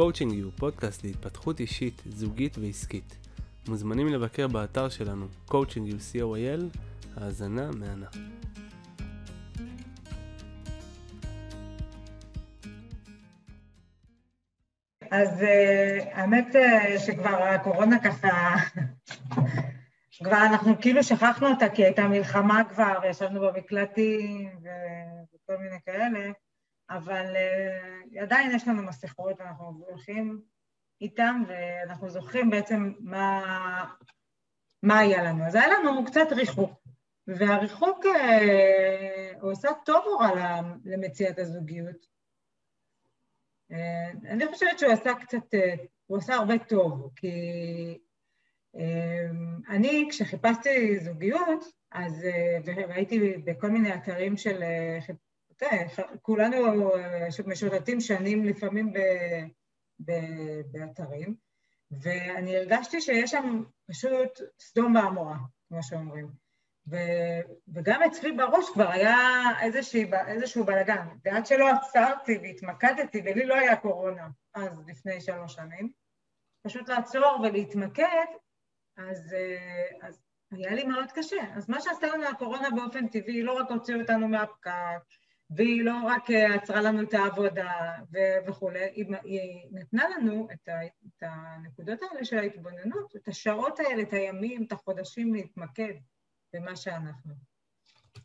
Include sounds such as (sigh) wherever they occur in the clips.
Coaching U, פודקאסט להתפתחות אישית, זוגית ועסקית. מוזמנים לבקר באתר שלנו, coachingu co.il, האזנה מהנה. אז אה, האמת אה, שכבר הקורונה ככה, כבר אנחנו כאילו שכחנו אותה, כי הייתה מלחמה כבר, וישבנו במקלטים וכל מיני כאלה, אבל uh, עדיין יש לנו מסכות, ואנחנו הולכים איתם, ואנחנו זוכרים בעצם מה, מה היה לנו. אז היה לנו קצת ריחוק, והריחוק uh, הוא עושה טוב או רע למציאת הזוגיות. Uh, אני חושבת שהוא עשה קצת, uh, הוא עשה הרבה טוב, כי uh, אני, כשחיפשתי זוגיות, אז, uh, והייתי בכל מיני אתרים של uh, כולנו אה, משוטטים שנים לפעמים ב, ב, באתרים, ואני הרגשתי שיש שם פשוט סדום ועמורה, כמו שאומרים. ו, וגם אצלי בראש כבר היה איזושהי, איזשהו בלאגן, ועד שלא עצרתי והתמקדתי, ולי לא היה קורונה אז, לפני שלוש שנים, פשוט לעצור ולהתמקד, אז, אה, אז היה לי מאוד קשה. אז מה שעשתה לנו הקורונה באופן טבעי, לא רק הוציאו אותנו מהפקק, והיא לא רק אה, עצרה לנו את העבודה וכולי, היא, היא נתנה לנו את, ה, את הנקודות האלה של ההתבוננות, את השעות האלה, את הימים, את החודשים להתמקד במה שאנחנו.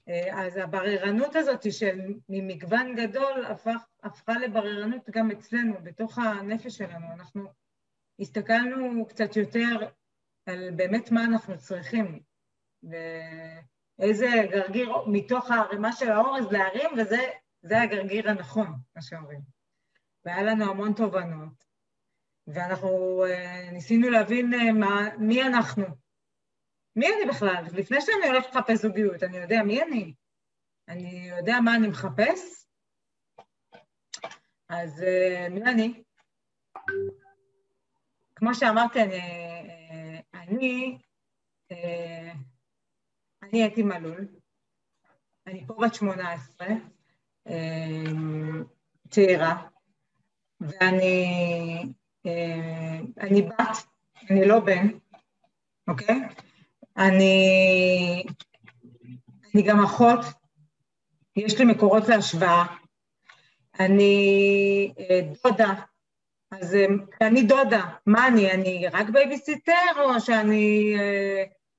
אה, אז הבררנות הזאת של ממגוון גדול הפך, הפכה לבררנות גם אצלנו, בתוך הנפש שלנו. אנחנו הסתכלנו קצת יותר על באמת מה אנחנו צריכים. ו... איזה גרגיר מתוך הערימה של האורז להרים, וזה הגרגיר הנכון, מה שאומרים. והיה לנו המון תובנות, ואנחנו uh, ניסינו להבין uh, מה, מי אנחנו. מי אני בכלל? לפני שאני הולכת לחפש זוגיות, אני יודע מי אני. אני יודע מה אני מחפש, אז uh, מי אני? כמו שאמרתי, אני, אני אני אתי מלול, אני פה בת 18, אמ, צעירה, ואני אה, אני בת, אני לא בן, אוקיי? אני, אני גם אחות, יש לי מקורות להשוואה, אני אה, דודה, אז אה, אני דודה, מה אני, אני רק בייביסיטר או שאני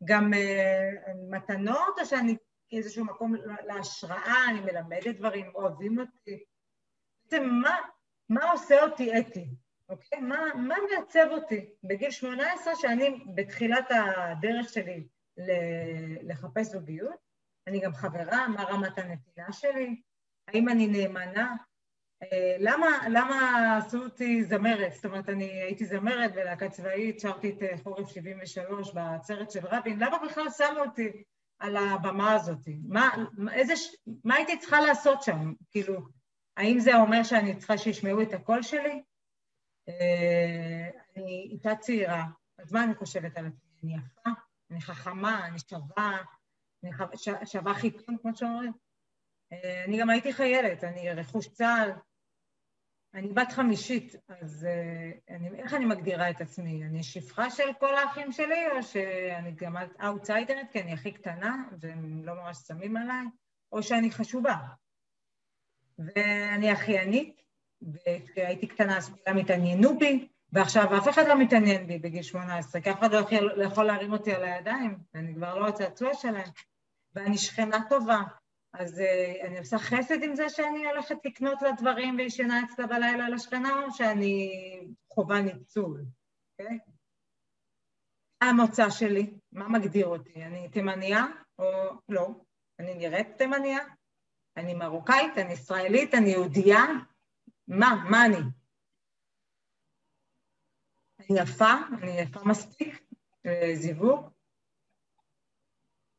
גם אה, מתנות, או שאני איזשהו מקום להשראה, אני מלמדת דברים, אוהבים אותי. בעצם מה, מה עושה אותי אתי, אוקיי? מה, מה מעצב אותי? בגיל 18, שאני בתחילת הדרך שלי לחפש זוגיות, אני גם חברה, מה רמת הנתינה שלי, האם אני נאמנה, אה, למה, למה עשו אותי זמרת? זאת אומרת, אני הייתי זמרת בלהקה צבאית, שרתי את אה, חורף 73 בעצרת של רבין, למה בכלל שמו אותי על הבמה הזאת? מה, איזה, מה הייתי צריכה לעשות שם? כאילו, האם זה אומר שאני צריכה שישמעו את הקול שלי? אה, אני איתה צעירה, אז מה אני חושבת על עצמי? אני יפה, אני חכמה, אני שווה, אני שווה חיתון, כמו שאומרים. אני גם הייתי חיילת, אני רכוש צה"ל, אני בת חמישית, אז uh, אני, איך אני מגדירה את עצמי? אני שפחה של כל האחים שלי, או שאני גם אאוטסיידרית, כי אני הכי קטנה, והם לא ממש שמים עליי, או שאני חשובה. ואני אחיינית, וכשהייתי קטנה אז כולם התעניינו בי, ועכשיו אף אחד לא מתעניין בי בגיל 18, כי אף אחד לא לא יכול להרים אותי על הידיים, ואני כבר לא הצעצוע שלהם. ואני שכנה טובה, אז uh, אני עושה חסד עם זה שאני הולכת לקנות לה דברים וישנה אצלה בלילה לשכנה, או שאני חווה ניצול, אוקיי? Okay? המוצא שלי? מה מגדיר אותי? אני תימניה או לא? אני נראית תימניה? אני מרוקאית? אני ישראלית? אני יהודייה? מה? מה אני? אני יפה? אני יפה מספיק? זיווג?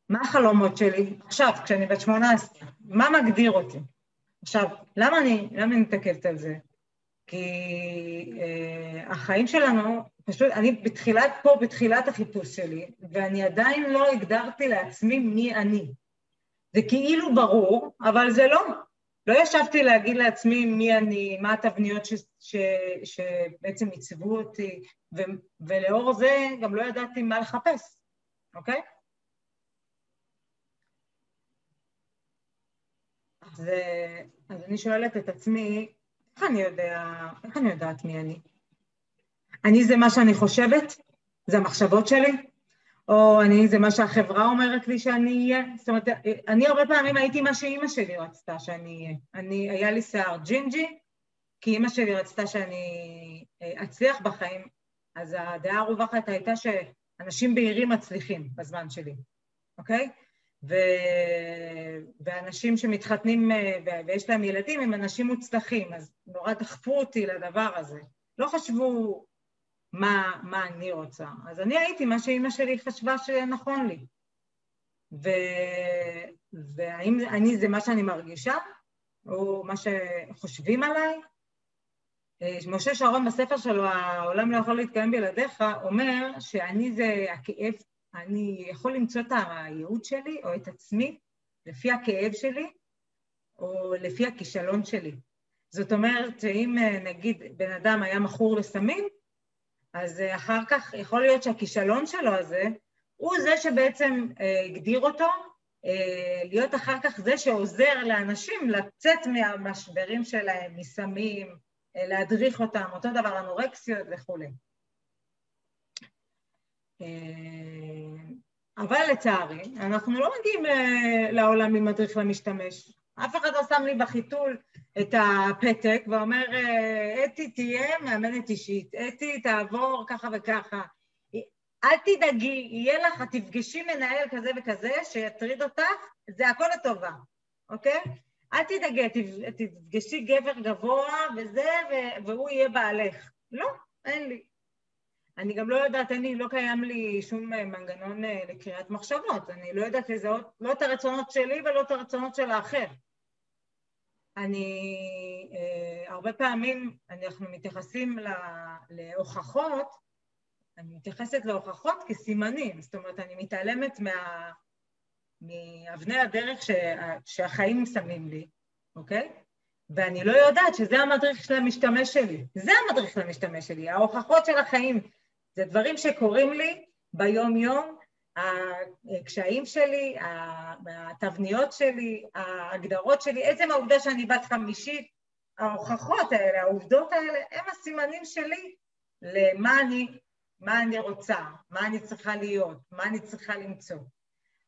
מה החלומות שלי עכשיו, כשאני בת 18? מה מגדיר אותי? עכשיו, למה אני, למה אני מתעכבת על זה? כי אה, החיים שלנו, פשוט, אני בתחילת, פה בתחילת החיפוש שלי, ואני עדיין לא הגדרתי לעצמי מי אני. זה כאילו ברור, אבל זה לא. לא ישבתי להגיד לעצמי מי אני, מה התבניות ש, ש, שבעצם עיצבו אותי, ו, ולאור זה גם לא ידעתי מה לחפש, אוקיי? אז, אז אני שואלת את עצמי, איך אני יודע, איך אני יודעת מי אני? אני זה מה שאני חושבת? זה המחשבות שלי? או אני זה מה שהחברה אומרת לי שאני אהיה? זאת אומרת, אני הרבה פעמים הייתי מה שאימא שלי רצתה שאני אהיה. אני, היה לי שיער ג'ינג'י, כי אימא שלי רצתה שאני אה, אצליח בחיים, אז הדעה הרווחת הייתה שאנשים בהירים מצליחים בזמן שלי, אוקיי? ו... ואנשים שמתחתנים אה, ויש להם ילדים הם אנשים מוצלחים, אז נורא דחפו אותי לדבר הזה. לא חשבו מה, מה אני רוצה. אז אני הייתי מה שאימא שלי חשבה שנכון לי. ו... והאם אני זה מה שאני מרגישה, או מה שחושבים עליי? אה, משה שרון בספר שלו, העולם לא יכול להתקיים בלעדיך, אומר שאני זה הכאב אני יכול למצוא את הייעוד שלי או את עצמי לפי הכאב שלי או לפי הכישלון שלי. זאת אומרת שאם אה, נגיד בן אדם היה מכור לסמים, אז אה, אחר כך יכול להיות שהכישלון שלו הזה הוא זה שבעצם אה, הגדיר אותו להיות אחר כך זה שעוזר לאנשים לצאת מהמשברים שלהם, מסמים, להדריך אותם, אותו דבר אנורקסיות וכולי. אה, אבל לצערי, אנחנו לא מגיעים אה, לעולם עם מדריך למשתמש. אף אחד לא שם לי בחיתול את הפתק ואומר, אה, אתי תהיה מאמנת אישית, אתי תעבור ככה וככה. אל תדאגי, יהיה לך, תפגשי מנהל כזה וכזה שיטריד אותך, זה הכל לטובה, אוקיי? אל תדאגי, תפגשי גבר גבוה וזה, והוא יהיה בעלך. לא, אין לי. אני גם לא יודעת, לי, לא קיים לי שום אה, מנגנון אה, לקריאת מחשבות, אני לא יודעת לזהות לא את הרצונות שלי ולא את הרצונות של האחר. אני, אה, הרבה פעמים אנחנו מתייחסים להוכחות, אני מתייחסת להוכחות כסימנים, זאת אומרת, אני מתעלמת מה, מאבני הדרך ש, שהחיים שמים לי, אוקיי? ואני לא יודעת שזה המדריך של המשתמש שלי. זה המדריך של המשתמש שלי, ההוכחות של החיים. זה דברים שקורים לי ביום-יום, הקשיים שלי, התבניות שלי, ההגדרות שלי, עצם העובדה שאני בת חמישית, ההוכחות האלה, העובדות האלה, הם הסימנים שלי למה אני, מה אני רוצה, מה אני צריכה להיות, מה אני צריכה למצוא.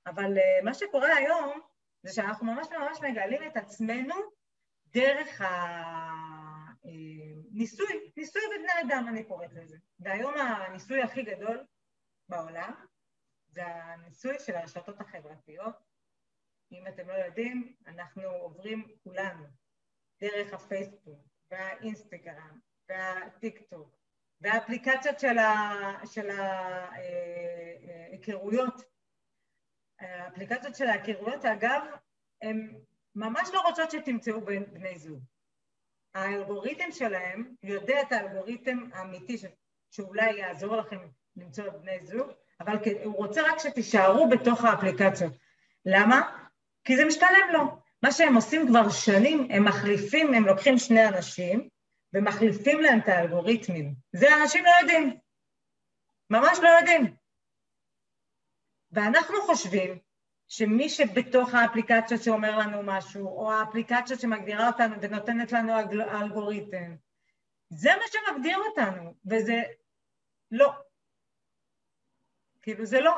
אבל אה, מה שקורה היום זה שאנחנו ממש ממש מגלים את עצמנו דרך ה... ניסוי, ניסוי בבני אדם אני קוראת לזה. והיום הניסוי הכי גדול בעולם זה הניסוי של הרשתות החברתיות. אם אתם לא יודעים, אנחנו עוברים כולנו דרך הפייסבוק והאינסטגרם והטיק טוק והאפליקציות של, ההיכרויות. האפליקציות של ההיכרויות, אגב, הן ממש לא רוצות שתמצאו בני זוג. האלגוריתם שלהם יודע את האלגוריתם האמיתי ש... שאולי יעזור לכם למצוא בני זוג, אבל הוא רוצה רק שתישארו בתוך האפליקציות. למה? כי זה משתלם לו. מה שהם עושים כבר שנים, הם מחליפים, הם לוקחים שני אנשים ומחליפים להם את האלגוריתמים. זה אנשים לא יודעים. ממש לא יודעים. ואנחנו חושבים שמי שבתוך האפליקציות שאומר לנו משהו, או האפליקציות שמגדירה אותנו ונותנת לנו אלגוריתם, זה מה שמגדיר אותנו, וזה לא. כאילו זה לא.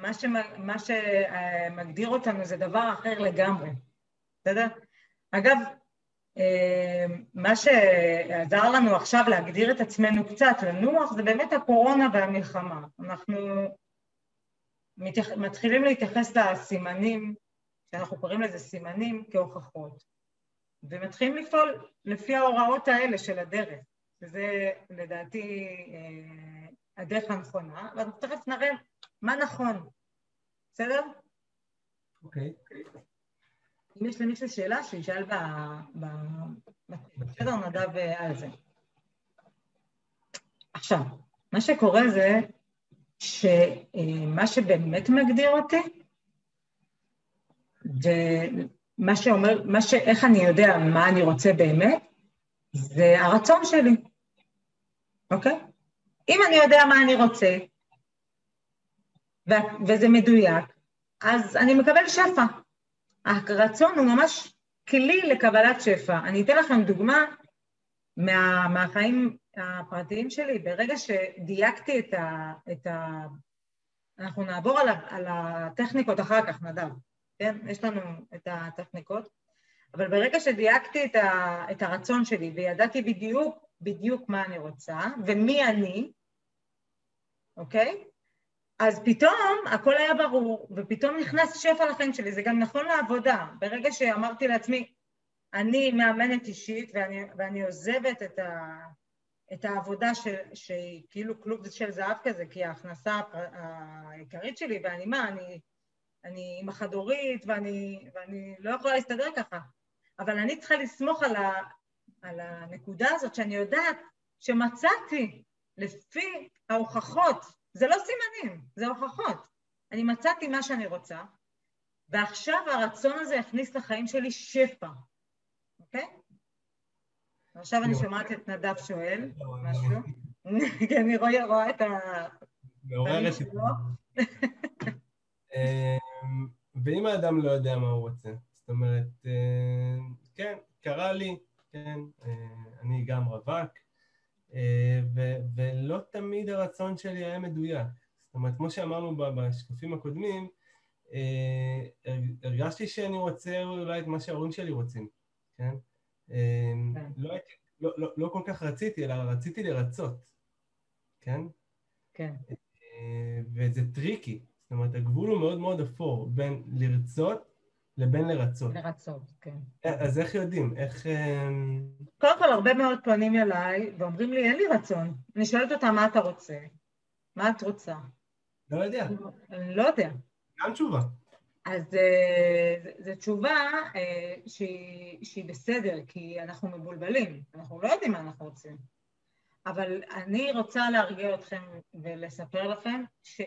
מה, שמג, מה שמגדיר אותנו זה דבר אחר לגמרי, בסדר? אגב, אה, מה שעזר לנו עכשיו להגדיר את עצמנו קצת, לנוח, זה באמת הקורונה והמלחמה. אנחנו מתייח... מתחילים להתייחס לסימנים, שאנחנו קוראים לזה סימנים, כהוכחות, ומתחילים לפעול לפי ההוראות האלה של הדרך, שזה לדעתי אה, הדרך הנכונה, ואנחנו תכף נראה מה נכון, בסדר? אוקיי. Okay. אם יש למישהו שאלה, שישאל ב... ב... בסדר, נדב אה, על זה. עכשיו, מה שקורה זה שמה שבאמת מגדיר אותי, מה שאומר, מה ש... איך אני יודע מה אני רוצה באמת, זה הרצון שלי, אוקיי? אם אני יודע מה אני רוצה, ו- וזה מדויק, אז אני מקבל שפע. הרצון הוא ממש כלי לקבלת שפע. אני אתן לכם דוגמה מה, מהחיים הפרטיים שלי. ברגע שדייקתי את ה... את ה אנחנו נעבור על, ה, על הטכניקות אחר כך, נדב, כן? יש לנו את הטכניקות, אבל ברגע שדייקתי את, ה, את הרצון שלי וידעתי בדיוק, בדיוק מה אני רוצה ומי אני, אוקיי? אז פתאום הכל היה ברור, ופתאום נכנס שפע לחיים שלי, זה גם נכון לעבודה. ברגע שאמרתי לעצמי, אני מאמנת אישית ואני, ואני עוזבת את, ה, את העבודה ש, שהיא כאילו כלוב של זהב כזה, כי ההכנסה העיקרית שלי, ואני מה, אני, אני אימא חד-הורית ואני, ואני לא יכולה להסתדר ככה, אבל אני צריכה לסמוך על, ה, על הנקודה הזאת שאני יודעת שמצאתי לפי ההוכחות. זה לא סימנים, זה הוכחות. אני מצאתי מה שאני רוצה, ועכשיו הרצון הזה יכניס לחיים שלי שפע, אוקיי? עכשיו אני שומעת את נדב שואל משהו, (laughs) כי אני רואה את ה... מעוררת (laughs) אמ, ואם האדם לא יודע מה הוא רוצה, זאת אומרת, אה, כן, קרה לי, כן, אה, אני גם רווק, אה, ולא תמיד הרצון שלי היה מדויק. זאת אומרת, כמו שאמרנו בשקפים הקודמים, אה, הרגשתי שאני רוצה אולי את מה שההורים שלי רוצים, כן? אה, כן. לא, לא, לא, לא כל כך רציתי, אלא רציתי לרצות, כן? כן. וזה tricky, זאת אומרת, הגבול הוא מאוד מאוד אפור בין לרצות לבין לרצות. לרצות, כן. אז איך יודעים? איך... אמ, קודם כל, הרבה מאוד פונים אליי ואומרים לי, אין לי רצון. אני שואלת אותם, מה אתה רוצה? מה את רוצה? לא יודע. אני לא יודע. גם תשובה. אז אה, זו תשובה אה, שהיא, שהיא בסדר, כי אנחנו מבולבלים, אנחנו לא יודעים מה אנחנו רוצים. אבל אני רוצה להרגיע אתכם ולספר לכם ש...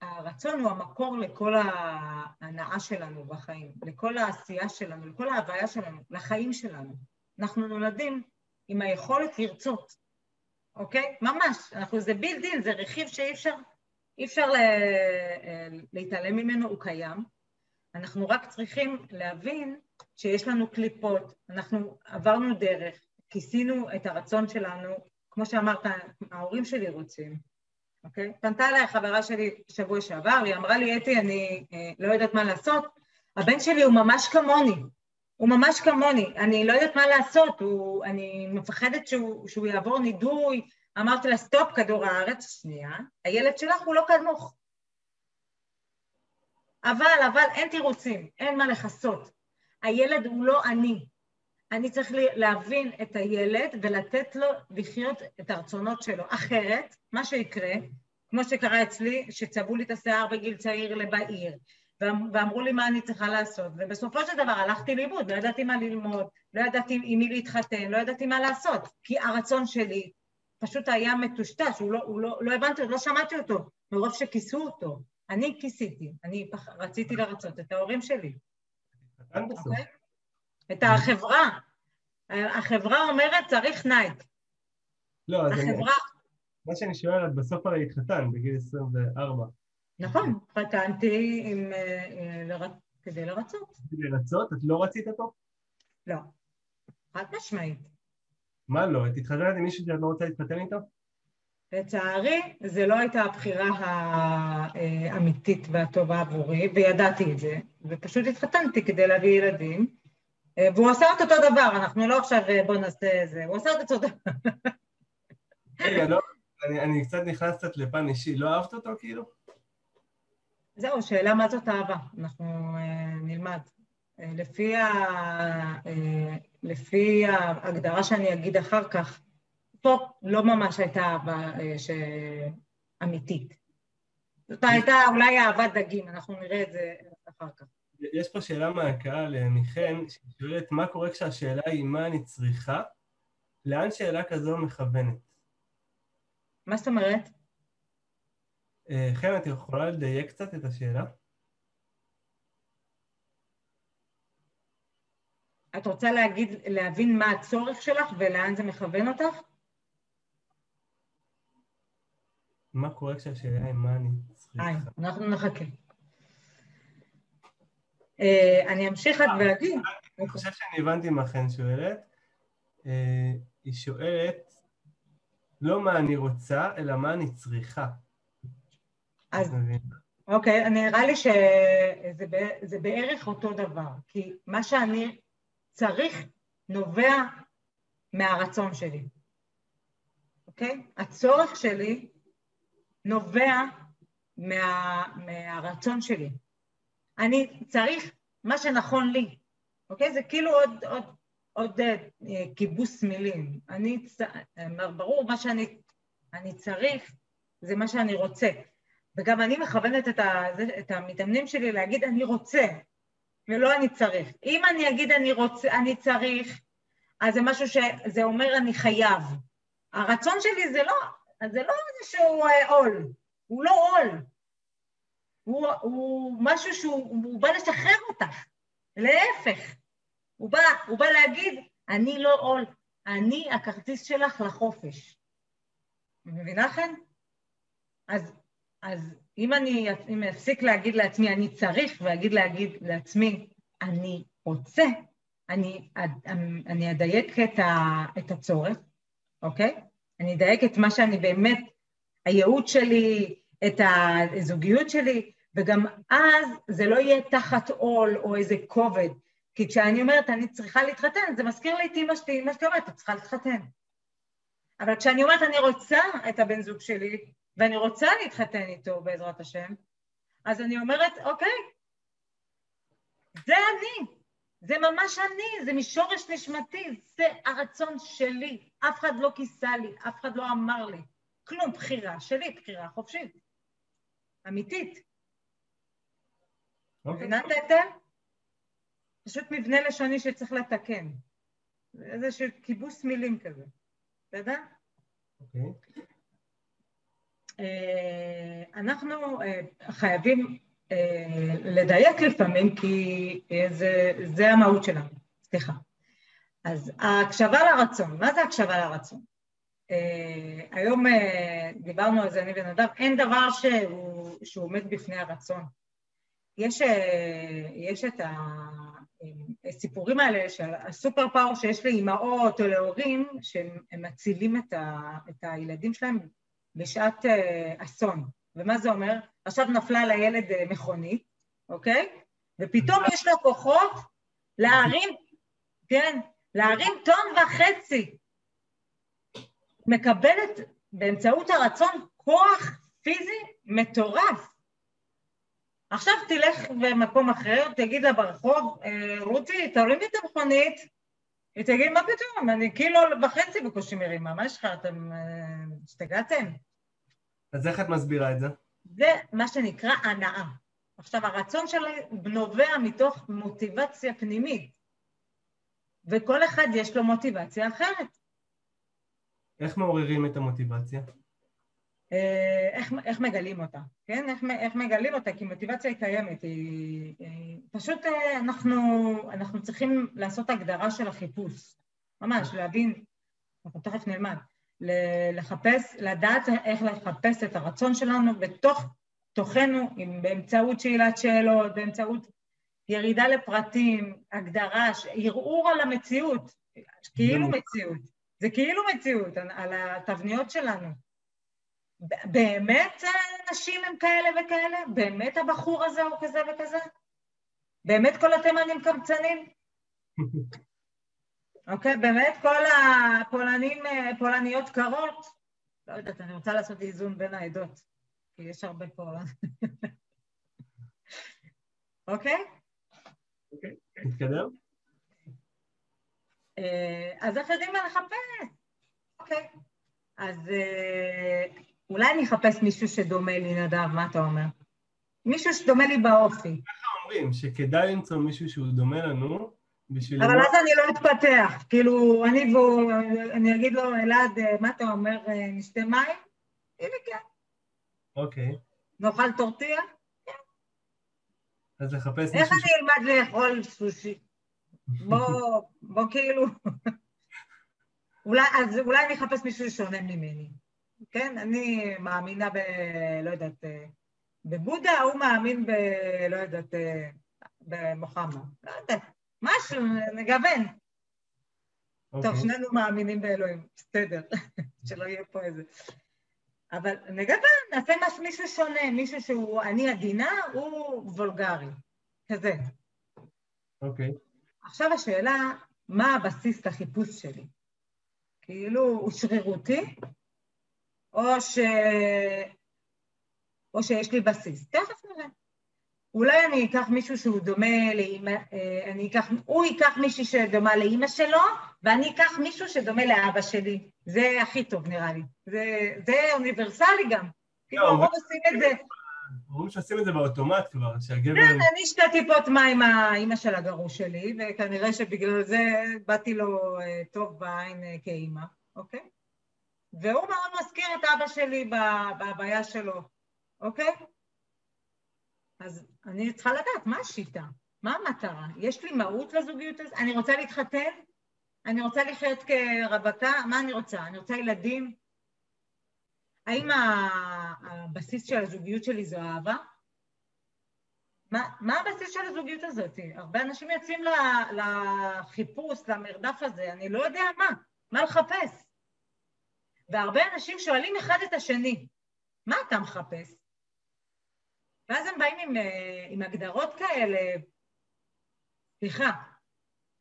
הרצון הוא המקור לכל ההנאה שלנו בחיים, לכל העשייה שלנו, לכל ההוויה שלנו, לחיים שלנו. אנחנו נולדים עם היכולת לרצות, אוקיי? ממש, אנחנו, זה בילד זה רכיב שאי אפשר, אפשר לה, להתעלם ממנו, הוא קיים. אנחנו רק צריכים להבין שיש לנו קליפות, אנחנו עברנו דרך, כיסינו את הרצון שלנו, כמו שאמרת, ההורים שלי רוצים, אוקיי? פנתה אליי חברה שלי שבוע שעבר, היא אמרה לי, אתי, אני אה, לא יודעת מה לעשות, הבן שלי הוא ממש כמוני, הוא ממש כמוני, אני לא יודעת מה לעשות, הוא, אני מפחדת שהוא, שהוא יעבור נידוי, אמרתי לה, סטופ, כדור הארץ, שנייה, הילד שלך הוא לא כמוך. אבל, אבל אין תירוצים, אין מה לכסות. הילד הוא לא אני. אני צריך להבין את הילד ולתת לו לחיות את הרצונות שלו. אחרת, מה שיקרה, כמו שקרה אצלי, שצבעו לי את השיער בגיל צעיר לבעיר, ואמרו לי מה אני צריכה לעשות, ובסופו של דבר הלכתי לאיבוד, לא ידעתי מה ללמוד, לא ידעתי עם מי להתחתן, לא ידעתי מה לעשות, כי הרצון שלי פשוט היה מטושטש, הוא לא, הוא לא, לא הבנתי, לא שמעתי אותו, מרוב שכיסו אותו. אני כיסיתי, אני פח, רציתי לרצות את ההורים שלי. Okay? את החברה. החברה אומרת צריך נייק. לא, אז החברה... אני... מה שאני שואל, את בסוף הרי התחתן בגיל 24. נכון, חתנתי עם, אה, לר... כדי לרצות. כדי לרצות? את לא רצית אותו? לא, חד משמעית. מה לא? את התחתנת עם מישהו שאת לא רוצה להתחתן איתו? לצערי, זו לא הייתה הבחירה האמיתית והטובה עבורי, וידעתי את זה, ופשוט התחתנתי כדי להביא ילדים, אה, והוא עשה את אותו דבר, אנחנו לא עכשיו אה, בוא נעשה זה, הוא עשה את אותו דבר. רגע, לא, אני, אני קצת נכנס קצת לפן אישי, לא אהבת אותו כאילו? זהו, שאלה מה זאת אהבה, אנחנו אה, נלמד. אה, לפי, ה, אה, לפי ההגדרה שאני אגיד אחר כך, פה לא ממש הייתה אהבה אה, ש... אמיתית. זאת הייתה אולי אהבת דגים, אנחנו נראה את זה אחר כך. יש פה שאלה מהקהל אה, מחן, ששואלת מה קורה כשהשאלה היא מה אני צריכה, לאן שאלה כזו מכוונת? מה זאת אומרת? אה, חן, את יכולה לדייק קצת את השאלה? את רוצה להגיד, להבין מה הצורך שלך ולאן זה מכוון אותך? מה קורה כשהשאלה היא מה אני צריכה? אנחנו נחכה. אה, אני אמשיך רק ואגיד. אני חושב שאני הבנתי מה חן שואלת. אה, היא שואלת לא מה אני רוצה, אלא מה אני צריכה. אז? אוקיי, נראה לי שזה בערך אותו דבר, כי מה שאני צריך נובע מהרצון שלי, אוקיי? הצורך שלי נובע מה, מהרצון שלי. אני צריך מה שנכון לי, אוקיי? זה כאילו עוד, עוד, עוד אה, כיבוס מילים. אני, ברור, מה שאני אני צריך זה מה שאני רוצה. וגם אני מכוונת את, ה, את המתאמנים שלי להגיד אני רוצה, ולא אני צריך. אם אני אגיד אני רוצה, אני צריך, אז זה משהו שזה אומר אני חייב. הרצון שלי זה לא, זה לא איזשהו אה, עול, הוא לא עול. הוא, הוא משהו שהוא הוא בא לשחרר אותך, להפך. הוא בא, הוא בא להגיד, אני לא עול, אני הכרטיס שלך לחופש. מבינה לכם? אז, אז אם אני אם אפסיק להגיד לעצמי אני צריך ואגיד להגיד לעצמי אני רוצה, אני, אני אדייק את, ה, את הצורך, אוקיי? אני אדייק את מה שאני באמת, הייעוד שלי, את הזוגיות שלי, וגם אז זה לא יהיה תחת עול או איזה כובד. כי כשאני אומרת אני צריכה להתחתן, זה מזכיר לי את אמא שלי, אמא שלי אומרת, את צריכה להתחתן. אבל כשאני אומרת אני רוצה את הבן זוג שלי, ואני רוצה להתחתן איתו בעזרת השם, אז אני אומרת, אוקיי, זה אני, זה ממש אני, זה משורש נשמתי, זה הרצון שלי, אף אחד לא כיסה לי, אף אחד לא אמר לי, כלום, בחירה שלי, בחירה חופשית, אמיתית. אוקיי. מבינה את ההבדל? פשוט מבנה לשוני שצריך לתקן. זה איזשהו כיבוס מילים כזה, בסדר? אוקיי. אה, אנחנו אה, חייבים אה, לדייק לפעמים, כי זה, זה המהות שלנו. סליחה. אז ההקשבה לרצון, מה זה הקשבה לרצון? היום דיברנו על זה, אני ונדב, אין דבר שהוא, שהוא עומד בפני הרצון. יש, יש את הסיפורים האלה של הסופר פאוור שיש לאימהות או להורים, שהם מצילים את, ה, את הילדים שלהם בשעת uh, אסון. ומה זה אומר? עכשיו נפלה לילד uh, מכונית, אוקיי? ופתאום יש לו כוחות להרים, כן, להרים טון וחצי. מקבלת באמצעות הרצון כוח פיזי מטורף. עכשיו תלך במקום אחר, תגיד לה ברחוב, רותי, תרימי את המכונית. היא תגיד, מה פתאום? אני קילו וחצי בקושי מרימה, מה יש לך? אתם השתגעתם? אז איך את מסבירה את זה? זה מה שנקרא הנאה. עכשיו, הרצון שלי נובע מתוך מוטיבציה פנימית, וכל אחד יש לו מוטיבציה אחרת. איך מעוררים את המוטיבציה? איך, איך מגלים אותה, כן? איך, איך מגלים אותה? כי מוטיבציה היא קיימת, היא, היא... פשוט אנחנו, אנחנו צריכים לעשות הגדרה של החיפוש, ממש, להבין, אנחנו תכף נלמד, לחפש, לדעת איך לחפש את הרצון שלנו בתוך תוכנו, באמצעות שאלת שאלות, באמצעות ירידה לפרטים, הגדרה, ערעור על המציאות, כאילו מציאות, זה כאילו מציאות, על התבניות שלנו. באמת נשים הם כאלה וכאלה? באמת הבחור הזה הוא כזה וכזה? באמת כל התימנים קמצנים? (laughs) אוקיי, באמת כל הפולנים, פולניות קרות? לא יודעת, אני רוצה לעשות איזון בין העדות, כי יש הרבה פה. (laughs) אוקיי? אוקיי, נתקדם. אז איך יודעים מה לחפש? אוקיי. אז אולי אני אחפש מישהו שדומה לי, נדב, מה אתה אומר? מישהו שדומה לי באופי. ככה אומרים, שכדאי למצוא מישהו שהוא דומה לנו, בשביל... אבל אז אני לא אתפתח, כאילו, אני והוא, אני אגיד לו, אלעד, מה אתה אומר, נשתה מים? הנה כן. אוקיי. נאכל טורטיה? אז לחפש. איך אני אלמד לאכול סושי? בוא, בוא כאילו... אולי, אז אולי אני אחפש מישהו ששונה ממני, כן? אני מאמינה ב... לא יודעת, בבודה, הוא מאמין ב... לא יודעת, במוחמד. לא יודעת, משהו, נגוון. Okay. טוב, אוקיי. שנינו מאמינים באלוהים, בסדר, (laughs) שלא יהיה פה איזה... אבל נגוון, נעשה משהו, מישהו שונה, מישהו שהוא אני עדינה, הוא וולגרי, כזה. אוקיי. Okay. עכשיו השאלה, מה הבסיס לחיפוש שלי? כאילו, הוא שרירותי, או, ש... או שיש לי בסיס. תכף נראה. אולי אני אקח מישהו שהוא דומה לאימא, אה, אני אקח, הוא ייקח מישהי שדומה לאימא שלו, ואני אקח מישהו שדומה לאבא שלי. זה הכי טוב נראה לי. זה, זה אוניברסלי גם. כאילו לא, הרוב עושים את זה. אומרים שעושים את זה באוטומט כבר, שהגבר... כן, אני שתי טיפות מים האימא של הגרוש שלי, וכנראה שבגלל זה באתי לו אה, טוב בעין אה, כאימא, אוקיי? והוא מאוד מזכיר את אבא שלי בהוויה שלו, אוקיי? אז אני צריכה לדעת מה השיטה, מה המטרה. יש לי מהות לזוגיות הזאת? אני רוצה להתחתן? אני רוצה לחיות כרווקה? מה אני רוצה? אני רוצה ילדים? האם הבסיס של הזוגיות שלי זו אהבה? מה, מה הבסיס של הזוגיות הזאת? הרבה אנשים יוצאים לחיפוש, למרדף הזה, אני לא יודע מה, מה לחפש. והרבה אנשים שואלים אחד את השני, מה אתה מחפש? ואז הם באים עם, אה, עם הגדרות כאלה, סליחה,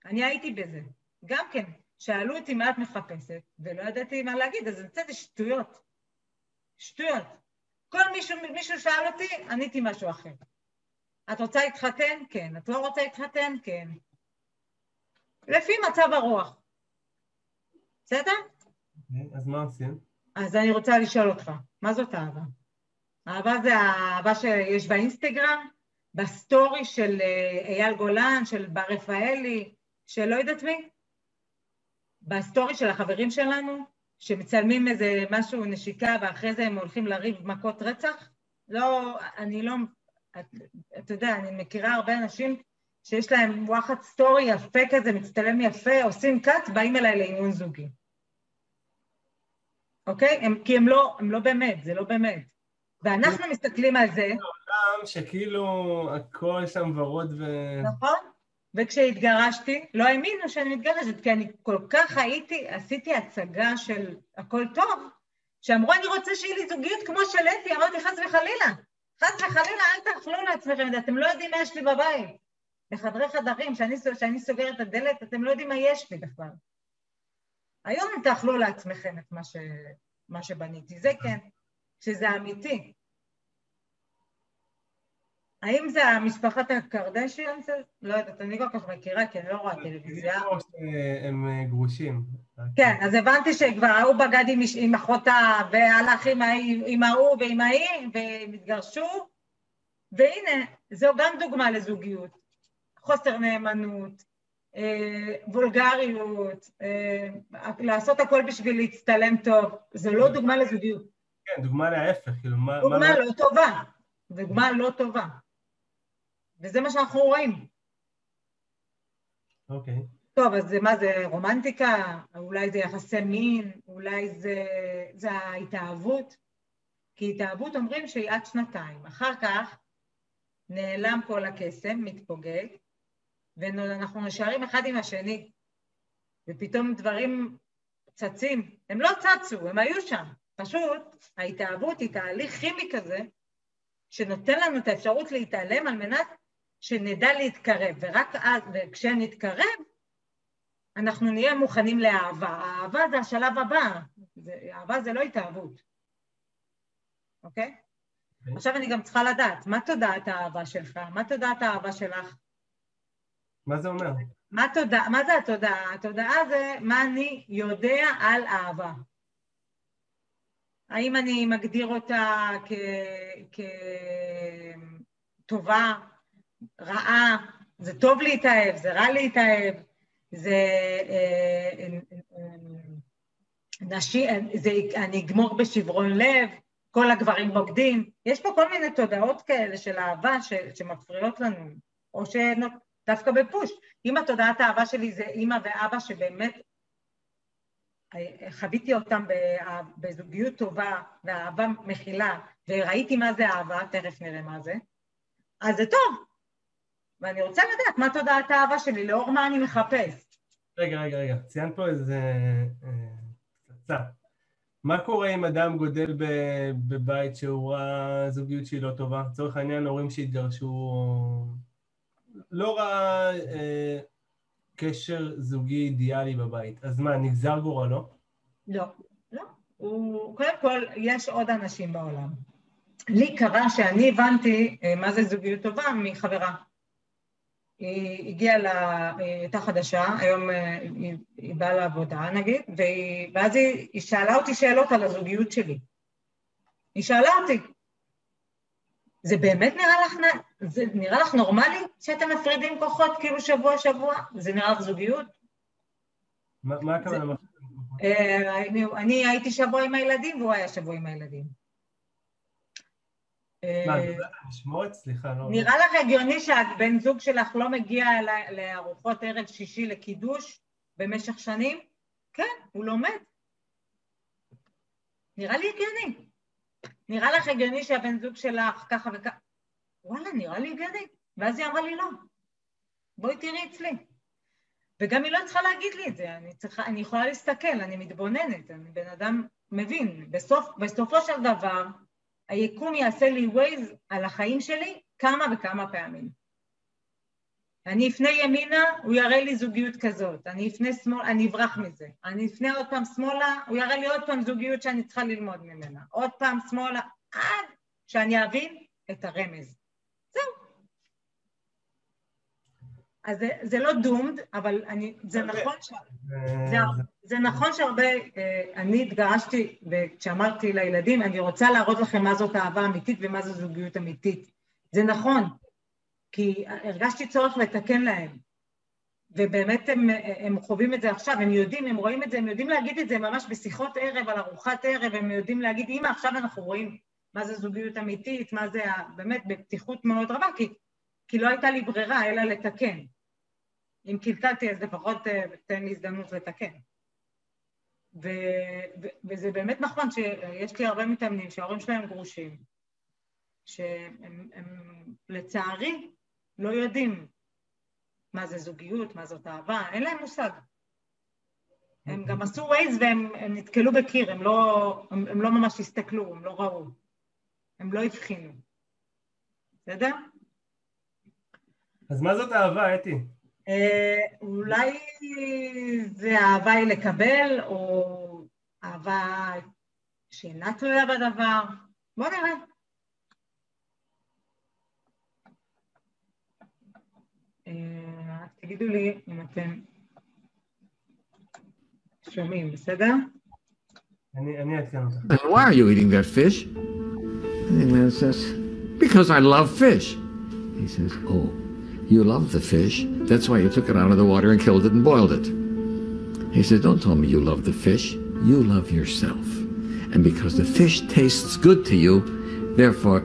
אני הייתי בזה. גם כן, שאלו אותי מה את מחפשת, ולא ידעתי מה להגיד, אז זה שטויות. שטויות. כל מישהו, מישהו שאל אותי, עניתי משהו אחר. את רוצה להתחתן? כן. את לא רוצה להתחתן? כן. לפי מצב הרוח. בסדר? אז מה עושים? אז אני רוצה לשאול אותך, מה זאת אהבה? אהבה זה האהבה שיש באינסטגרם, בסטורי של אה, אייל גולן, של בר רפאלי, של לא יודעת מי? בסטורי של החברים שלנו, שמצלמים איזה משהו, נשיקה, ואחרי זה הם הולכים לריב מכות רצח? לא, אני לא... אתה יודע, אני מכירה הרבה אנשים שיש להם וואחד סטורי יפה כזה, מצטלם יפה, עושים קאט, באים אליי לאימון זוגי. אוקיי? הם, כי הם לא, הם לא באמת, זה לא באמת. ואנחנו מסתכלים על זה... זה עולם שכאילו הכל שם ורוד ו... נכון. וכשהתגרשתי, לא האמינו שאני מתגרשת, כי אני כל כך הייתי, עשיתי הצגה של הכל טוב, שאמרו, אני רוצה שיהיה לי זוגיות כמו של אתי, אמרתי, חס וחלילה, חס וחלילה, אל תאכלו לעצמכם, אתם לא יודעים מה יש לי בבית. בחדרי חדרים, כשאני סוגרת את הדלת, אתם לא יודעים מה יש לי בכלל. היום תאכלו לעצמכם את מה, ש, מה שבניתי, זה כן, שזה אמיתי. האם זה המשפחת הקרדשיאנס? לא יודעת, אני כל כך מכירה, כי אני לא רואה טלוויזיה. הם אה, גרושים. כן, אז הבנתי שכבר ההוא בגד עם, אחותה, והלך עם, ההוא ועם ההיא, והם התגרשו, והנה, זו גם דוגמה לזוגיות. חוסר נאמנות, אה, וולגריות, אה, לעשות הכל בשביל להצטלם טוב, זו לא דוגמה לזוגיות. כן, דוגמה להפך, כאילו מה... דוגמה לא טובה, דוגמה לא טובה. וזה מה שאנחנו רואים. אוקיי. טוב, אז מה זה רומנטיקה? אולי זה יחסי מין? אולי זה, זה ההתאהבות? כי התאהבות אומרים שהיא עד שנתיים. אחר כך נעלם כל הקסם, מתפוגג, ואנחנו נשארים אחד עם השני, ופתאום דברים צצים. הם לא צצו, הם היו שם. פשוט ההתאהבות היא תהליך כימי כזה, שנותן לנו את האפשרות להתעלם על מנת שנדע להתקרב, ורק אז, וכשנתקרב, אנחנו נהיה מוכנים לאהבה. האהבה זה השלב הבא, זה, אהבה זה לא התאהבות, אוקיי? Okay. עכשיו אני גם צריכה לדעת, מה תודעת האהבה שלך? מה תודעת האהבה שלך? מה זה אומר? מה, תודע, מה זה התודעה? התודעה זה מה אני יודע על אהבה. האם אני מגדיר אותה כטובה, רעה, זה טוב להתאהב, זה רע להתאהב, זה אה, נשי, זה אני אגמור בשברון לב, כל הגברים בוגדים, יש פה כל מיני תודעות כאלה של אהבה ש, שמפריעות לנו, או דווקא בפוש. אם התודעת האהבה שלי זה אימא ואבא שבאמת חוויתי אותם בזוגיות טובה ואהבה מכילה, וראיתי מה זה אהבה, תכף נראה מה זה, אז זה טוב. ואני רוצה לדעת מה תודעת האהבה שלי, לאור מה אני מחפש. רגע, רגע, רגע, ציינת פה איזה פצצה. אה, מה קורה אם אדם גודל בבית שהוא ראה זוגיות שהיא לא טובה? לצורך העניין, הורים שהתגרשו, לא ראה אה, קשר זוגי אידיאלי בבית. אז מה, נגזר גורלו? לא, לא. הוא, קודם כל, יש עוד אנשים בעולם. לי קרה שאני הבנתי אה, מה זה זוגיות טובה מחברה. היא הגיעה, לה, היא הייתה חדשה, היום אה, היא, היא באה לעבודה נגיד, והיא, ואז היא, היא שאלה אותי שאלות על הזוגיות שלי. היא שאלה אותי, זה באמת נראה לך, זה נראה לך נורמלי שאתם מפרידים כוחות כאילו שבוע שבוע? זה נראה לך זוגיות? מה הכוונה? אה, אני הייתי שבוע עם הילדים והוא היה שבוע עם הילדים. מה, את משמורת? סליחה, לא... נראה לך הגיוני שהבן זוג שלך לא מגיע לארוחות ערב שישי לקידוש במשך שנים? כן, הוא לומד. נראה לי הגיוני. נראה לך הגיוני שהבן זוג שלך ככה וככה? וואלה, נראה לי הגיוני. ואז היא אמרה לי לא. בואי תראי אצלי. וגם היא לא צריכה להגיד לי את זה, אני, צריכה, אני יכולה להסתכל, אני מתבוננת, אני בן אדם מבין. בסוף, בסופו של דבר, היקום יעשה לי ווייז על החיים שלי כמה וכמה פעמים. אני אפנה ימינה, הוא יראה לי זוגיות כזאת, אני אפנה שמאלה, אני אברח מזה, אני אפנה עוד פעם שמאלה, הוא יראה לי עוד פעם זוגיות שאני צריכה ללמוד ממנה, עוד פעם שמאלה, עד שאני אבין את הרמז. זהו. אז זה, זה לא דומד, אבל אני, זה נכון, ש... זה, זה נכון שהרבה, אה, אני התגרשתי וכשאמרתי לילדים, אני רוצה להראות לכם מה זאת אהבה אמיתית ומה זו זוגיות אמיתית. זה נכון, כי הרגשתי צורך לתקן להם, ובאמת הם, הם חווים את זה עכשיו, הם יודעים, הם רואים את זה, הם יודעים להגיד את זה ממש בשיחות ערב, על ארוחת ערב, הם יודעים להגיד, אמא, עכשיו אנחנו רואים מה זה זוגיות אמיתית, מה זה, באמת, בפתיחות מאוד רבה, כי, כי לא הייתה לי ברירה אלא לתקן. אם קלקלתי אז לפחות אה, תן לי הזדמנות לתקן. ו, ו, וזה באמת נכון שיש לי הרבה מתאמנים שההורים שלהם גרושים, שהם הם, לצערי לא יודעים מה זה זוגיות, מה זאת אהבה, אין להם מושג. הם גם עשו ווייז והם נתקלו בקיר, הם לא, הם, הם לא ממש הסתכלו, הם לא ראו, הם לא הבחינו. בסדר? אז מה זאת אהבה, אתי? אה, אולי זה אהבה היא לקבל, או אהבה שאינה תלויה בדבר. בואו נראה. אה, תגידו לי אם אתם שומעים, בסדר? אני אעדכן אותך. Why are you eating that fish? And the man says, because I love fish. He says, oh. You love the fish. That's why you took it out of the water and killed it and boiled it. He said, Don't tell me you love the fish. You love yourself. And because the fish tastes good to you, therefore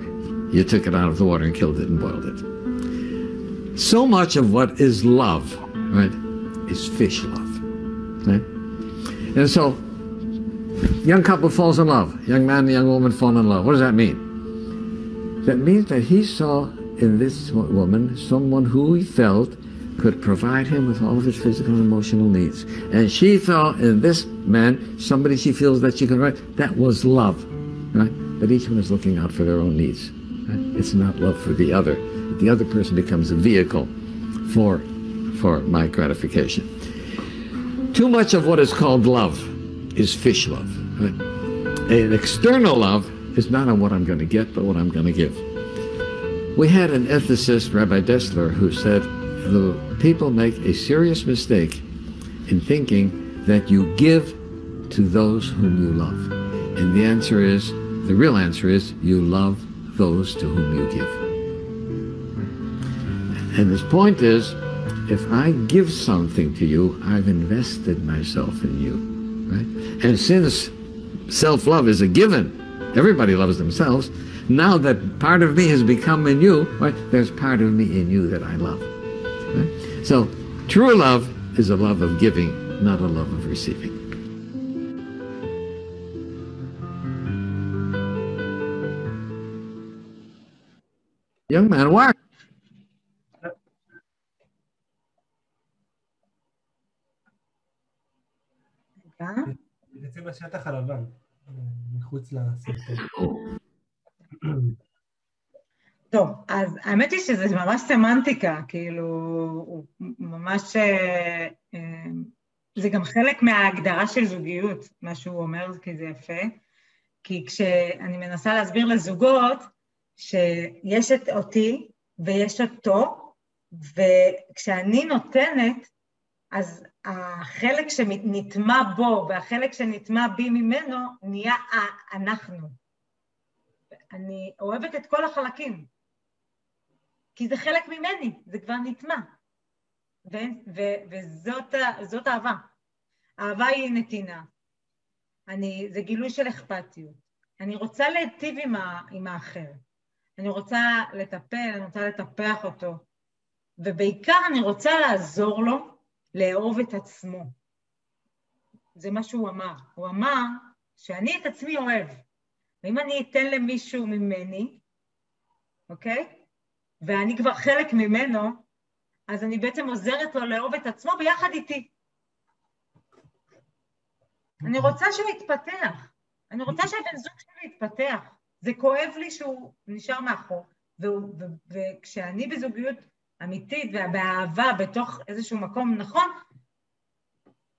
you took it out of the water and killed it and boiled it. So much of what is love, right, is fish love. Right? And so, young couple falls in love. Young man and young woman fall in love. What does that mean? That means that he saw in this woman someone who he felt could provide him with all of his physical and emotional needs. And she thought in this man somebody she feels that she can write. That was love, right? But each one is looking out for their own needs. Right? It's not love for the other. The other person becomes a vehicle for, for my gratification. Too much of what is called love is fish love. Right? An external love is not on what I'm going to get, but what I'm going to give. We had an ethicist, Rabbi Dessler, who said the people make a serious mistake in thinking that you give to those whom you love. And the answer is, the real answer is, you love those to whom you give. And his point is, if I give something to you, I've invested myself in you. Right? And since self-love is a given, everybody loves themselves, now that part of me has become in you, right, there's part of me in you that I love. Right? So, true love is a love of giving, not a love of receiving. Young man, why? יוצא בשטח הלבן, מחוץ לסרטון. טוב, אז האמת היא שזה ממש סמנטיקה, כאילו, הוא ממש... אה, אה, זה גם חלק מההגדרה של זוגיות, מה שהוא אומר, כי זה יפה. כי כשאני מנסה להסביר לזוגות שיש את אותי ויש אותו, וכשאני נותנת, אז החלק שנטמע בו והחלק שנטמע בי ממנו נהיה אנחנו. אני אוהבת את כל החלקים, כי זה חלק ממני, זה כבר נטמע. ו- ו- וזאת אהבה. אהבה היא נתינה. אני, זה גילוי של אכפתיות. אני רוצה להיטיב עם, ה- עם האחר. אני רוצה לטפל, אני רוצה לטפח אותו. ובעיקר אני רוצה לעזור לו לאהוב את עצמו. זה מה שהוא אמר. הוא אמר שאני את עצמי אוהב. ואם אני אתן למישהו ממני, אוקיי? ואני כבר חלק ממנו, אז אני בעצם עוזרת לו לאהוב את עצמו ביחד איתי. אני רוצה שהוא יתפתח. אני רוצה שהבן זוג שלי יתפתח. זה כואב לי שהוא נשאר מאחור. וכשאני בזוגיות אמיתית ובאהבה בתוך איזשהו מקום נכון,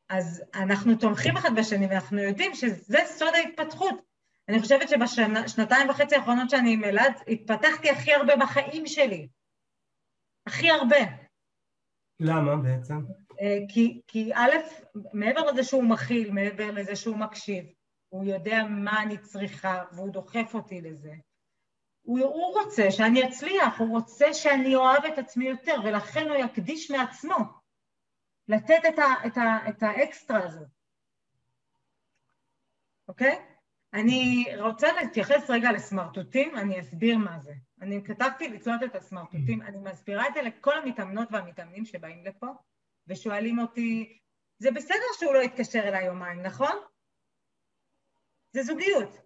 אז אנחנו תומכים אחד בשני ואנחנו יודעים שזה סוד ההתפתחות. אני חושבת שבשנתיים וחצי האחרונות שאני עם אלעד, התפתחתי הכי הרבה בחיים שלי. הכי הרבה. למה בעצם? אה, כי, כי א', מעבר לזה שהוא מכיל, מעבר לזה שהוא מקשיב, הוא יודע מה אני צריכה והוא דוחף אותי לזה. הוא, הוא רוצה שאני אצליח, הוא רוצה שאני אוהב את עצמי יותר, ולכן הוא יקדיש מעצמו לתת את, ה, את, ה, את האקסטרה הזה, אוקיי? אני רוצה להתייחס רגע לסמרטוטים, אני אסביר מה זה. אני כתבתי לצלות את הסמרטוטים, אני מסבירה את זה לכל המתאמנות והמתאמנים שבאים לפה, ושואלים אותי, זה בסדר שהוא לא יתקשר אליי יומיים, נכון? זה זוגיות.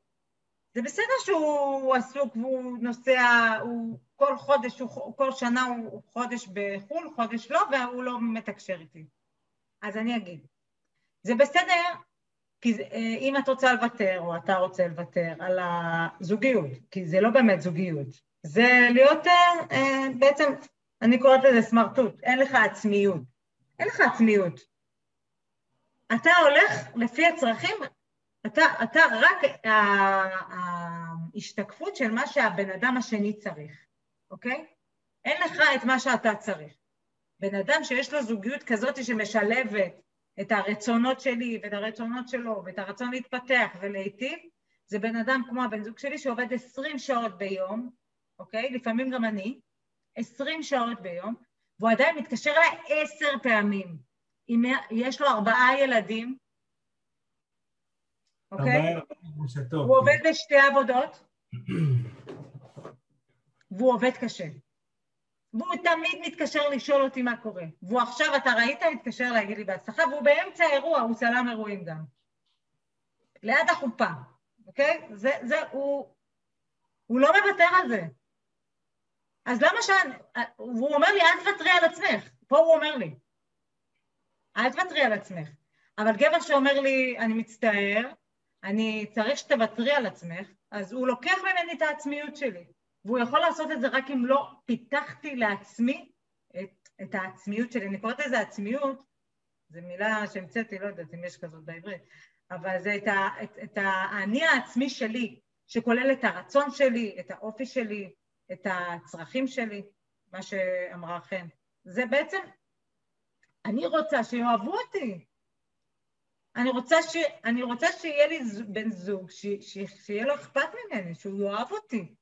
זה בסדר שהוא עסוק והוא נוסע, הוא כל חודש, הוא, כל שנה הוא חודש בחו"ל, חודש לא, והוא לא מתקשר איתי. אז אני אגיד, זה בסדר כי אה, אם את רוצה לוותר, או אתה רוצה לוותר על הזוגיות, כי זה לא באמת זוגיות, זה להיות אה, אה, בעצם, אני קוראת לזה סמרטוט, אין לך עצמיות. אין לך עצמיות. אתה הולך לפי הצרכים אתה, אתה רק ההשתקפות של מה שהבן אדם השני צריך, אוקיי? אין לך את מה שאתה צריך. בן אדם שיש לו זוגיות כזאת שמשלבת את הרצונות שלי ואת הרצונות שלו ואת הרצון להתפתח ולהיטיב, זה בן אדם כמו הבן זוג שלי שעובד 20 שעות ביום, אוקיי? לפעמים גם אני, 20 שעות ביום, והוא עדיין מתקשר אליי עשר פעמים. אם יש לו ארבעה ילדים, אוקיי? הוא עובד בשתי עבודות, והוא עובד קשה. והוא תמיד מתקשר לשאול אותי מה קורה. והוא עכשיו, אתה ראית? מתקשר להגיד לי בהצלחה, והוא באמצע האירוע, הוא צלם אירועים גם. ליד החופה, אוקיי? זה, זה, הוא, הוא לא מוותר על זה. אז למה ש... והוא אומר לי, אל תוותרי על עצמך. פה הוא אומר לי, אל תוותרי על עצמך. אבל גבר שאומר לי, אני מצטער, אני צריך שתוותרי על עצמך, אז הוא לוקח ממני את העצמיות שלי. והוא יכול לעשות את זה רק אם לא פיתחתי לעצמי את, את העצמיות שלי. אני קוראת לזה עצמיות, זו מילה שהמצאתי, לא יודעת אם יש כזאת בעברית, אבל זה את, את, את האני העצמי שלי, שכולל את הרצון שלי, את האופי שלי, את הצרכים שלי, מה שאמרה חן. זה בעצם, אני רוצה שיאהבו אותי, אני רוצה, ש... אני רוצה שיהיה לי בן זוג, ש... ש... שיהיה לו אכפת ממני, שהוא יאהב אותי.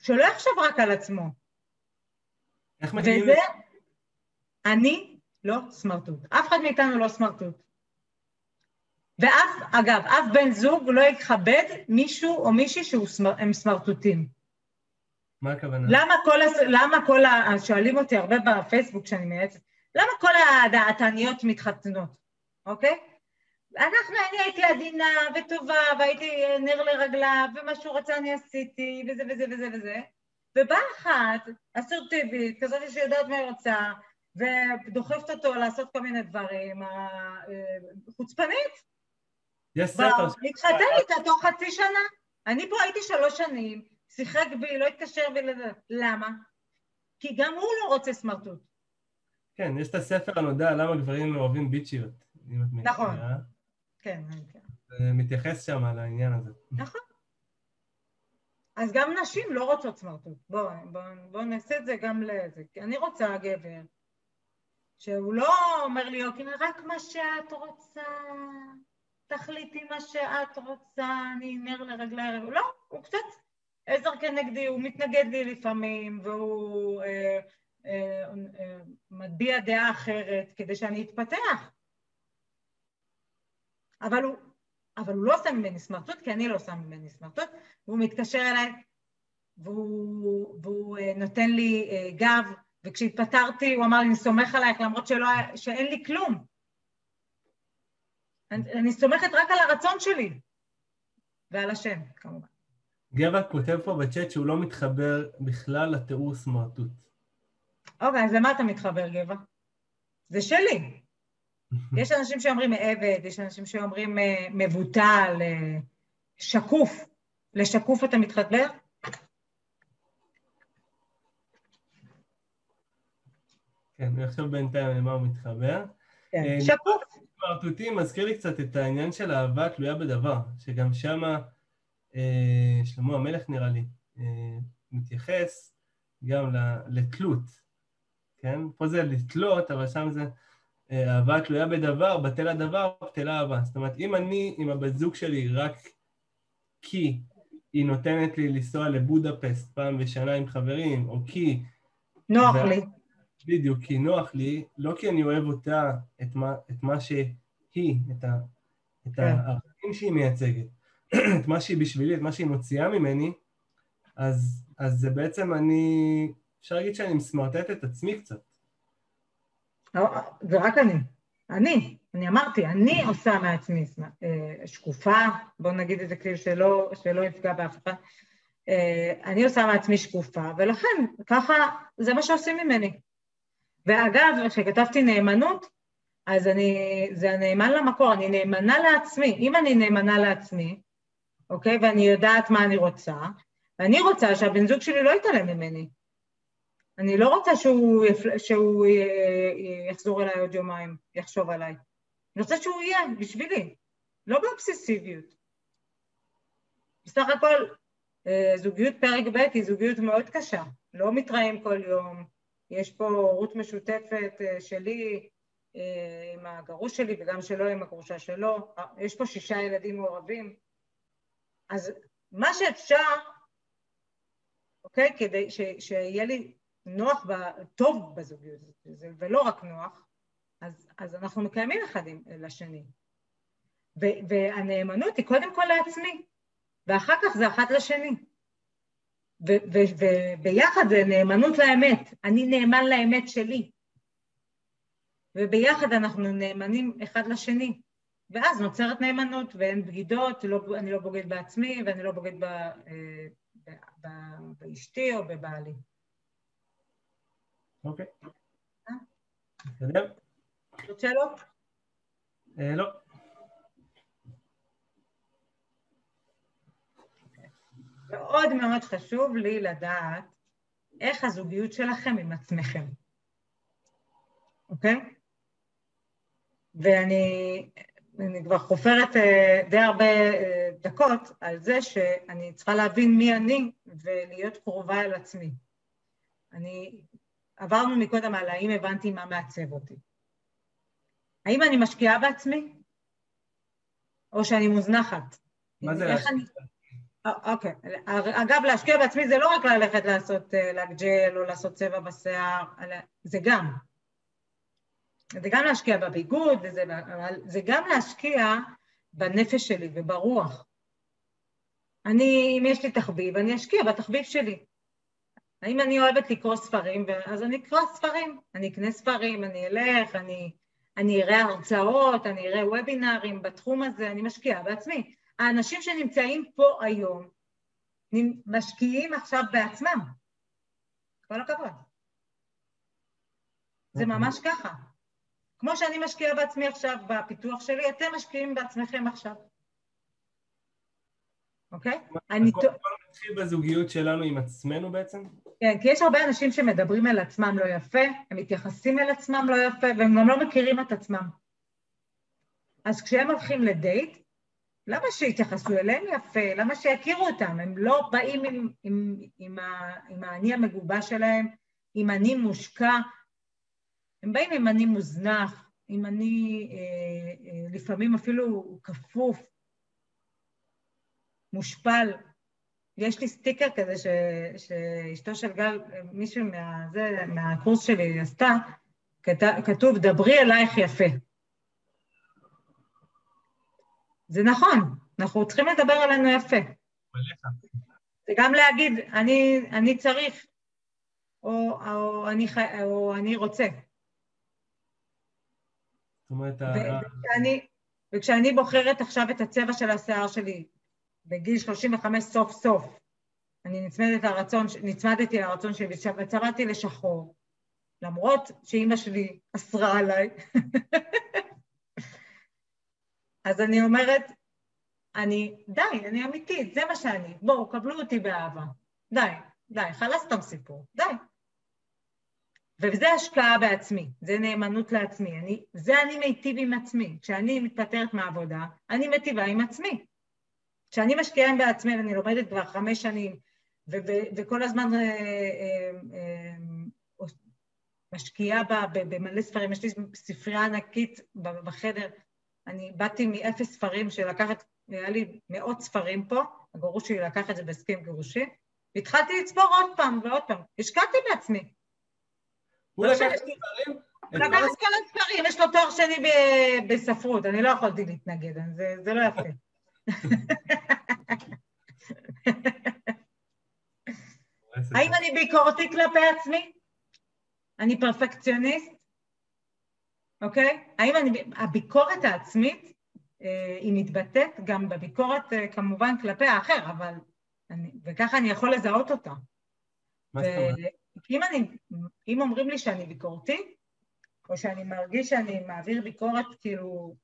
שלא יחשוב רק על עצמו. איך מגיעים... וזה, אני לא סמרטוט. אף אחד מאיתנו לא סמרטוט. ואף, אגב, אף בן זוג לא יכבד מישהו או מישהי שהם סמרטוטים. מה הכוונה? למה כל, הס... למה כל ה... שואלים אותי הרבה בפייסבוק כשאני מייעצת, למה כל הדעתניות מתחתנות, אוקיי? אנחנו, אני הייתי עדינה וטובה, והייתי נר לרגליו, ומה שהוא רצה אני עשיתי, וזה וזה וזה וזה, ובאה אחת, אסרטיבית, כזאת שיודעת מה היא רוצה, ודוחפת אותו לעשות כל מיני דברים, חוצפנית. יש ספר... להתחתן איתה תוך חצי שנה. אני פה הייתי שלוש שנים, שיחק בי, לא התקשר בי, למה? כי גם הוא לא רוצה סמרטוט. כן, יש את הספר הנודע למה גברים אוהבים ביצ'יות. נכון. כן, כן. זה מתייחס שם על העניין הזה. נכון. אז גם נשים לא רוצות סמרטוט. בואו בוא, בוא נעשה את זה גם לזה. כי אני רוצה גבר שהוא לא אומר לי, אוקיי, רק מה שאת רוצה, תחליטי מה שאת רוצה, אני נר לרגלי הרב. לא, הוא קצת עזר כנגדי, הוא מתנגד לי לפעמים, והוא אה, אה, אה, מביע דעה אחרת כדי שאני אתפתח. אבל הוא, אבל הוא לא עושה ממני סמרטוט, כי אני לא עושה ממני סמרטוט, והוא מתקשר אליי והוא, והוא אה, נותן לי אה, גב, וכשהתפטרתי הוא אמר לי, אני סומך עלייך למרות שלא, שאין לי כלום. אני, אני סומכת רק על הרצון שלי, ועל השם, כמובן. גבע כותב פה בצ'אט שהוא לא מתחבר בכלל לתיאור סמרטוט. אוקיי, אז למה אתה מתחבר, גבע? זה שלי. יש אנשים שאומרים עבד, יש אנשים שאומרים אה, מבוטל, אה, שקוף. לשקוף אתה מתחבר? כן, אני עכשיו בינתיים למה הוא מתחבר. כן, אה, שקוף. סמרטוטים מזכיר לי קצת את העניין של אהבה תלויה בדבר, שגם שמה שלמה המלך נראה לי מתייחס גם לתלות, כן? פה זה לתלות, אבל שם זה אהבה תלויה בדבר, בטל הדבר, בטלה אהבה. זאת אומרת, אם אני עם הבת זוג שלי רק כי היא נותנת לי לנסוע לבודפסט פעם בשנה עם חברים, או כי... נוח ו... לי. בדיוק, כי נוח לי, לא כי אני אוהב אותה, את מה, את מה שהיא, את, ה, את כן. הערכים שהיא מייצגת, (clears throat) את מה שהיא בשבילי, את מה שהיא מוציאה ממני, אז, אז זה בעצם אני, אפשר להגיד שאני מסמרטט את עצמי קצת. לא, זה רק אני. אני, אני אמרתי, אני עושה מעצמי אה, שקופה, בואו נגיד את זה כאילו שלא, שלא יפגע באף אחד. אה, אני עושה מעצמי שקופה, ולכן ככה זה מה שעושים ממני. ואגב, כשכתבתי נאמנות, אז אני, זה הנאמן למקור, אני נאמנה לעצמי. אם אני נאמנה לעצמי, אוקיי, ואני יודעת מה אני רוצה, ואני רוצה שהבן זוג שלי לא יתעלם ממני. אני לא רוצה שהוא, יפל... שהוא יחזור אליי עוד יומיים, יחשוב עליי. אני רוצה שהוא יהיה בשבילי, לא באובססיביות. בסך הכל, אה, זוגיות פרק ב' היא זוגיות מאוד קשה, לא מתראים כל יום, יש פה הורות משותפת אה, שלי אה, עם הגרוש שלי וגם שלו עם הגרושה שלו, יש פה שישה ילדים מעורבים, אז מה שאפשר, אוקיי, כדי ש, שיהיה לי נוח, טוב בזוגיות, ולא רק נוח, אז, אז אנחנו מקיימים אחד עם, לשני. ו, והנאמנות היא קודם כל לעצמי, ואחר כך זה אחת לשני. וביחד זה נאמנות לאמת, אני נאמן לאמת שלי. וביחד אנחנו נאמנים אחד לשני. ואז נוצרת נאמנות ואין בגידות, לא, אני לא בוגד בעצמי ואני לא בוגד ב, אה, ב, ב, באשתי או בבעלי. אוקיי. בסדר? עוד שאלות? אה, לא. מאוד מאוד חשוב לי לדעת איך הזוגיות שלכם עם עצמכם, אוקיי? ואני אני כבר חופרת אה, די הרבה אה, דקות על זה שאני צריכה להבין מי אני ולהיות קרובה אל עצמי. אני עברנו מקודם על האם הבנתי מה מעצב אותי. האם אני משקיעה בעצמי? או שאני מוזנחת? מה זה להשקיע? אני... אה, אוקיי. אגב, להשקיע בעצמי זה לא רק ללכת לעשות אה, לג'ל או לעשות צבע בשיער, זה גם. זה גם להשקיע בביגוד, וזה, אבל זה גם להשקיע בנפש שלי וברוח. אני, אם יש לי תחביב, אני אשקיע בתחביב שלי. האם אני אוהבת לקרוא ספרים, אז אני אקרא ספרים, אני אקנה ספרים, אני אלך, אני, אני אראה הרצאות, אני אראה וובינארים בתחום הזה, אני משקיעה בעצמי. האנשים שנמצאים פה היום משקיעים עכשיו בעצמם. כל הכבוד. זה אוקיי. ממש ככה. כמו שאני משקיעה בעצמי עכשיו בפיתוח שלי, אתם משקיעים בעצמכם עכשיו. אוקיי? אני... הכל מתחיל בזוגיות שלנו עם עצמנו בעצם? כן, כי יש הרבה אנשים שמדברים על עצמם לא יפה, הם מתייחסים אל עצמם לא יפה, והם גם לא מכירים את עצמם. אז כשהם הולכים לדייט, למה שיתייחסו אליהם יפה? למה שיכירו אותם? הם לא באים עם, עם, עם, ה, עם האני המגובש שלהם, עם אני מושקע, הם באים עם אני מוזנח, עם אני אה, אה, לפעמים אפילו כפוף, מושפל. יש לי סטיקר כזה ש, שאשתו של גל, מישהו מה, זה, מהקורס שלי עשתה, כתוב, דברי אלייך יפה. זה נכון, אנחנו צריכים לדבר עלינו יפה. זה גם להגיד, אני, אני צריך, או, או, אני, או אני רוצה. זאת אומרת, וכשאני, וכשאני בוחרת עכשיו את הצבע של השיער שלי, בגיל 35 סוף סוף, אני נצמדת לרצון, נצמדתי לרצון שלי וצבעתי לשחור, למרות שאימא שלי אסרה עליי. (laughs) אז אני אומרת, אני, די, אני אמיתית, זה מה שאני, בואו, קבלו אותי באהבה. די, די, חלאס את הסיפור, די. וזה השקעה בעצמי, זה נאמנות לעצמי. אני, זה אני מיטיב עם עצמי. כשאני מתפטרת מהעבודה, אני מיטיבה עם עצמי. כשאני משקיעה בעצמי, ואני לומדת כבר חמש שנים, וכל הזמן אה, אה, אה, משקיעה במלא ספרים, יש לי ספרייה ענקית בחדר, אני באתי מאפס ספרים שלקחת, היה לי מאות ספרים פה, הגרוש שלי לקח את זה בהסכם גירושי, והתחלתי לצבור עוד פעם ועוד פעם, השקעתי בעצמי. הוא לקח את הספרים? לקח את כל הספרים, יש לו תואר שני בספרות, אני לא יכולתי להתנגד, זה לא יפה. (laughs) האם אני ביקורתי כלפי עצמי? אני פרפקציוניסט? אוקיי? האם אני... הביקורת העצמית אה, היא מתבטאת גם בביקורת אה, כמובן כלפי האחר, אבל... אני, וככה אני יכול לזהות אותה. מה זאת אומרת? אם, אני, אם אומרים לי שאני ביקורתי, או שאני מרגיש שאני מעביר ביקורת כאילו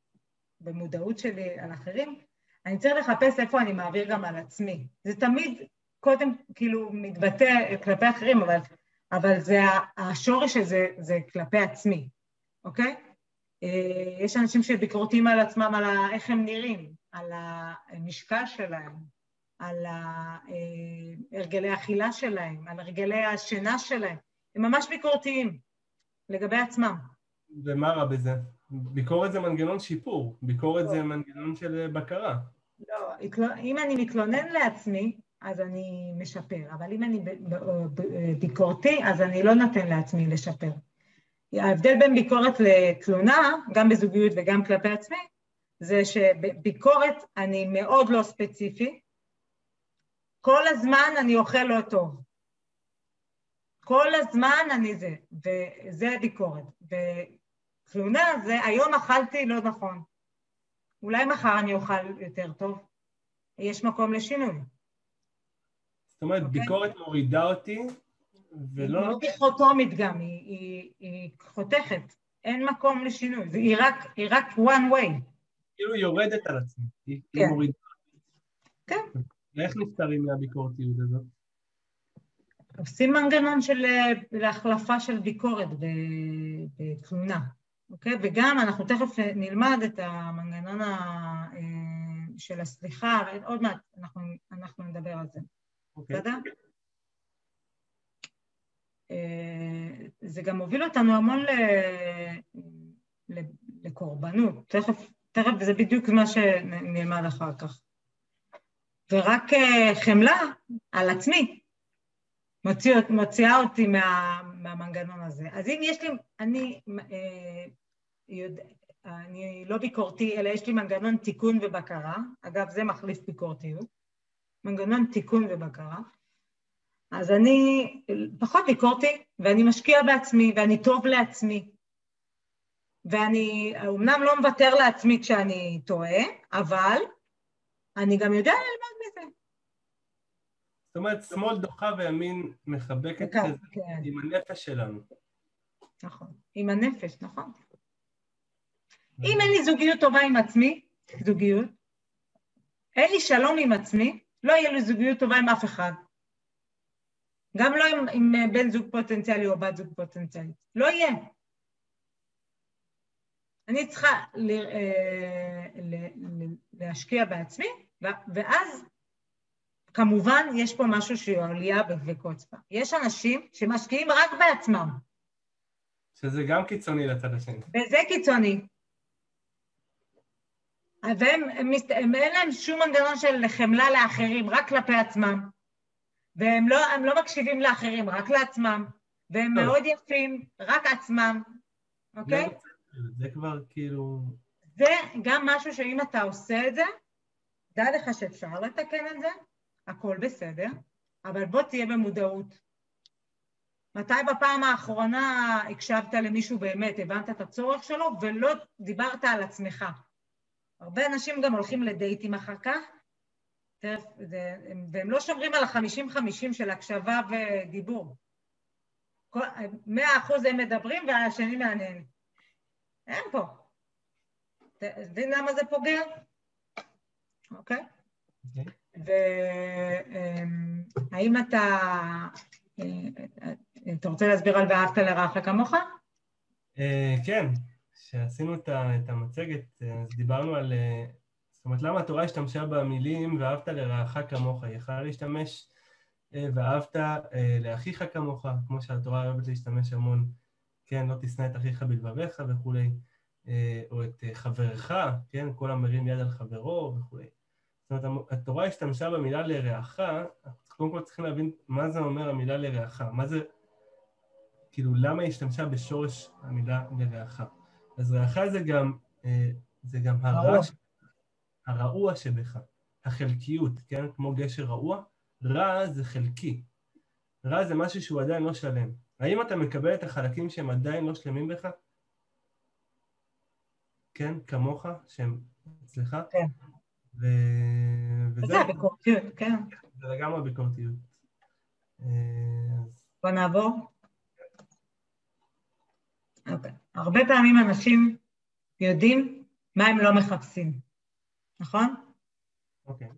במודעות שלי על אחרים, אני צריך לחפש איפה אני מעביר גם על עצמי. זה תמיד קודם כאילו מתבטא כלפי אחרים, אבל, אבל זה השורש של זה, כלפי עצמי, אוקיי? אה, יש אנשים שביקורתיים על עצמם, על איך הם נראים, על המשקל שלהם, על אה, הרגלי האכילה שלהם, על הרגלי השינה שלהם. הם ממש ביקורתיים לגבי עצמם. ומה רע בזה? ביקורת זה מנגנון שיפור, ביקורת זה מנגנון של בקרה. לא, אם אני מתלונן לעצמי, אז אני משפר, אבל אם אני ביקורתי, אז אני לא נותן לעצמי לשפר. ההבדל בין ביקורת לתלונה, גם בזוגיות וגם כלפי עצמי, זה שבביקורת אני מאוד לא ספציפי, כל הזמן אני אוכל לא טוב. כל הזמן אני זה, וזה ביקורת. ותלונה זה, היום אכלתי לא נכון. אולי מחר אני אוכל יותר טוב. יש מקום לשינוי. זאת אומרת, okay. אוקיי? ביקורת מורידה אותי, ולא... היא לא דיכוטומית גם, היא, היא, היא חותכת. אין מקום לשינוי, היא רק, היא רק one way. כאילו היא יורדת על עצמי, היא כן. מורידה. כן. ואיך נפטרים מהביקורתיות הזאת? עושים מנגנון של להחלפה של ביקורת בתלונה, אוקיי? וגם אנחנו תכף נלמד את המנגנון של הסליחה, עוד מעט אנחנו, אנחנו נדבר על זה, אוקיי. בסדר? אה, זה גם מוביל אותנו המון לקורבנות, תכף, תכף זה בדיוק מה שנלמד אחר כך. ורק אה, חמלה על עצמי מוציא, מוציאה אותי מה, מהמנגנון הזה. אז אם יש לי, אני, אה, יודע, אני לא ביקורתי, אלא יש לי מנגנון תיקון ובקרה, אגב זה מחליף ביקורתיות, מנגנון תיקון ובקרה, אז אני פחות ביקורתי, ואני משקיע בעצמי, ואני טוב לעצמי. ואני אומנם לא מוותר לעצמי כשאני טועה, אבל אני גם יודע ללמוד מזה. זאת אומרת, שמאל דוחה וימין מחבקת כזה כן. עם הנפש שלנו. נכון. עם הנפש, נכון. אם אין לי זוגיות טובה עם עצמי, זוגיות, אין לי שלום עם עצמי, לא יהיה לי זוגיות טובה עם אף אחד. גם לא עם, עם בן זוג פוטנציאלי או בת זוג פוטנציאלית. לא יהיה. אני צריכה ל, אה, ל, ל, להשקיע בעצמי, ואז כמובן יש פה משהו שהוא עלייה וקוץ בה. יש אנשים שמשקיעים רק בעצמם, שזה גם קיצוני לצד השני. וזה קיצוני. והם, הם, הם, אין להם שום מנגנון של חמלה לאחרים, רק כלפי עצמם. והם לא, הם לא מקשיבים לאחרים, רק לעצמם. והם טוב. מאוד יפים, רק עצמם, אוקיי? זה כבר כאילו... זה גם משהו שאם אתה עושה את זה, דע לך שאפשר לתקן את זה, הכל בסדר, אבל בוא תהיה במודעות. מתי בפעם האחרונה הקשבת למישהו באמת, הבנת את הצורך שלו, ולא דיברת על עצמך? הרבה אנשים גם הולכים לדייטים אחר כך, והם לא שומרים על החמישים-חמישים של הקשבה ודיבור. כל- מאה אחוז הם מדברים והשני מעניין. אין פה. אתה מבין למה זה פוגע? אוקיי? אוקיי. והאם אתה... אה, אתה רוצה להסביר על ואהבת לרעך כמוך? אה, כן, כשעשינו את המצגת, אז דיברנו על... אה, זאת אומרת, למה התורה השתמשה במילים ואהבת לרעך כמוך? היא יכולה להשתמש אה, ואהבת אה, לאחיך כמוך, כמו שהתורה אוהבת להשתמש המון, כן, לא תשנא את אחיך בלבביך וכולי, או את חברך, כן, כל המרים יד על חברו וכולי. זאת אומרת, התורה השתמשה במילה לרעך, קודם כל צריכים להבין מה זה אומר המילה לרעך, מה זה, כאילו, למה היא השתמשה בשורש המילה לרעך. אז רעך זה גם, אה, זה גם הרע, הרעוע שבך, החלקיות, כן? כמו גשר רעוע, רע זה חלקי. רע זה משהו שהוא עדיין לא שלם. האם אתה מקבל את החלקים שהם עדיין לא שלמים בך? כן, כמוך, שהם אצלך? כן. ו... וזה הביקורתיות, כן. זה לגמרי ביקורתיות. אה, בוא נעבור. אוקיי. הרבה פעמים אנשים יודעים מה הם לא מחפשים, נכון? אוקיי.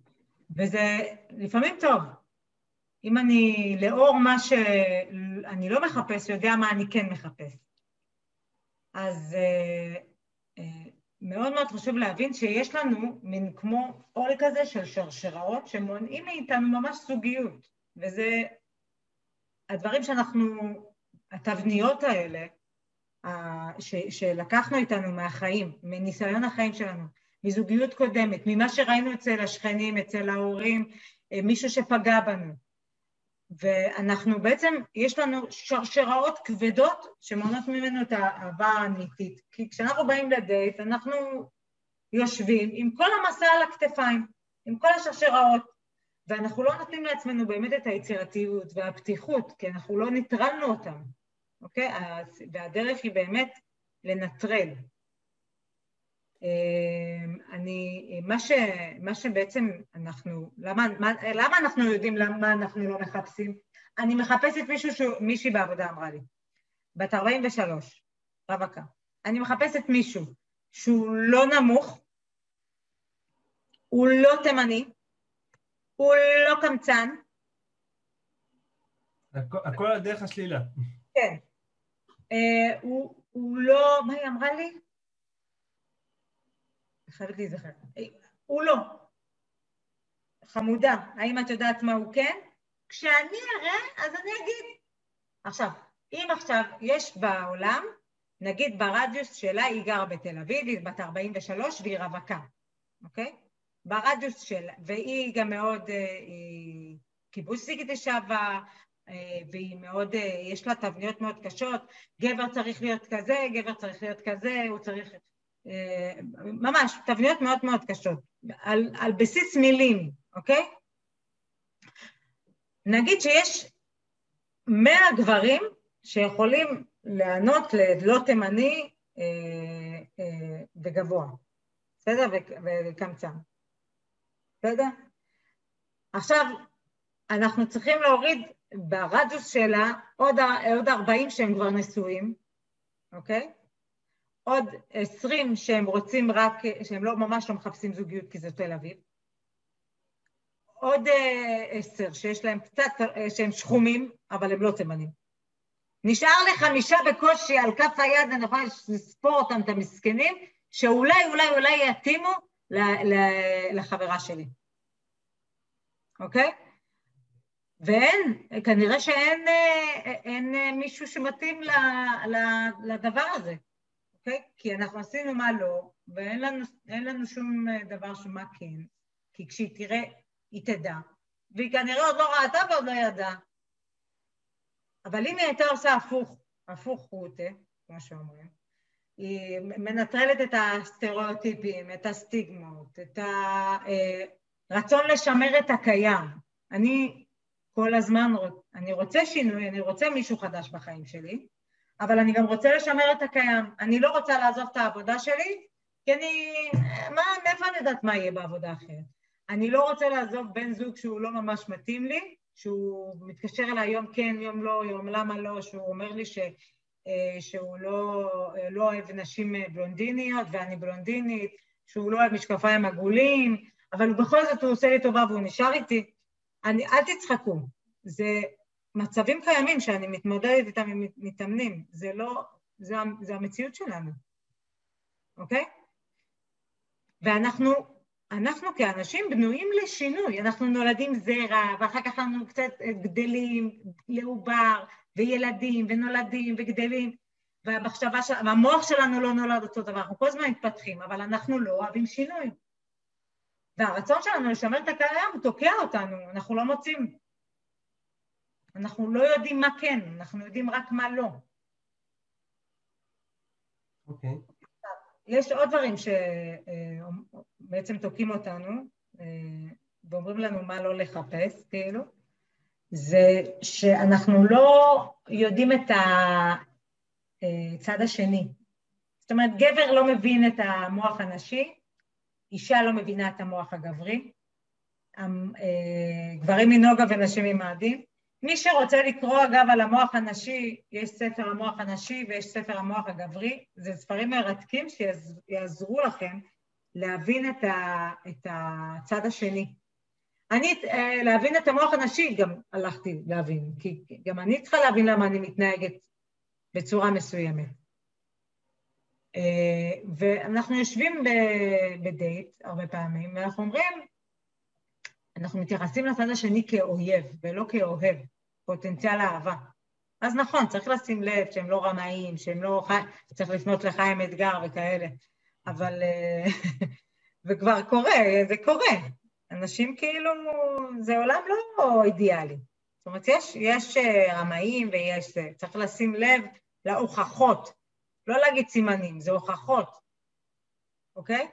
וזה לפעמים טוב. אם אני, לאור מה שאני לא מחפש, יודע מה אני כן מחפש. אז אה, אה, מאוד מאוד חשוב להבין שיש לנו מין כמו עול כזה של שרשראות שמונעים מאיתנו ממש זוגיות, וזה הדברים שאנחנו, התבניות האלה, ש, שלקחנו איתנו מהחיים, מניסיון החיים שלנו, מזוגיות קודמת, ממה שראינו אצל השכנים, אצל ההורים, אה, מישהו שפגע בנו. ואנחנו בעצם, יש לנו שרשראות כבדות שמונעות ממנו את האהבה האמיתית. כי כשאנחנו באים לדייט, אנחנו יושבים עם כל המסע על הכתפיים, עם כל השרשראות, ואנחנו לא נותנים לעצמנו באמת את היצירתיות והפתיחות, כי אנחנו לא ניטרלנו אותם, אוקיי? והדרך היא באמת לנטרל. מה, ש, מה שבעצם אנחנו, למה, מה, למה אנחנו יודעים למה אנחנו לא מחפשים? אני מחפשת מישהו, שהוא, מישהי בעבודה אמרה לי, בת 43, רווקה. אני מחפשת מישהו שהוא לא נמוך, הוא לא תימני, הוא לא קמצן, הכ- הכל על דרך השלילה. כן. אה, הוא, הוא לא, מה היא אמרה לי? חייבת להיזכר. אה, הוא לא. חמודה, האם את יודעת מה הוא כן? כשאני אראה, אז אני אגיד. עכשיו, אם עכשיו יש בעולם, נגיד ברדיוס שלה, היא גרה בתל אביב, היא בת 43 והיא רווקה, אוקיי? ברדיוס שלה, והיא גם מאוד, אה, היא קיבוצניקית לשעבר, אה, והיא מאוד, יש לה תבניות מאוד קשות, גבר צריך להיות כזה, גבר צריך להיות כזה, הוא צריך... אה, ממש, תבניות מאוד מאוד קשות, על, על בסיס מילים, אוקיי? נגיד שיש מאה גברים שיכולים לענות ללא תימני אה, אה, וגבוה, בסדר? וקמצן, בסדר? עכשיו, אנחנו צריכים להוריד ברדיוס שלה עוד, עוד 40 שהם כבר נשואים, אוקיי? עוד 20 שהם רוצים רק, שהם לא ממש לא מחפשים זוגיות כי זה תל אביב, עוד עשר שיש להם קצת, שהם שחומים, אבל הם לא תימנים. נשאר לי חמישה בקושי על כף היד, אני יכולה לספור אותם, את המסכנים, שאולי, אולי, אולי יתאימו לחברה שלי, אוקיי? ואין, כנראה שאין אין מישהו שמתאים לדבר הזה, אוקיי? כי אנחנו עשינו מה לא, ואין לנו, לנו שום דבר שמה כן, כי כשהיא תראה, היא תדע, והיא כנראה עוד לא ראתה ועוד לא ידעה. אבל אם היא הייתה עושה הפוך, הפוך רוטה, כמו שאומרים, היא מנטרלת את הסטריאוטיפים, את הסטיגמות, את הרצון לשמר את הקיים. אני כל הזמן, אני רוצה שינוי, אני רוצה מישהו חדש בחיים שלי, אבל אני גם רוצה לשמר את הקיים. אני לא רוצה לעזוב את העבודה שלי, כי אני... מה, מאיפה אני יודעת מה יהיה בעבודה אחרת? אני לא רוצה לעזוב בן זוג שהוא לא ממש מתאים לי, שהוא מתקשר אליי יום כן, יום לא, יום למה לא, שהוא אומר לי ש, אה, שהוא לא, אה, לא אוהב נשים בלונדיניות ואני בלונדינית, שהוא לא אוהב משקפיים עגולים, אבל בכל זאת הוא עושה לי טובה והוא נשאר איתי. אני, אל תצחקו, זה מצבים קיימים שאני מתמודדת איתם עם מתאמנים, זה לא, זה, זה המציאות שלנו, אוקיי? ואנחנו אנחנו כאנשים בנויים לשינוי, אנחנו נולדים זרע, ואחר כך אנחנו קצת גדלים לעובר, וילדים, ונולדים, וגדלים, והמחשבה של... והמוח שלנו לא נולד אותו דבר, אנחנו כל הזמן מתפתחים, אבל אנחנו לא אוהבים שינוי. והרצון שלנו לשמר את הקיים תוקע אותנו, אנחנו לא מוצאים. אנחנו לא יודעים מה כן, אנחנו יודעים רק מה לא. אוקיי. Okay. יש עוד דברים שבעצם תוקעים אותנו ואומרים לנו מה לא לחפש, כאילו, זה שאנחנו לא יודעים את הצד השני. זאת אומרת, גבר לא מבין את המוח הנשי, אישה לא מבינה את המוח הגברי, גברים מנוגה ונשים ממאדים, מי שרוצה לקרוא אגב על המוח הנשי, יש ספר המוח הנשי ויש ספר המוח הגברי, זה ספרים מרתקים שיעזרו לכם להבין את, ה, את הצד השני. אני, אה, להבין את המוח הנשי גם הלכתי להבין, כי גם אני צריכה להבין למה אני מתנהגת בצורה מסוימת. אה, ואנחנו יושבים בדייט הרבה פעמים, ואנחנו אומרים, אנחנו מתייחסים לצד השני כאויב ולא כאוהב, פוטנציאל אהבה. אז נכון, צריך לשים לב שהם לא רמאים, שהם לא... צריך לפנות לחיים אתגר וכאלה, אבל... אה, (laughs) וכבר קורה, זה קורה. אנשים כאילו... זה עולם לא אידיאלי. זאת אומרת, יש, יש אה, רמאים ויש... צריך לשים לב להוכחות. לא להגיד סימנים, זה הוכחות, אוקיי?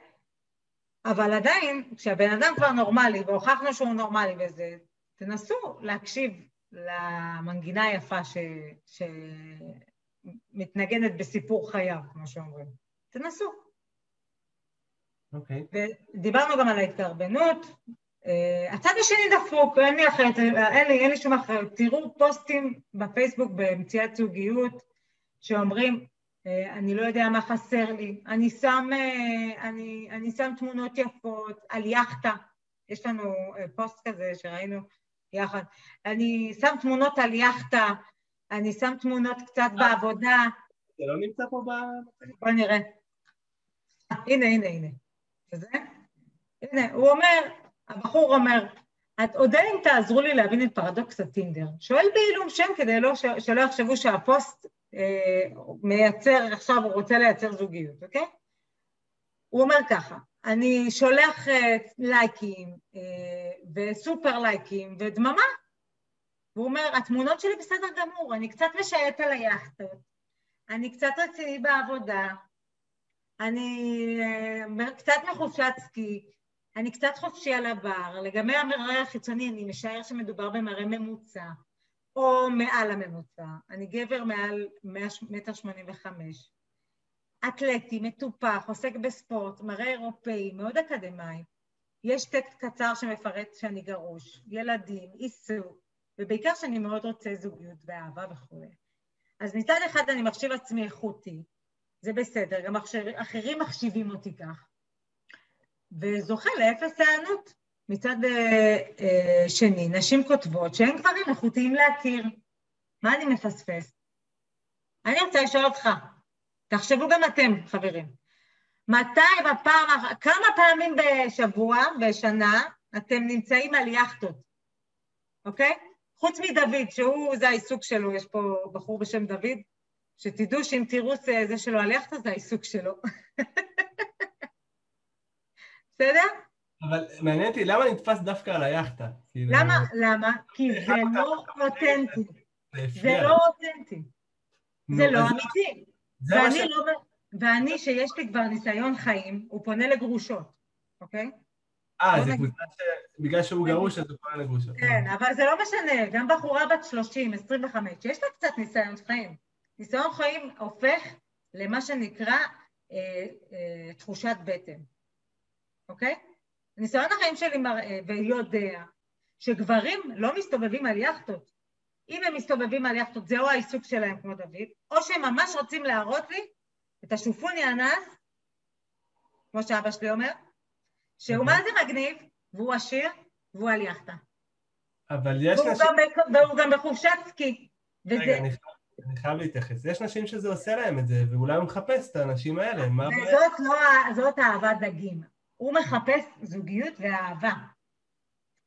אבל עדיין, כשהבן אדם כבר נורמלי, והוכחנו שהוא נורמלי וזה, תנסו להקשיב למנגינה היפה ש... שמתנגנת בסיפור חייו, כמו שאומרים. תנסו. אוקיי. Okay. ודיברנו גם על ההתקרבנות. Uh, הצד השני דפוק, אין לי אחרת, אין לי, אין לי שום אחרת. תראו פוסטים בפייסבוק במציאת זוגיות שאומרים, אה, אני לא יודע מה חסר לי, אני שם, אה, אני, אני שם תמונות יפות על יאכטה, יש לנו אה, פוסט כזה שראינו יחד, אני שם תמונות על יאכטה, אני שם תמונות קצת בעבודה. זה לא נמצא פה ב... בוא נראה. הנה, הנה, הנה. וזה? הנה, הוא אומר, הבחור אומר, את אודה אם תעזרו לי להבין את פרדוקס הטינדר. שואל בעילום שם כדי לא, שלא יחשבו שהפוסט אה, מייצר, עכשיו הוא רוצה לייצר זוגיות, אוקיי? הוא אומר ככה, אני שולח אה, לייקים אה, וסופר לייקים ודממה. הוא אומר, התמונות שלי בסדר גמור, אני קצת משייט על היאכטות, אני קצת רציני בעבודה, אני קצת מחופשת סקי, אני קצת חופשי על הבר, לגבי המראה החיצוני אני משער שמדובר במראה ממוצע. או מעל הממוצע, אני גבר מעל מטר שמונים וחמש, אתלטי, מטופח, עוסק בספורט, מראה אירופאי, מאוד אקדמאי, יש טקסט קצר שמפרט שאני גרוש, ילדים, עיסוק, ובעיקר שאני מאוד רוצה זוגיות ואהבה וכו'. אז מצד אחד אני מחשיב עצמי איכותי, זה בסדר, גם אחרים מחשיבים אותי כך, וזוכה לאפס הענות. מצד אה, אה, שני, נשים כותבות שאין גברים איכותיים להכיר. מה אני מפספס? אני רוצה לשאול אותך, תחשבו גם אתם, חברים, מתי בפעם, כמה פעמים בשבוע, בשנה, אתם נמצאים על יאכטות, אוקיי? חוץ מדוד, שהוא, זה העיסוק שלו, יש פה בחור בשם דוד, שתדעו שאם תראו זה שלו על יאכטה, זה העיסוק שלו. (laughs) בסדר? אבל מעניין אותי, למה נתפס דווקא על היאכטה? כאילו, למה? למה? כי זה לא אותנטי. זה לא אותנטי. זה לא אמיתי. ואני לא... ואני, שיש לי כבר ניסיון חיים, הוא פונה לגרושות, אוקיי? אה, זה קבוצה שבגלל שהוא גרוש אז הוא פונה לגרושות. כן, אבל זה לא משנה, גם בחורה בת 30, 25, שיש לה קצת ניסיון חיים. ניסיון חיים הופך למה שנקרא אה, אה, תחושת בטן, אוקיי? ניסיון החיים שלי מראה ויודע שגברים לא מסתובבים על יאכטות. אם הם מסתובבים על יאכטות, זהו העיסוק שלהם כמו דוד, או שהם ממש רוצים להראות לי את השופוני הנס, כמו שאבא שלי אומר, שהוא. מה זה מגניב, והוא עשיר, והוא על יאכטה. אבל יש נשים... והוא גם בחופשת סקי. רגע, אני חייב להתייחס. יש נשים שזה עושה להם את זה, ואולי הוא מחפש את האנשים האלה, מה הבעיה? לא זאת אהבת דגים. הוא מחפש זוגיות ואהבה.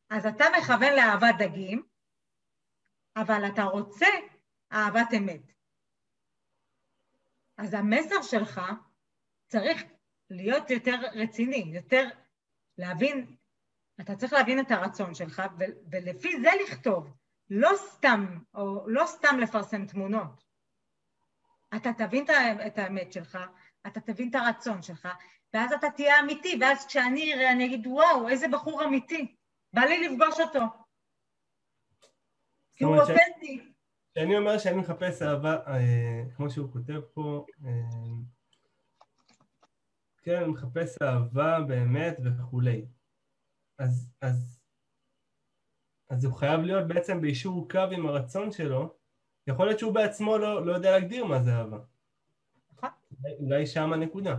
אז אתה מכוון לאהבת דגים, אבל אתה רוצה אהבת אמת. אז המסר שלך צריך להיות יותר רציני, יותר להבין, אתה צריך להבין את הרצון שלך, ולפי זה לכתוב, לא סתם, או לא סתם לפרסם תמונות. אתה תבין את האמת שלך, אתה תבין את הרצון שלך, ואז אתה תהיה אמיתי, ואז כשאני אראה, אני אגיד, וואו, איזה בחור אמיתי, בא לי לפגוש אותו. כי הוא אותנטי. כשאני אומר שאני מחפש אהבה, אה, כמו שהוא כותב פה, אה, כן, אני מחפש אהבה באמת וכולי. אז, אז, אז הוא חייב להיות בעצם ביישור קו עם הרצון שלו. יכול להיות שהוא בעצמו לא, לא יודע להגדיר מה זה אהבה. נכון. אולי שם הנקודה.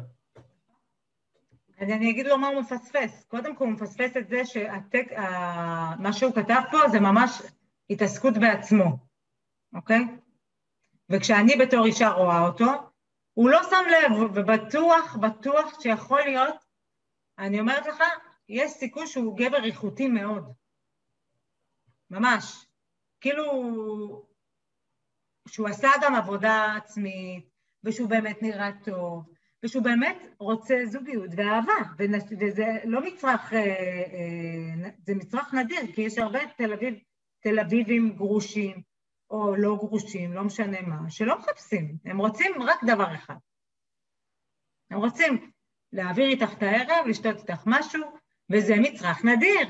אז אני אגיד לו מה הוא מפספס. קודם כל הוא מפספס את זה שמה שהוא כתב פה זה ממש התעסקות בעצמו. אוקיי? וכשאני בתור אישה רואה אותו, הוא לא שם לב, ובטוח, בטוח שיכול להיות, אני אומרת לך, יש סיכוי שהוא גבר איכותי מאוד. ממש. כאילו, שהוא עשה גם עבודה עצמית, ושהוא באמת נראה טוב, ושהוא באמת רוצה זוגיות ואהבה, וזה לא מצרך, אה, אה, זה מצרך נדיר, כי יש הרבה תל אביב, תל אביבים גרושים, או לא גרושים, לא משנה מה, שלא מחפשים, הם רוצים רק דבר אחד. הם רוצים להעביר איתך את הערב, לשתות איתך משהו, וזה מצרך נדיר.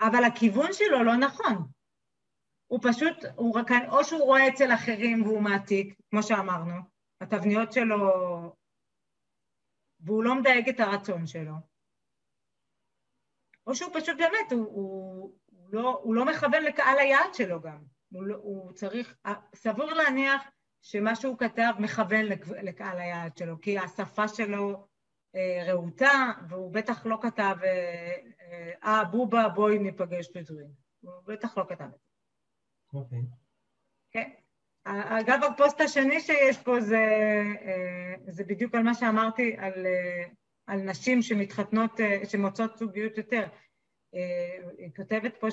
אבל הכיוון שלו לא נכון. הוא פשוט, הוא רק, או שהוא רואה אצל אחרים והוא מעתיק, כמו שאמרנו, התבניות שלו, והוא לא מדייק את הרצון שלו, או שהוא פשוט באמת, הוא, הוא, לא, הוא לא מכוון לקהל היעד שלו גם. הוא, לא, הוא צריך, סביר להניח שמה שהוא כתב מכוון לקהל היעד שלו, כי השפה שלו אה, רהוטה, והוא בטח לא כתב, אה, אה, אה בובה, בואי ניפגש בדברים. הוא בטח לא כתב את זה. אוקיי. כן. אגב, הפוסט השני שיש פה זה, אה, זה בדיוק על מה שאמרתי על, אה, על נשים שמתחתנות, שמוצאות זוגיות יותר. היא כותבת פה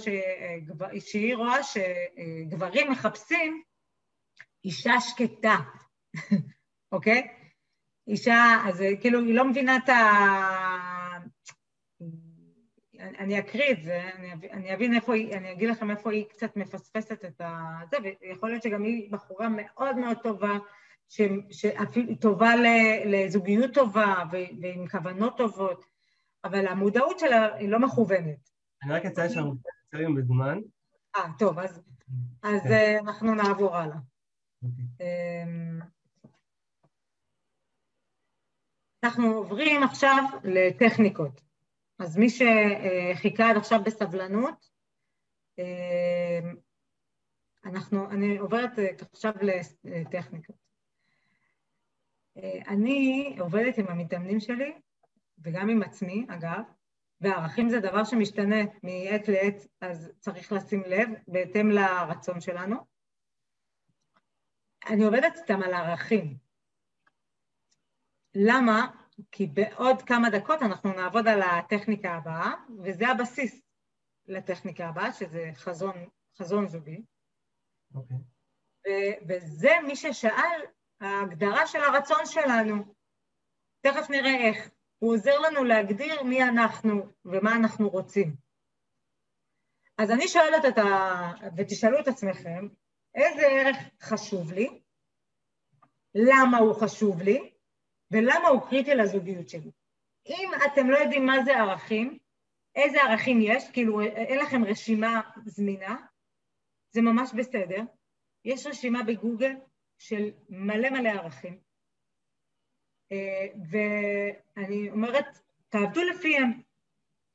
שהיא רואה שגברים מחפשים אישה שקטה, (laughs) אוקיי? אישה, אז כאילו היא לא מבינה את ה... אני אקריא את זה, אני, אני אבין איפה היא, אני אגיד לכם איפה היא קצת מפספסת את זה, ויכול להיות שגם היא בחורה מאוד מאוד טובה, שאפילו טובה לזוגיות טובה ועם כוונות טובות, אבל המודעות שלה היא לא מכוונת. אני רק אציין שהמודעות קצרים בזמן. אה, טוב, אז, אז. אה, אנחנו נעבור הלאה. אוקיי. אמ, אנחנו עוברים עכשיו לטכניקות. אז מי שחיכה עד עכשיו בסבלנות, אמ, אנחנו, אני עוברת אה, עכשיו לטכניקות. אה, אני עובדת עם המתאמנים שלי, וגם עם עצמי, אגב, וערכים זה דבר שמשתנה מעת לעת, אז צריך לשים לב, בהתאם לרצון שלנו. אני עובדת איתם על ערכים. למה? כי בעוד כמה דקות אנחנו נעבוד על הטכניקה הבאה, וזה הבסיס לטכניקה הבאה, שזה חזון, חזון זוגי. אוקיי. ו- וזה מי ששאל, ההגדרה של הרצון שלנו. תכף נראה איך. הוא עוזר לנו להגדיר מי אנחנו ומה אנחנו רוצים. אז אני שואלת את ה... ותשאלו את עצמכם, איזה ערך חשוב לי, למה הוא חשוב לי, ולמה הוא קריטי לזוגיות שלי. אם אתם לא יודעים מה זה ערכים, איזה ערכים יש, כאילו אין לכם רשימה זמינה, זה ממש בסדר. יש רשימה בגוגל של מלא מלא ערכים. אה, ואני אומרת, תעבדו לפיהם,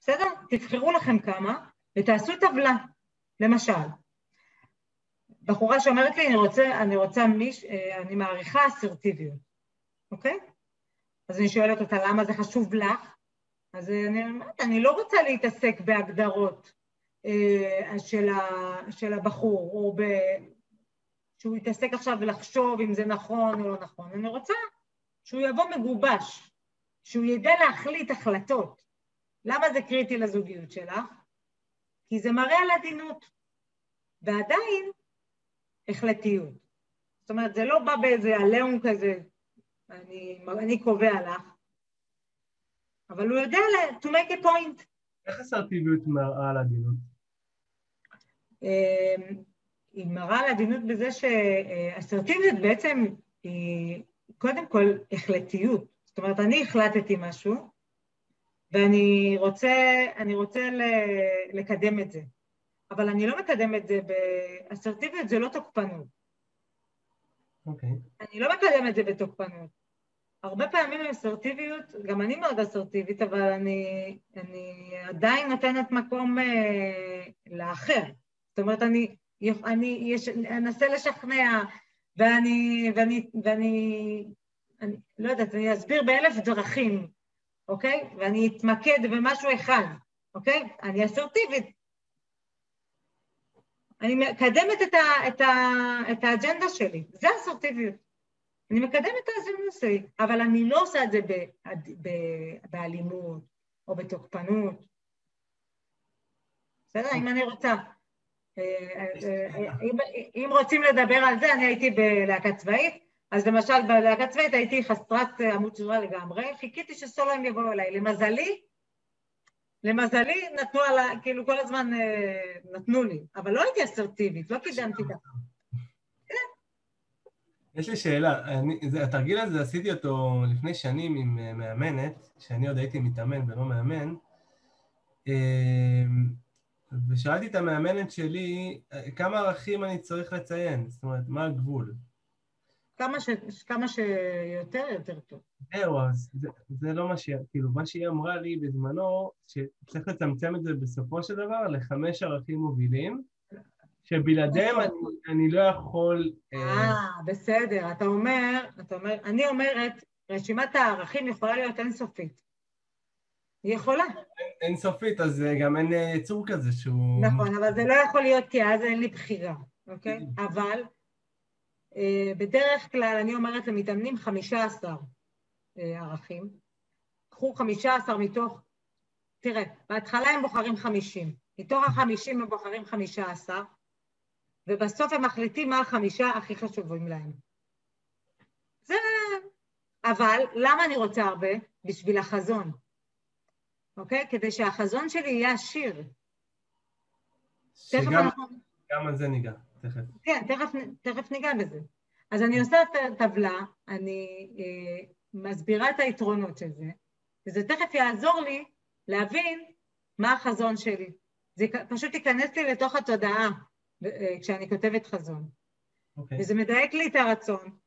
בסדר? תבחרו לכם כמה ותעשו טבלה. למשל, בחורה שאומרת לי, אני רוצה, אני רוצה מיש, אה, אני מעריכה אסרטיביות, אוקיי? אז אני שואלת אותה, למה זה חשוב לך? אז אני אומרת, אני לא רוצה להתעסק בהגדרות אה, של, ה, של הבחור, או ב... שהוא יתעסק עכשיו ולחשוב אם זה נכון או לא נכון. אני רוצה שהוא יבוא מגובש, שהוא ידע להחליט החלטות. למה זה קריטי לזוגיות שלך? כי זה מראה על עדינות, ועדיין החלטיות. זאת אומרת, זה לא בא באיזה עליהום כזה, אני, אני קובע לך, אבל הוא יודע to make a point. איך אסרטיביות מראה על עדינות? אמ, היא מראה על עדינות בזה שאסרטיביות בעצם היא קודם כל החלטיות. זאת אומרת, אני החלטתי משהו, ואני רוצה, אני רוצה לקדם את זה. אבל אני לא מקדם את זה באסרטיביות, זה לא תוקפנות. אוקיי. Okay. אני לא מקדם את זה בתוקפנות. הרבה פעמים אסרטיביות, גם אני מאוד אסרטיבית, אבל אני, אני עדיין נותנת מקום אה, לאחר. זאת אומרת, אני, אני יש, אנסה לשכנע, ואני, ואני, ואני, אני לא יודעת, אני אסביר באלף דרכים, אוקיי? ואני אתמקד במשהו אחד, אוקיי? אני אסרטיבית. אני מקדמת את, ה, את, ה, את האג'נדה שלי, זה אסרטיביות. אני מקדמת את האג'נדה שלי, אבל אני לא עושה את זה ב, ב, באלימות או בתוקפנות. בסדר? אם אני רוצה אם, אם רוצים לדבר על זה, אני הייתי בלהקה צבאית, אז למשל בלהקה צבאית הייתי חסרת עמוד שדרה לגמרי, חיכיתי שסולואים יבואו אליי. למזלי, למזלי נתנו על ה... כאילו כל הזמן נתנו לי, אבל לא הייתי אסרטיבית, לא קידמתי את זה. יש לי שאלה, אני, זה, התרגיל הזה עשיתי אותו לפני שנים עם מאמנת, שאני עוד הייתי מתאמן ולא מאמן, ושאלתי את המאמנת שלי, כמה ערכים אני צריך לציין? זאת אומרת, מה הגבול? כמה, ש... כמה שיותר, יותר טוב. זהו, אז זה, זה לא מה שהיא, כאילו, מה שהיא אמרה לי בזמנו, שצריך לצמצם את זה בסופו של דבר לחמש ערכים מובילים, שבלעדיהם אני, אני לא יכול... אה, בסדר, אתה אומר, אתה אומר, אני אומרת, רשימת הערכים יכולה להיות אינסופית. היא יכולה. אינסופית, אז גם אין יצור כזה שהוא... נכון, אבל זה לא יכול להיות כי אז אין לי בחירה, אוקיי? אבל בדרך כלל אני אומרת למתאמנים 15 ערכים. קחו 15 מתוך... תראה, בהתחלה הם בוחרים 50. מתוך ה-50 הם בוחרים 15, ובסוף הם מחליטים מה החמישה הכי חשובים להם. זה... אבל למה אני רוצה הרבה? בשביל החזון. אוקיי? כדי שהחזון שלי יהיה עשיר. שגם אנחנו... גם על זה ניגע, תכף. כן, תכף, תכף ניגע בזה. אז אני עושה טבלה, אני אה, מסבירה את היתרונות של זה, וזה תכף יעזור לי להבין מה החזון שלי. זה פשוט ייכנס לי לתוך התודעה אה, כשאני כותבת חזון. Okay. אוקיי. וזה מדייק לי את הרצון,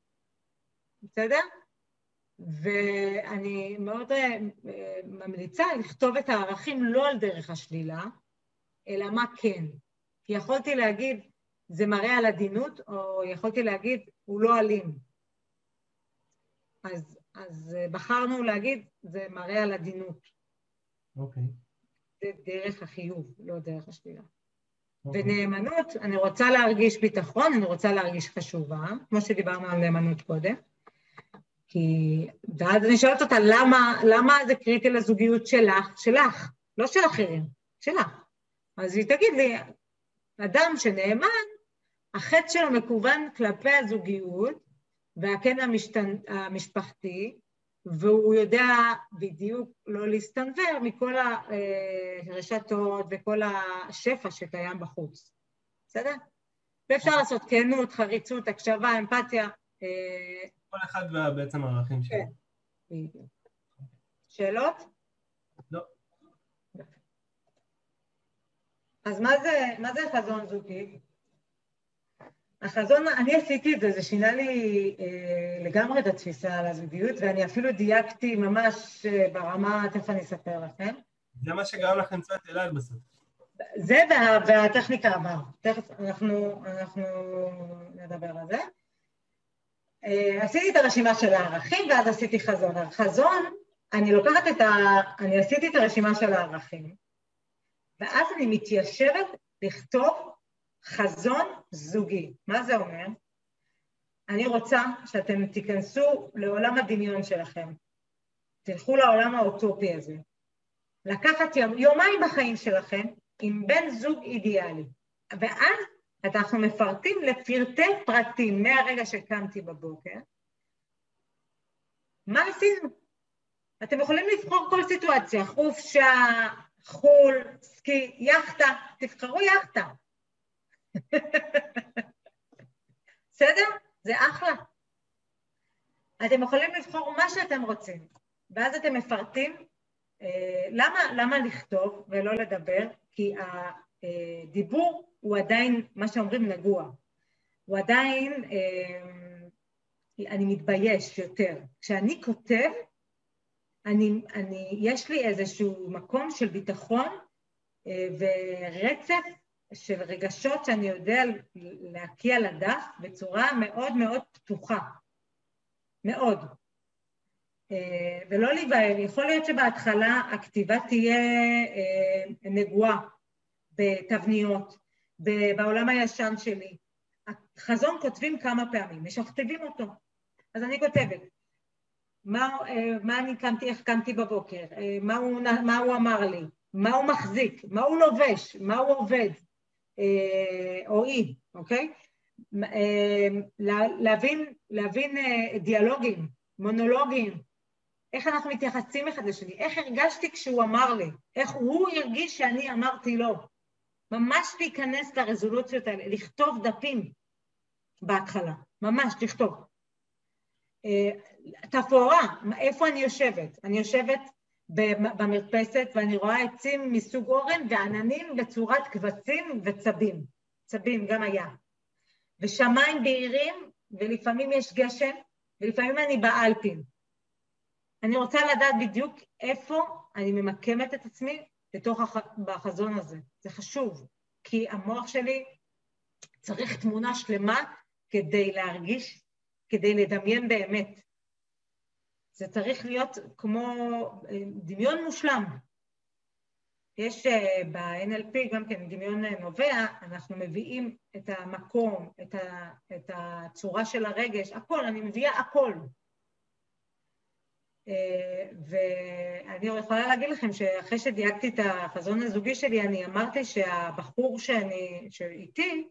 בסדר? ואני מאוד אה, ממליצה לכתוב את הערכים לא על דרך השלילה, אלא מה כן. כי יכולתי להגיד, זה מראה על עדינות, או יכולתי להגיד, הוא לא אלים. אז, אז אה, בחרנו להגיד, זה מראה על עדינות. אוקיי. זה דרך החיוב, לא דרך השלילה. אוקיי. ונאמנות, אני רוצה להרגיש ביטחון, אני רוצה להרגיש חשובה, כמו שדיברנו על נאמנות קודם. כי, ואז אני שואלת אותה, למה, למה זה קריטי לזוגיות שלך? שלך, לא של אחרים, שלך. אז היא תגיד לי, אדם שנאמן, החטא שלו מקוון כלפי הזוגיות והקן המשתנ... המשפחתי, והוא יודע בדיוק לא להסתנוור מכל הרשתות וכל השפע שקיים בחוץ. בסדר? ואפשר לעשות כנות, חריצות, הקשבה, אמפתיה. אה, כל אחד ובעצם הערכים שלו. כן, בדיוק. שאלות? לא. אז מה זה, מה זה חזון זוגי? החזון, אני עשיתי את זה, זה שינה לי אה, לגמרי את התפיסה על הזוגיות, ואני אפילו דייקתי ממש אה, ברמה, תכף אני אספר לכם. זה מה שגרם לך למצוא את אלעד בסוף. זה וה, והטכניקה הבאה, תכף אנחנו, אנחנו נדבר על זה. אה, עשיתי את הרשימה של הערכים ואז עשיתי חזון. החזון, אני לוקחת את ה... אני עשיתי את הרשימה של הערכים, ואז אני מתיישבת לכתוב חזון זוגי. מה זה אומר? אני רוצה שאתם תיכנסו לעולם הדמיון שלכם. תלכו לעולם האוטופי הזה. לקחת יומיים בחיים שלכם עם בן זוג אידיאלי. ואז אנחנו מפרטים לפרטי פרטים מהרגע שקמתי בבוקר. מה עשינו? אתם יכולים לבחור כל סיטואציה, חופשה, חו"ל, סקי, יאכטה, תבחרו יאכטה. (laughs) בסדר? זה אחלה. אתם יכולים לבחור מה שאתם רוצים, ואז אתם מפרטים. אה, למה, למה לכתוב ולא לדבר? כי הדיבור הוא עדיין, מה שאומרים, נגוע. הוא עדיין, אה, אני מתבייש יותר. כשאני כותב, אני, אני, יש לי איזשהו מקום של ביטחון אה, ורצף של רגשות שאני יודע להקיע לדף בצורה מאוד מאוד פתוחה. מאוד. אה, ולא להיבהל, יכול להיות שבהתחלה הכתיבה תהיה אה, נגועה בתבניות, בעולם הישן שלי. חזון כותבים כמה פעמים, משכתבים אותו. אז אני כותבת, מה, אה, מה אני קמתי, איך קמתי בבוקר, מה הוא, מה הוא אמר לי, מה הוא מחזיק, מה הוא לובש, מה הוא עובד, או אי, אוקיי? אה, להבין, להבין אה, דיאלוגים, מונולוגים, איך אנחנו מתייחסים אחד לשני, איך הרגשתי כשהוא אמר לי, איך הוא הרגיש שאני אמרתי לו. ממש להיכנס לרזולוציות האלה, לכתוב דפים בהתחלה, ממש לכתוב. תפאורה, איפה אני יושבת? אני יושבת במרפסת ואני רואה עצים מסוג אורן ועננים בצורת קבצים וצבים, צבים גם היה. ושמיים בהירים ולפעמים יש גשם ולפעמים אני באלפים. אני רוצה לדעת בדיוק איפה אני ממקמת את עצמי לתוך הח... בחזון הזה. זה חשוב, כי המוח שלי צריך תמונה שלמה כדי להרגיש, כדי לדמיין באמת. זה צריך להיות כמו אה, דמיון מושלם. יש אה, ב-NLP גם כן דמיון אה, נובע, אנחנו מביאים את המקום, את, ה, את הצורה של הרגש, הכל, אני מביאה הכל. ואני יכולה להגיד לכם שאחרי שדייקתי את החזון הזוגי שלי, אני אמרתי שהבחור שאני, שאיתי,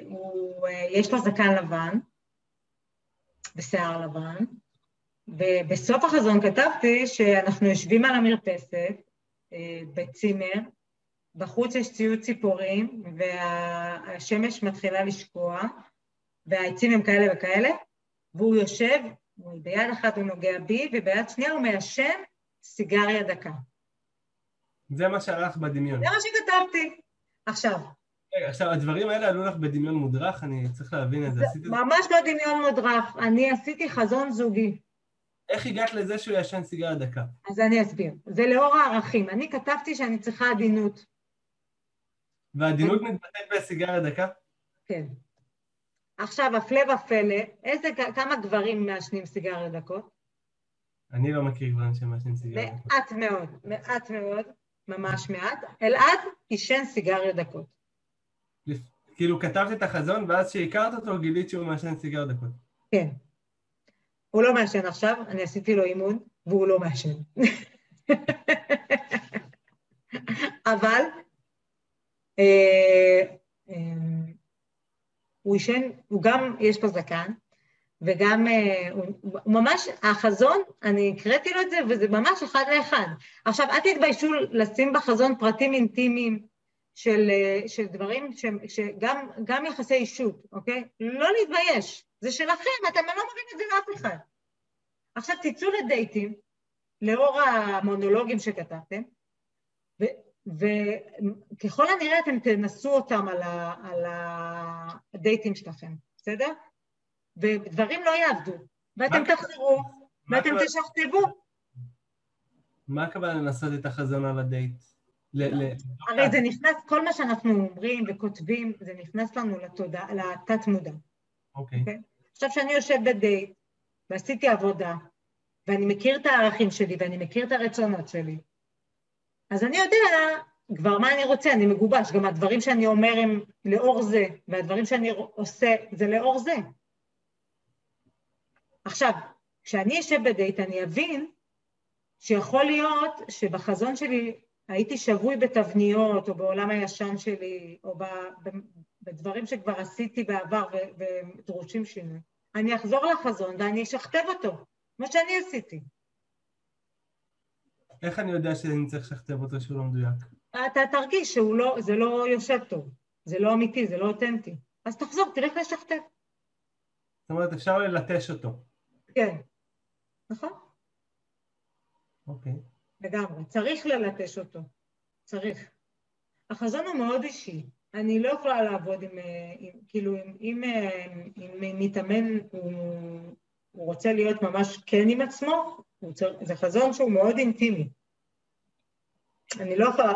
הוא, יש לו זקן לבן ושיער לבן, ובסוף החזון כתבתי שאנחנו יושבים על המרפסת אה, בצימר, בחוץ יש ציוד ציפורים והשמש מתחילה לשקוע והעצים הם כאלה וכאלה והוא יושב, ביד אחת הוא נוגע בי וביד שנייה הוא מעשן סיגריה דקה. זה מה שהלך בדמיון. זה מה שכתבתי. עכשיו, עכשיו, הדברים האלה עלו לך בדמיון מודרך, אני צריך להבין את זה. ממש לא דמיון מודרך, אני עשיתי חזון זוגי. איך הגעת לזה שהוא ישן סיגריה דקה? אז אני אסביר. זה לאור הערכים. אני כתבתי שאני צריכה עדינות. והעדינות מתבטאת בסיגריה דקה? כן. עכשיו, הפלא ופלא, איזה, כמה גברים מעשנים סיגריה דקות? אני לא מכיר גברים שמעשנים סיגריה דקה. מעט מאוד, מעט מאוד, ממש מעט. אלעד עישן סיגריה דקות. כאילו כתבת את החזון, ואז כשהכרת אותו גילית שהוא מעשן סיגריה דקות. כן. הוא לא מעשן עכשיו, אני עשיתי לו אימון, והוא לא מעשן. (laughs) אבל אה, אה, הוא עישן, הוא גם, יש לו זקן, וגם, אה, הוא, ממש, החזון, אני הקראתי לו את זה, וזה ממש אחד לאחד. עכשיו, אל תתביישו לשים בחזון פרטים אינטימיים של, אה, של דברים שגם גם יחסי אישות, אוקיי? לא להתבייש, זה שלכם, אתם לא מראים את זה לאף אחד. עכשיו תצאו לדייטים, לאור המונולוגים שכתבתם, ו- וככל הנראה אתם תנסו אותם על, ה- על הדייטים שלכם, בסדר? ודברים לא יעבדו, ואתם תחזרו, ואתם תשכתבו. מה הכוונה לנסות את החזון על הדייט? הרי זה נכנס, כל מה שאנחנו אומרים וכותבים, זה נכנס לנו לתת מודע. אוקיי. עכשיו, כשאני יושב בדייט ועשיתי עבודה, ואני מכיר את הערכים שלי ואני מכיר את הרצונות שלי, אז אני יודע כבר מה אני רוצה, אני מגובש. גם הדברים שאני אומר הם לאור זה, והדברים שאני עושה זה לאור זה. עכשיו, כשאני אשב בדייט אני אבין שיכול להיות שבחזון שלי הייתי שבוי בתבניות, או בעולם הישן שלי, או בדברים שכבר עשיתי בעבר ודרושים שינוי. אני אחזור לחזון ואני אשכתב אותו, כמו שאני עשיתי. איך אני יודע שאני צריך לשכתב אותו שהוא לא מדויק? אתה תרגיש שהוא לא, זה לא יושב טוב, זה לא אמיתי, זה לא אותנטי. אז תחזור, תלך לשכתב. זאת אומרת, אפשר ללטש אותו. כן. נכון? אוקיי. לגמרי. צריך ללטש אותו. צריך. החזון הוא מאוד אישי. אני לא יכולה לעבוד עם, אה, עם כאילו, אם, אם, אה, אם מתאמן הוא, הוא רוצה להיות ממש כן עם עצמו, צר, זה חזון שהוא מאוד אינטימי. אני לא יכולה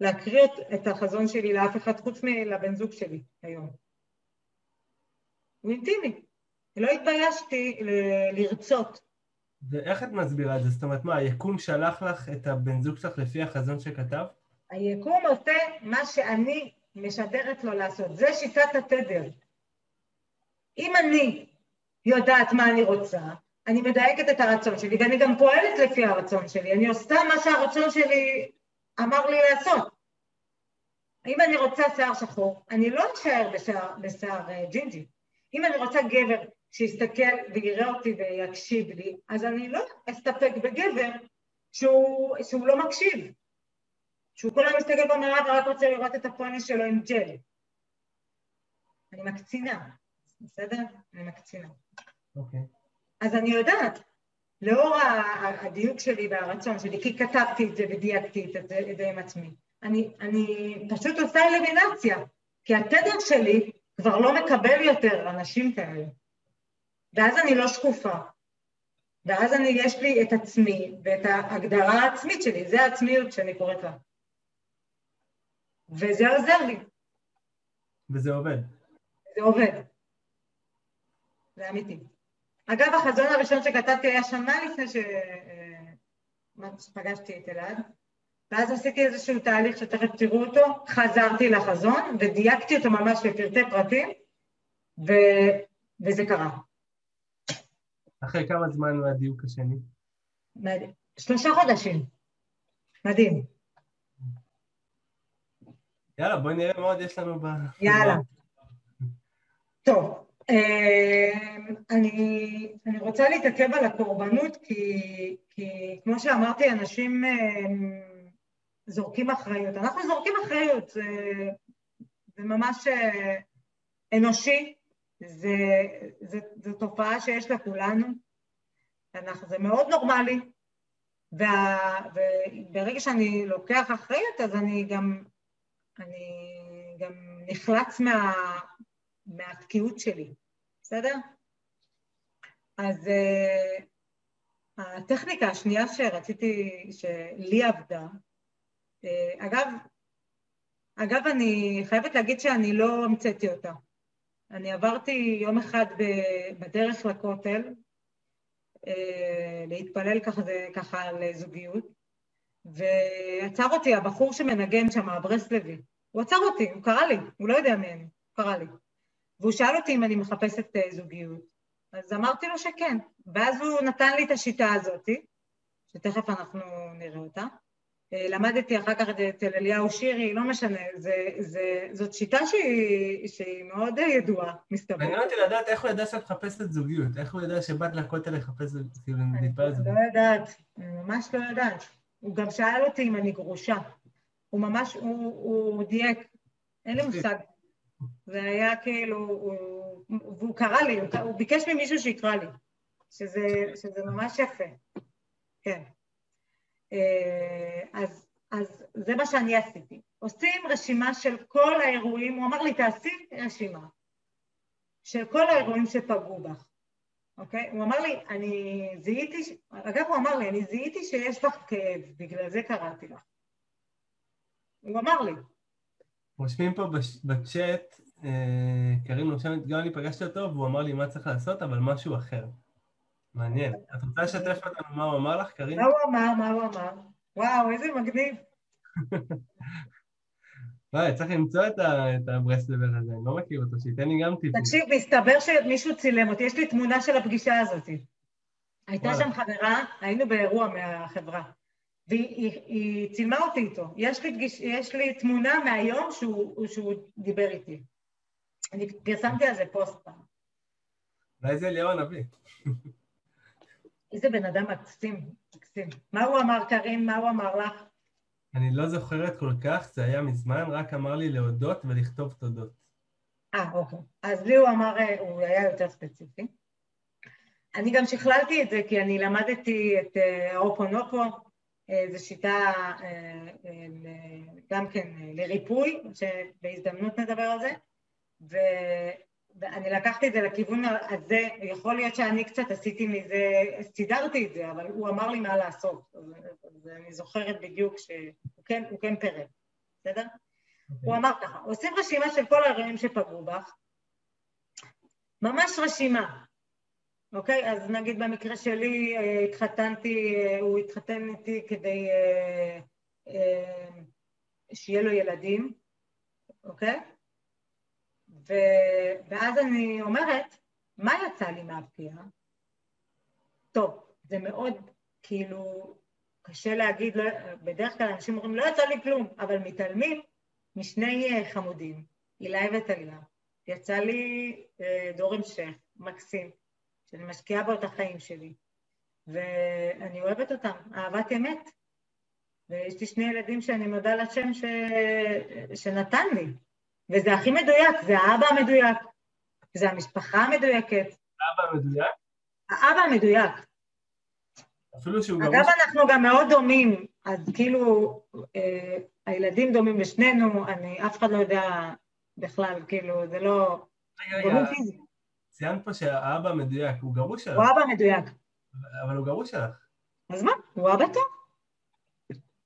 להקריא את, את החזון שלי לאף אחד חוץ מלבן זוג שלי היום. הוא אינטימי. לא התביישתי ל- לרצות. ואיך את מסבירה את זה? זאת אומרת, מה, היקום שלח לך את הבן זוג שלך לפי החזון שכתבת? היקום עושה מה שאני משדרת לו לעשות. זה שיטת התדר. אם אני יודעת מה אני רוצה, אני מדייקת את הרצון שלי, ואני גם פועלת לפי הרצון שלי. אני עושה מה שהרצון שלי אמר לי לעשות. אם אני רוצה שיער שחור, אני לא אשאר בשיער, בשיער אה, ג'ינג'י. אם אני רוצה גבר שיסתכל ויראה אותי ויקשיב לי, אז אני לא אסתפק בגבר שהוא, שהוא לא מקשיב. שהוא כל היום מסתכל במראה ורק רוצה לראות את הפוני שלו עם ג'ל. אני מקצינה, בסדר? אני מקצינה. אוקיי. אז אני יודעת, לאור הדיוק שלי והרצון שלי, כי כתבתי את זה ודייקתי את זה, את זה עם עצמי, אני, אני פשוט עושה אלימינציה, כי התדר שלי כבר לא מקבל יותר אנשים כאלה. ואז אני לא שקופה. ואז אני, יש לי את עצמי ואת ההגדרה העצמית שלי, זה העצמיות שאני קוראת לה. וזה עוזר לי, וזה עובד. זה עובד. זה אמיתי. אגב, החזון הראשון שכתבתי היה שנה לפני שפגשתי את אלעד, ואז עשיתי איזשהו תהליך שתכף תראו אותו, חזרתי לחזון ודייקתי אותו ממש בפרטי פרטים, ו... וזה קרה. אחרי כמה זמן מהדיוק השני? מדהים. שלושה חודשים. מדהים. יאללה, בואי נראה מה עוד יש לנו ב... יאללה. (laughs) טוב, אה, אני, אני רוצה להתעכב על הקורבנות, כי, כי כמו שאמרתי, אנשים אה, זורקים אחריות. אנחנו זורקים אחריות, זה, זה ממש אה, אנושי, זה, זה, זו תופעה שיש לכולנו. אנחנו, זה מאוד נורמלי, וברגע שאני לוקח אחריות, אז אני גם, אני גם נחלץ מה, מהתקיעות שלי, בסדר? אז uh, הטכניקה השנייה שרציתי, שלי עבדה, uh, אגב, אגב, אני חייבת להגיד שאני לא המצאתי אותה. אני עברתי יום אחד בדרך לכותל, אה, להתפלל ככה, ככה על זוגיות, ועצר אותי הבחור שמנגן שם, הברסלבי. הוא עצר אותי, הוא קרא לי, הוא לא יודע מי אני, הוא קרא לי. והוא שאל אותי אם אני מחפשת אה, זוגיות. אז אמרתי לו שכן. ואז הוא נתן לי את השיטה הזאת, שתכף אנחנו נראה אותה. אה, למדתי אחר כך אצל אליהו שירי, לא משנה, זה, זה, זאת שיטה שהיא, שהיא מאוד ידועה, מסתבר. מעניין אותי לדעת איך הוא ידע שאת מחפשת זוגיות, איך הוא ידע שבאת לכותל לחפש, כאילו, להתפלל זוגיות. אני לא יודעת, ממש לא יודעת. הוא גם שאל אותי אם אני גרושה. הוא ממש, הוא, הוא דייק, אין לי מושג. זה היה כאילו, הוא, והוא קרא לי, הוא, הוא ביקש ממישהו שיקרא לי, שזה, שזה ממש יפה, כן. אה, אז, אז זה מה שאני עשיתי. עושים רשימה של כל האירועים, הוא אמר לי, תעשי רשימה של כל האירועים שפגעו בך, אוקיי? הוא אמר לי, אני זיהיתי, אגב, הוא אמר לי, אני זיהיתי שיש בך כאב, בגלל זה קראתי לך. הוא אמר לי. רושמים פה בצ'אט, אה, קרים רושמת, גם אני פגשתי אותו והוא אמר לי מה צריך לעשות, אבל משהו אחר. מעניין. את רוצה לשתף אותנו מה הוא אמר לך, קרין? מה הוא אמר? מה הוא אמר? וואו, איזה מגניב. (laughs) וואי, צריך למצוא את הברסלבר הזה, אני לא מכיר אותו, שייתן לי גם טיפים. תקשיב, מסתבר שמישהו צילם אותי, יש לי תמונה של הפגישה הזאת. הייתה שם חברה, היינו באירוע מהחברה, והיא צילמה אותי איתו. יש לי, יש לי תמונה מהיום שהוא, שהוא דיבר איתי. אני פרסמתי על זה פוסט פעם. אולי זה אליהו הנביא. איזה בן אדם מקסים, מקסים. מה הוא אמר, קארין? מה הוא אמר לך? אני לא זוכרת כל כך, זה היה מזמן, רק אמר לי להודות ולכתוב תודות. אה, אוקיי. אז לי הוא אמר, אה, הוא היה יותר ספציפי. אני גם שכללתי את זה כי אני למדתי את האופונופו, אה, זו שיטה גם כן לריפוי, שבהזדמנות נדבר על זה, ואני לקחתי את זה לכיוון הזה, יכול להיות שאני קצת עשיתי מזה, סידרתי את זה, אבל הוא אמר לי מה לעשות, אז אני זוכרת בדיוק שהוא כן, כן פירט, בסדר? Okay. אוקיי. הוא אמר ככה, עושים רשימה של כל האירועים שפגעו בך, ממש רשימה, אוקיי? אז נגיד במקרה שלי אה, התחתנתי, אה, הוא התחתן איתי כדי אה, שיהיה לו ילדים, אוקיי? ו... ואז אני אומרת, מה יצא לי מהפגיעה? טוב, זה מאוד כאילו קשה להגיד, לא, בדרך כלל אנשים אומרים, לא יצא לי כלום, אבל מתעלמים משני אה, חמודים, אילי וטליה. יצא לי אה, דור המשך, מקסים, שאני משקיעה בו את החיים שלי, ואני אוהבת אותם, אהבת אמת. ויש לי שני ילדים שאני מודה לשם ש... שנתן לי, וזה הכי מדויק, זה האבא המדויק, זה המשפחה המדויקת. האבא המדויק? האבא המדויק. אפילו שהוא אגב, גרוש... אנחנו גם מאוד דומים, אז כאילו, אה, הילדים דומים לשנינו, אני, אף אחד לא יודע בכלל, כאילו, זה לא... רגע, רגע, ציינת פה שהאבא המדויק, הוא גרוש שלך. הוא אבא מדויק. אבל הוא גרוש שלך. אז מה? הוא אבא טוב.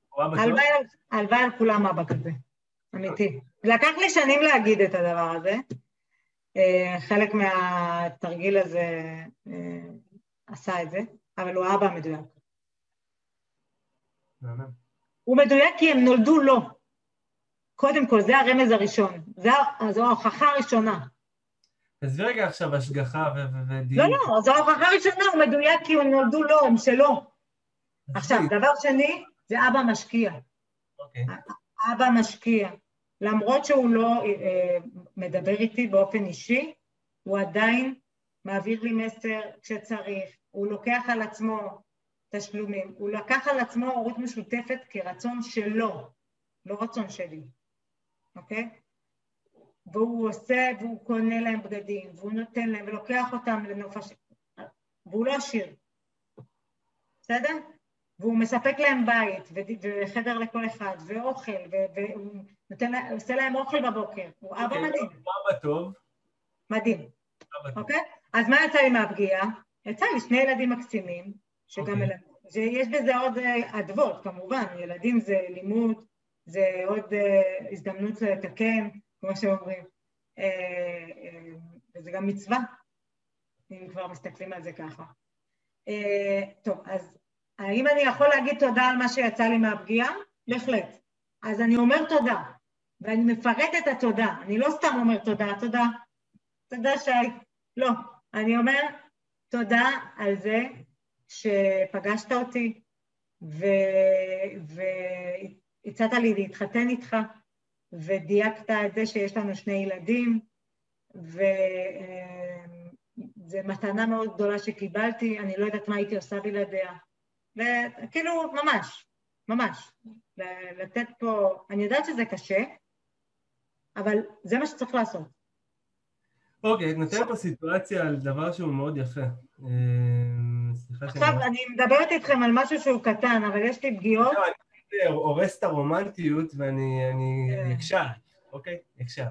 הוא אבא טוב? הלוואי על כולם אבא כזה, אמיתי. לקח לי שנים להגיד את הדבר הזה. אה, חלק מהתרגיל הזה אה, עשה את זה, אבל הוא האבא המדויק. הוא מדויק כי הם נולדו לו. קודם כל, זה הרמז הראשון. זו ההוכחה הראשונה. עזבי רגע עכשיו השגחה ודיוק. לא, לא, זו ההוכחה הראשונה, הוא מדויק כי הם נולדו לו, הם שלו. עכשיו, דבר שני, זה אבא משקיע. אוקיי. אבא משקיע. למרות שהוא לא אה, מדבר איתי באופן אישי, הוא עדיין מעביר לי מסר כשצריך, הוא לוקח על עצמו תשלומים, הוא לקח על עצמו הורות משותפת כרצון שלו, לא רצון שלי, אוקיי? והוא עושה, והוא קונה להם בגדים, והוא נותן להם, ולוקח אותם לנוף הש... והוא לא עשיר, בסדר? והוא מספק להם בית, וחדר לכל אחד, ואוכל, והוא נותן, עושה להם אוכל בבוקר, הוא אבא אוקיי, מדהים. אבא טוב. מדהים. אוקיי? אז מה יצא לי מהפגיעה? יצא לי שני ילדים מקסימים, שגם אוקיי. ילדים, שיש בזה עוד אה, אדוות, כמובן, ילדים זה לימוד, זה עוד אה, הזדמנות לתקן, כמו שאומרים, אה, וזה גם מצווה, אם כבר מסתכלים על זה ככה. טוב, אז האם אני יכול להגיד תודה על מה שיצא לי מהפגיעה? בהחלט. אז אני אומר תודה, ואני מפרט את התודה, אני לא סתם אומר תודה, תודה, תודה שי, לא, אני אומר תודה על זה שפגשת אותי והצעת לי להתחתן איתך ודייקת את זה שיש לנו שני ילדים וזו מתנה מאוד גדולה שקיבלתי, אני לא יודעת מה הייתי עושה בלעדיה. וכאילו ממש, ממש, לתת פה, אני יודעת שזה קשה, אבל זה מה שצריך לעשות. אוקיי, את נותנת פה סיטואציה על דבר שהוא מאוד יפה. אה. עכשיו, אני מדברת איתכם על משהו שהוא קטן, אבל יש לי פגיעות. לא, אני הורס את הרומנטיות ואני אני כן. אקשה אוקיי? אקשה.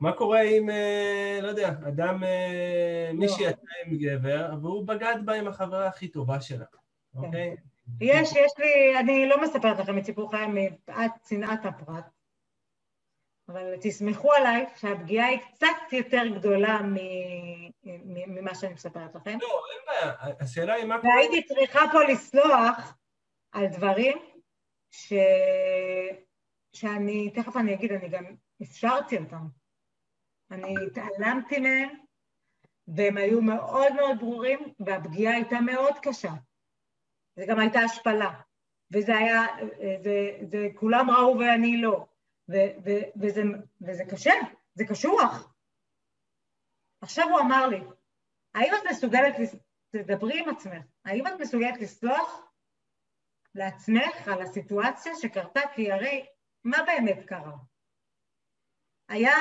מה קורה אם, אה, לא יודע, אדם, אה, לא. מישהי יצא עם גבר, והוא בגד בה עם החברה הכי טובה שלה, כן. אוקיי? יש, יש לי, אני לא מספרת לכם את סיפור חיי מפאת צנעת הפרט, אבל תסמכו עליי שהפגיעה היא קצת יותר גדולה ממה שאני מספרת לכם. לא, אין בעיה. השאלה היא מה. והייתי צריכה פה לסלוח על דברים ש... שאני, תכף אני אגיד, אני גם אפשרתי אותם. אני התעלמתי מהם, והם היו מאוד מאוד ברורים, והפגיעה הייתה מאוד קשה. זה גם הייתה השפלה. וזה היה, זה, זה כולם ראו ואני לא. ו, ו, וזה, וזה קשה, זה קשוח. עכשיו הוא אמר לי, האם את מסוגלת, תדברי עם עצמך, האם את מסוגלת לסלוח לעצמך על הסיטואציה שקרתה? כי הרי מה באמת קרה? היה,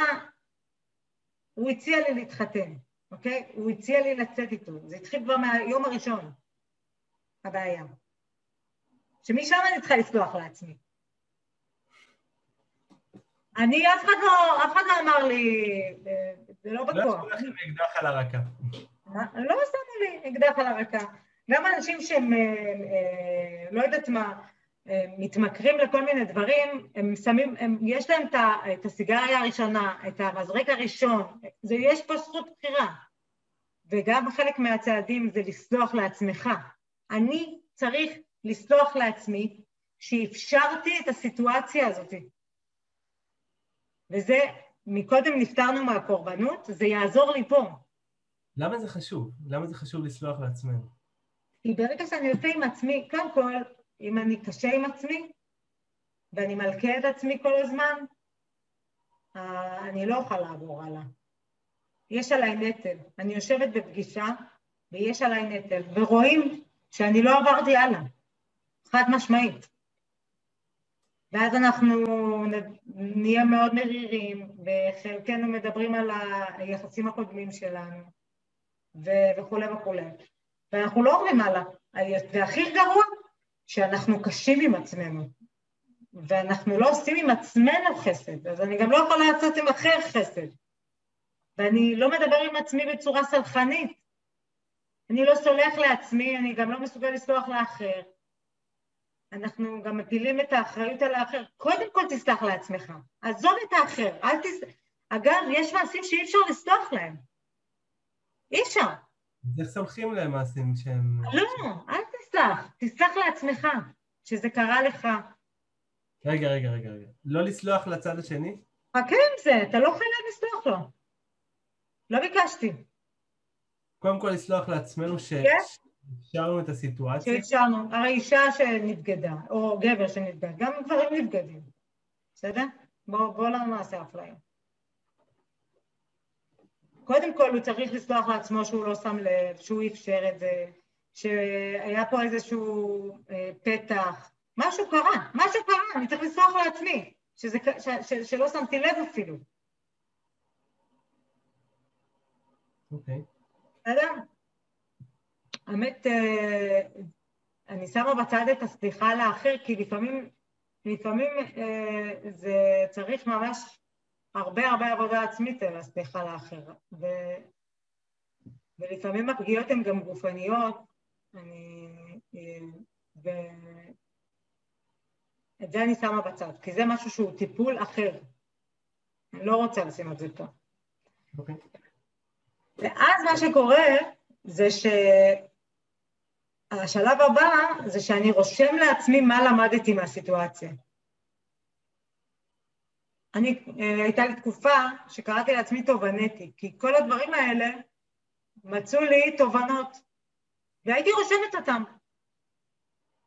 הוא הציע לי להתחתן, אוקיי? הוא הציע לי לצאת איתו, זה התחיל כבר מהיום הראשון, הבעיה. שמשם אני צריכה לסלוח לעצמי. אני, אף אחד לא, אף אחד לא אמר לי, אה, זה לא לא בכוח. ישבו לכם אקדח על הרקה. מה? לא שמו לי אקדח על הרקה. גם אנשים שהם, אה, אה, לא יודעת מה, אה, מתמכרים לכל מיני דברים, הם שמים, הם, יש להם את, את הסיגריה הראשונה, את המזרק הראשון, זה, יש פה זכות בחירה. וגם חלק מהצעדים זה לסלוח לעצמך. אני צריך לסלוח לעצמי שאפשרתי את הסיטואציה הזאת. וזה, מקודם נפטרנו מהקורבנות, זה יעזור לי פה. למה זה חשוב? למה זה חשוב לסלוח לעצמנו? כי ברגע שאני יוצא עם עצמי, קודם כל, אם אני קשה עם עצמי, ואני מלכה את עצמי כל הזמן, אה, אני לא אוכל לעבור הלאה. יש עליי נטל. אני יושבת בפגישה, ויש עליי נטל, ורואים שאני לא עברתי הלאה, חד משמעית. ואז אנחנו נהיה מאוד מרירים, וחלקנו מדברים על היחסים הקודמים שלנו, ו- וכולי וכולי. ואנחנו לא עוברים הלאה. והכי גרוע, שאנחנו קשים עם עצמנו, ואנחנו לא עושים עם עצמנו חסד, אז אני גם לא יכולה לעשות עם אחר חסד. ואני לא מדבר עם עצמי בצורה סלחנית. אני לא סולח לעצמי, אני גם לא מסוגל לסלוח לאחר. אנחנו גם מפילים את האחריות על האחר. קודם כל תסלח לעצמך, עזוב את האחר, אל תס... אגב, יש מעשים שאי אפשר לסלוח להם. אי אפשר. איך סולחים להם מעשים שהם... לא, אל תסלח, תסלח לעצמך, שזה קרה לך. רגע, רגע, רגע, רגע. לא לסלוח לצד השני? חכה עם זה, אתה לא חייב לסלוח לו. לא ביקשתי. קודם כל לסלוח לעצמנו כן. שאפשרנו את הסיטואציה. שאפשרנו, הרי אישה שנבגדה, או גבר שנבגד, גם גברים נבגדים, בסדר? בואו בוא לא נעשה אפליה. קודם כל הוא צריך לסלוח לעצמו שהוא לא שם לב, שהוא אפשר את זה, שהיה פה איזשהו אה, פתח, משהו קרה, משהו קרה, אני צריך לסלוח לעצמי, שזה, ש, ש, שלא שמתי לב אפילו, אוקיי. בסדר? האמת, אה, אני שמה בצד את הסליחה לאחר, כי לפעמים, לפעמים אה, זה צריך ממש הרבה הרבה עבודה עצמית על הסליחה לאחר. ו, ולפעמים הפגיעות הן גם גופניות, אני, אה, ואת זה אני שמה בצד, כי זה משהו שהוא טיפול אחר. אני לא רוצה לשים את זה פה. Okay. אוקיי. ואז מה שקורה זה שהשלב הבא זה שאני רושם לעצמי מה למדתי מהסיטואציה. אני, אה, הייתה לי תקופה שקראתי לעצמי תובנתי, כי כל הדברים האלה מצאו לי תובנות, והייתי רושמת אותם.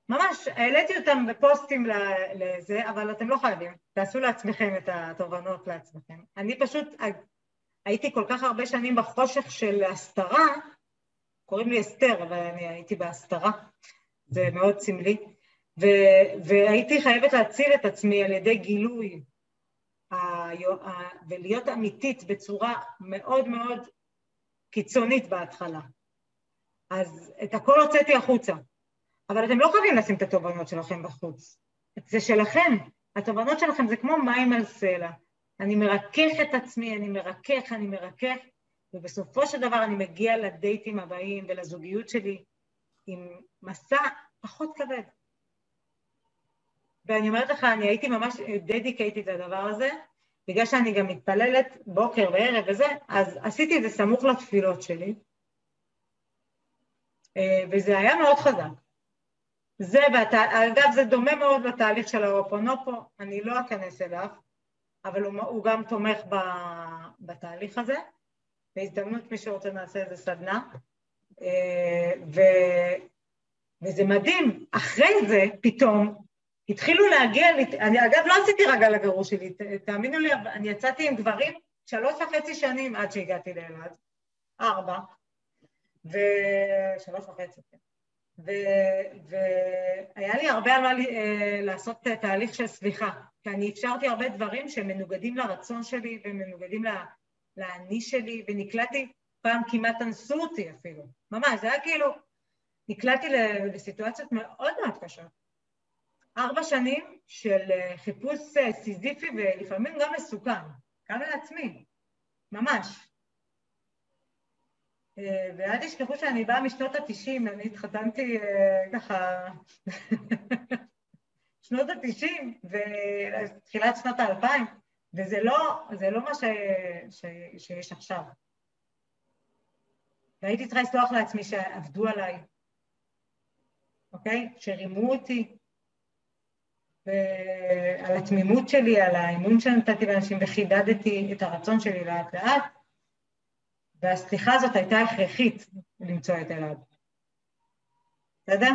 ממש, העליתי אותם בפוסטים לזה, אבל אתם לא חייבים, תעשו לעצמכם את התובנות לעצמכם. אני פשוט הייתי כל כך הרבה שנים בחושך של הסתרה, קוראים לי אסתר, אבל אני הייתי בהסתרה, זה מאוד סמלי, ו- והייתי חייבת להציל את עצמי על ידי גילוי ולהיות אמיתית בצורה מאוד מאוד קיצונית בהתחלה. אז את הכל הוצאתי החוצה. אבל אתם לא חייבים לשים את התובנות שלכם בחוץ. זה שלכם. התובנות שלכם זה כמו מים על סלע. אני מרכך את עצמי, אני מרכך, אני מרכך, ובסופו של דבר אני מגיע לדייטים הבאים ולזוגיות שלי עם מסע פחות כבד. ואני אומרת לך, אני הייתי ממש דדיקייטית לדבר הזה, בגלל שאני גם מתפללת בוקר וערב וזה, אז עשיתי את זה סמוך לתפילות שלי, אה, וזה היה מאוד חזק. זה, בת... אגב, זה דומה מאוד לתהליך של האופונופו, אני לא אכנס אליו, אבל הוא, הוא גם תומך ב... בתהליך הזה. בהזדמנות מי שרוצה נעשה איזה סדנה. אה, ו... וזה מדהים, אחרי זה פתאום התחילו להגיע, אני אגב לא עשיתי רגע לגרוש שלי, תאמינו לי, אני יצאתי עם דברים שלוש וחצי שנים עד שהגעתי לאלעד, ארבע, ושלוש וחצי, כן. והיה לי הרבה על מה אה, לעשות תהליך של סליחה, כי אני אפשרתי הרבה דברים שהם מנוגדים לרצון שלי ומנוגדים לאני שלי, ונקלעתי, פעם כמעט אנסו אותי אפילו, ממש, זה היה כאילו, נקלעתי לסיטואציות מאוד מאוד קשות. ארבע שנים של אה, חיפוש אה, סיזיפי ולפעמים גם מסוכן, גם לעצמי, ממש. אה, ואל תשכחו שאני באה משנות התשעים, אני התחתנתי ככה (laughs) שנות התשעים ותחילת שנות האלפיים, וזה לא, זה לא מה ש, ש, שיש עכשיו. והייתי צריכה לסלוח לעצמי שעבדו עליי, אוקיי? שרימו אותי, ועל התמימות שלי, על האמון שנתתי לאנשים וחידדתי את הרצון שלי לאט לאט, והסליחה הזאת הייתה הכרחית למצוא את אלעד. בסדר?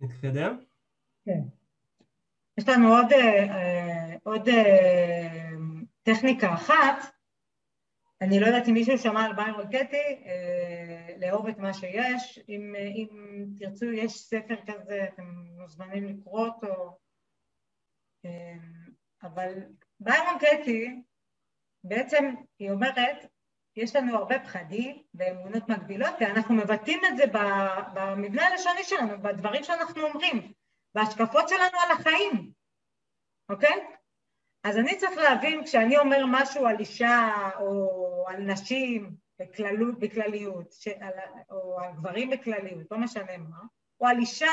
נתקדם? כן. יש לנו עוד, אה, עוד אה, טכניקה אחת, אני לא יודעת אם מישהו שמע על ביירון קטי, אה, לאהוב את מה שיש, אם, אם תרצו יש ספר כזה, אתם מוזמנים לקרוא אותו, אה, אבל ביירון קטי, בעצם היא אומרת, יש לנו הרבה פחדים ואמונות מגבילות, ואנחנו מבטאים את זה במבנה הלשוני שלנו, בדברים שאנחנו אומרים, בהשקפות שלנו על החיים, אוקיי? אז אני צריך להבין, כשאני אומר משהו על אישה או על נשים בכללות, בכלליות, ש... או על גברים בכלליות, לא משנה מה, או על אישה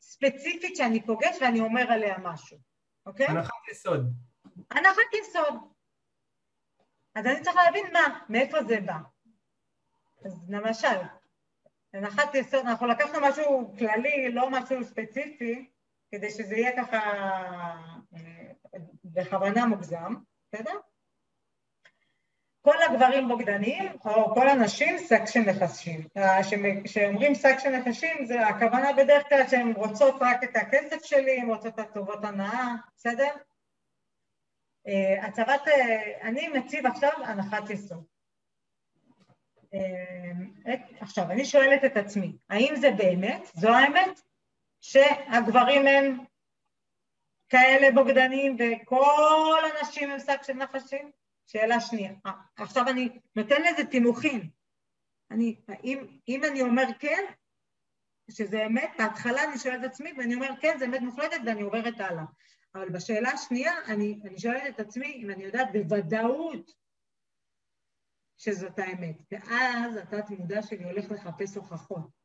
ספציפית שאני פוגש ואני אומר עליה משהו, אוקיי? הנחת יסוד. הנחת יסוד. אז אני צריך להבין מה, מאיפה זה בא. אז למשל, הנחת יסוד, אנחנו לקחנו משהו כללי, לא משהו ספציפי, כדי שזה יהיה ככה אה, בכוונה מוגזם, בסדר? כל הגברים בוגדנים, או כל הנשים שק של נחשים. כשאומרים שק של נחשים, זה הכוונה בדרך כלל שהן רוצות רק את הכסף שלי, הן רוצות את הטובות הנאה, בסדר? אה, הצבת, אה, אני מציב עכשיו הנחת יסוד. עכשיו, אני שואלת את עצמי, האם זה באמת, זו האמת, שהגברים הם כאלה בוגדנים וכל הנשים הם שק של נחשים? שאלה שנייה. אה, עכשיו אני נותן לזה תימוכין. אני, אם, אם אני אומר כן, שזה אמת, בהתחלה אני שואלת את עצמי ואני אומרת, כן, זה אמת מוחלטת ואני עוברת הלאה. אבל בשאלה השנייה, אני, אני שואלת את עצמי אם אני יודעת בוודאות שזאת האמת. ואז התת מודע שלי הולך לחפש הוכחות.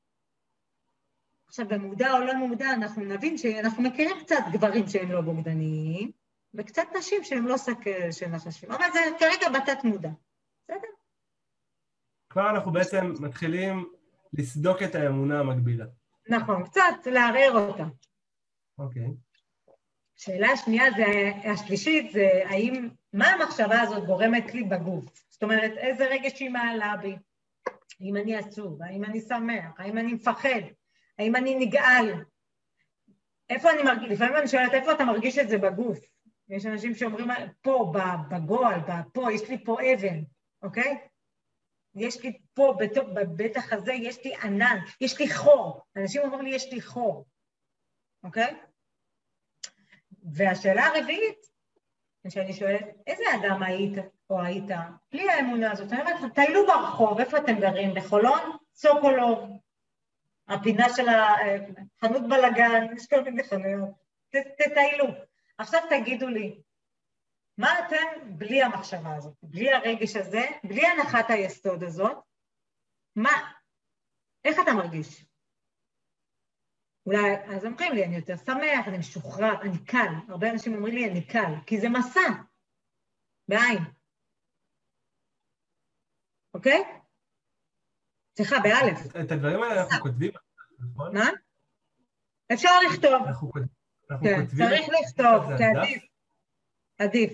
עכשיו, במודע או לא מודע, אנחנו נבין שאנחנו מכירים קצת גברים שהם לא בוגדניים, וקצת נשים שהם לא שק של נחשים, אבל זה כרגע בתת מודע, בסדר? כבר אנחנו בעצם מתחילים לסדוק את האמונה המקבילה. נכון, קצת לערער אותה. אוקיי. שאלה השנייה, זה, השלישית, זה האם, מה המחשבה הזאת גורמת לי בגוף? זאת אומרת, איזה רגש היא מעלה בי? האם אני עצוב? האם אני שמח? האם אני מפחד? האם אני נגעל? איפה אני מרגיש? לפעמים אני שואלת, איפה אתה מרגיש את זה בגוף? יש אנשים שאומרים, פה, בגועל, פה, יש לי פה אבן, אוקיי? יש לי פה, בבית החזה, יש לי ענן, יש לי חור. אנשים אומרים לי, יש לי חור, אוקיי? והשאלה הרביעית, כשאני שואלת, איזה אדם היית או היית בלי האמונה הזאת? אני אומרת, טיילו ברחוב, איפה אתם גרים? בחולון? סוקולוב. הפינה של החנות בלאגן, יש כל מיני חנויות. תטיילו. עכשיו תגידו לי, מה אתם בלי המחשבה הזאת, בלי הרגש הזה, בלי הנחת היסוד הזאת, מה, איך אתה מרגיש? אולי, אז אומרים לי, אני יותר שמח, אני משוחרר, אני קל. הרבה אנשים אומרים לי, אני קל, כי זה מסע, בעין. אוקיי? סליחה, באלף. את הדברים האלה אנחנו כותבים, נכון? מה? אפשר לכתוב. אנחנו כן, צריך לכתוב, כי עדיף. עדיף.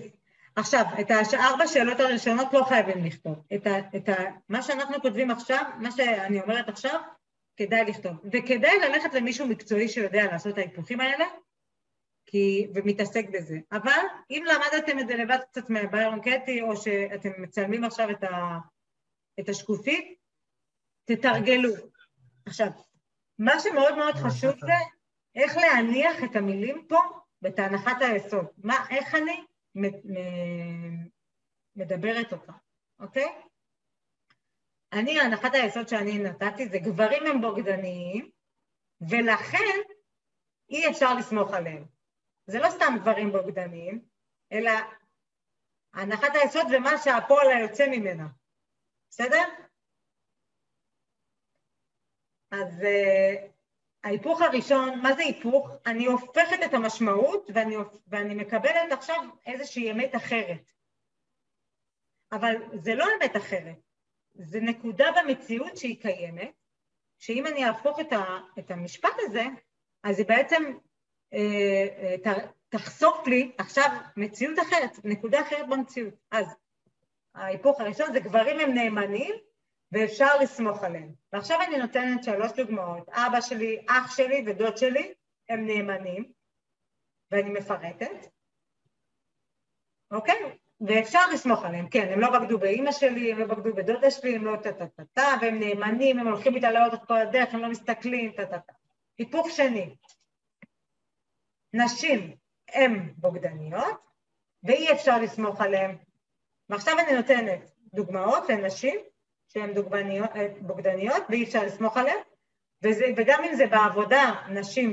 עכשיו, את הארבע שאלות הראשונות לא חייבים לכתוב. את ה, את ה, מה שאנחנו כותבים עכשיו, מה שאני אומרת עכשיו, כדאי לכתוב. וכדאי ללכת למישהו מקצועי שיודע לעשות את ההיפוכים האלה, כי, ומתעסק בזה. אבל אם למדתם את זה לבד קצת מביירון קטי, או שאתם מצלמים עכשיו את, ה, את השקופית, תתרגלו. עכשיו, מה שמאוד מאוד חשוב זה איך להניח את המילים פה ואת הנחת היסוד. מה, איך אני מדברת אותה, אוקיי? אני, הנחת היסוד שאני נתתי זה גברים הם בוגדניים, ולכן אי אפשר לסמוך עליהם. זה לא סתם גברים בוגדניים, אלא הנחת היסוד זה מה שהפועל היוצא ממנה, בסדר? אז uh, ההיפוך הראשון, מה זה היפוך? אני הופכת את המשמעות ואני, ואני מקבלת עכשיו איזושהי אמת אחרת. אבל זה לא אמת אחרת, זה נקודה במציאות שהיא קיימת, שאם אני אהפוך את, את המשפט הזה, אז היא בעצם אה, אה, ת, תחשוף לי עכשיו מציאות אחרת, נקודה אחרת במציאות. אז ההיפוך הראשון זה גברים הם נאמנים ואפשר לסמוך עליהם. ועכשיו אני נותנת שלוש דוגמאות. אבא שלי, אח שלי ודוד שלי הם נאמנים, ואני מפרטת, אוקיי? ואפשר לסמוך עליהם, כן, הם לא בגדו באימא שלי, הם לא בגדו בדודה שלי, הם לא טה-טה-טה, והם נאמנים, הם הולכים איתה לאוטו כל הדרך, הם לא מסתכלים, טה-טה-טה. היפוך שני, נשים הן בוגדניות, ואי אפשר לסמוך עליהן. ועכשיו אני נותנת דוגמאות לנשים שהן אה, בוגדניות ואי אפשר לסמוך עליהן, וזה, וגם אם זה בעבודה, נשים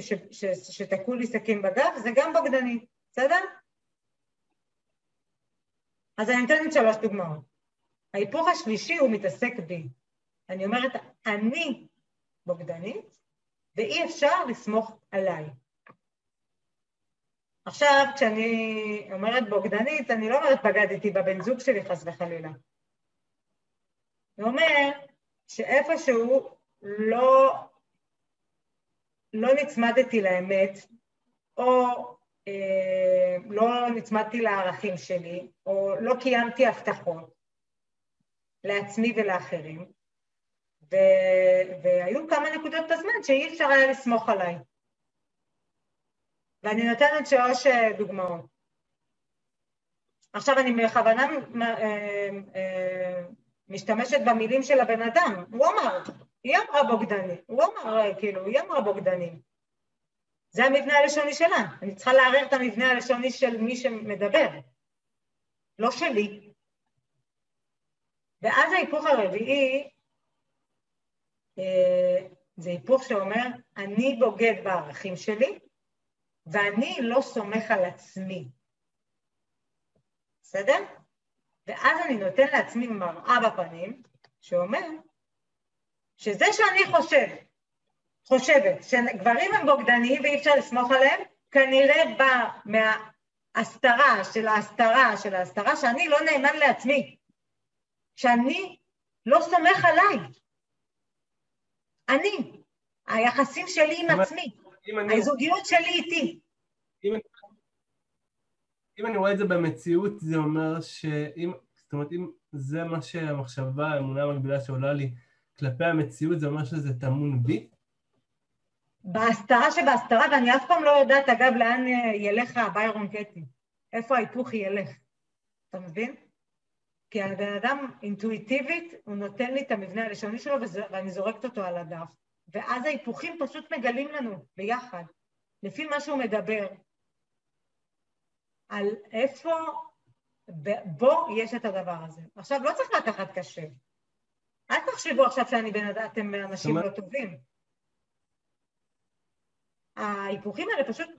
שתקעו לי סכין בגב, זה גם בוגדני, בסדר? אז אני נותנת שלוש דוגמאות. ההיפוך השלישי הוא מתעסק בי. אני אומרת, אני בוגדנית, ואי אפשר לסמוך עליי. עכשיו, כשאני אומרת בוגדנית, אני לא אומרת בגדתי בבן זוג שלי חס וחלילה. זה אומר שאיפשהו לא, לא נצמדתי לאמת, או אה, לא נצמדתי לערכים שלי, או לא קיימתי הבטחות לעצמי ולאחרים, ו, והיו כמה נקודות בזמן שאי אפשר היה לסמוך עליי. ואני נותנת שלוש אה, דוגמאות. עכשיו אני בכוונה אה, אה, משתמשת במילים של הבן אדם, הוא אמר, היא אמרה בוגדני, הוא אמר, כאילו, היא אמרה בוגדני. זה המבנה הלשוני שלה, אני צריכה לערער את המבנה הלשוני של מי שמדבר, לא שלי. ואז ההיפוך הרביעי, אה, זה היפוך שאומר, אני בוגד בערכים שלי, ואני לא סומך על עצמי. בסדר? ואז אני נותן לעצמי מראה בפנים, שאומר שזה שאני חושב, חושבת שגברים הם בוגדניים ואי אפשר לסמוך עליהם, כנראה בא מההסתרה של ההסתרה של ההסתרה שאני לא נאמן לעצמי, שאני לא סומך עליי. אני, היחסים שלי עם עצמי, הזוגיות שלי איתי. אם אני רואה את זה במציאות, זה אומר שאם, זאת אומרת, אם זה מה שהמחשבה, האמונה המקבילה שעולה לי כלפי המציאות, זה אומר שזה טמון בי? בהסתרה שבהסתרה, ואני אף פעם לא יודעת, אגב, לאן ילך הביירון קטי. איפה ההיפוך ילך. אתה מבין? כי הבן אדם אינטואיטיבית, הוא נותן לי את המבנה הלשוני שלו ואני זורקת אותו על הדף. ואז ההיפוכים פשוט מגלים לנו ביחד, לפי מה שהוא מדבר, על איפה בו יש את הדבר הזה. עכשיו, לא צריך לקחת קשה. אל תחשבו עכשיו שאני בן אדם, אתם אנשים לא טובים. ההיפוכים האלה פשוט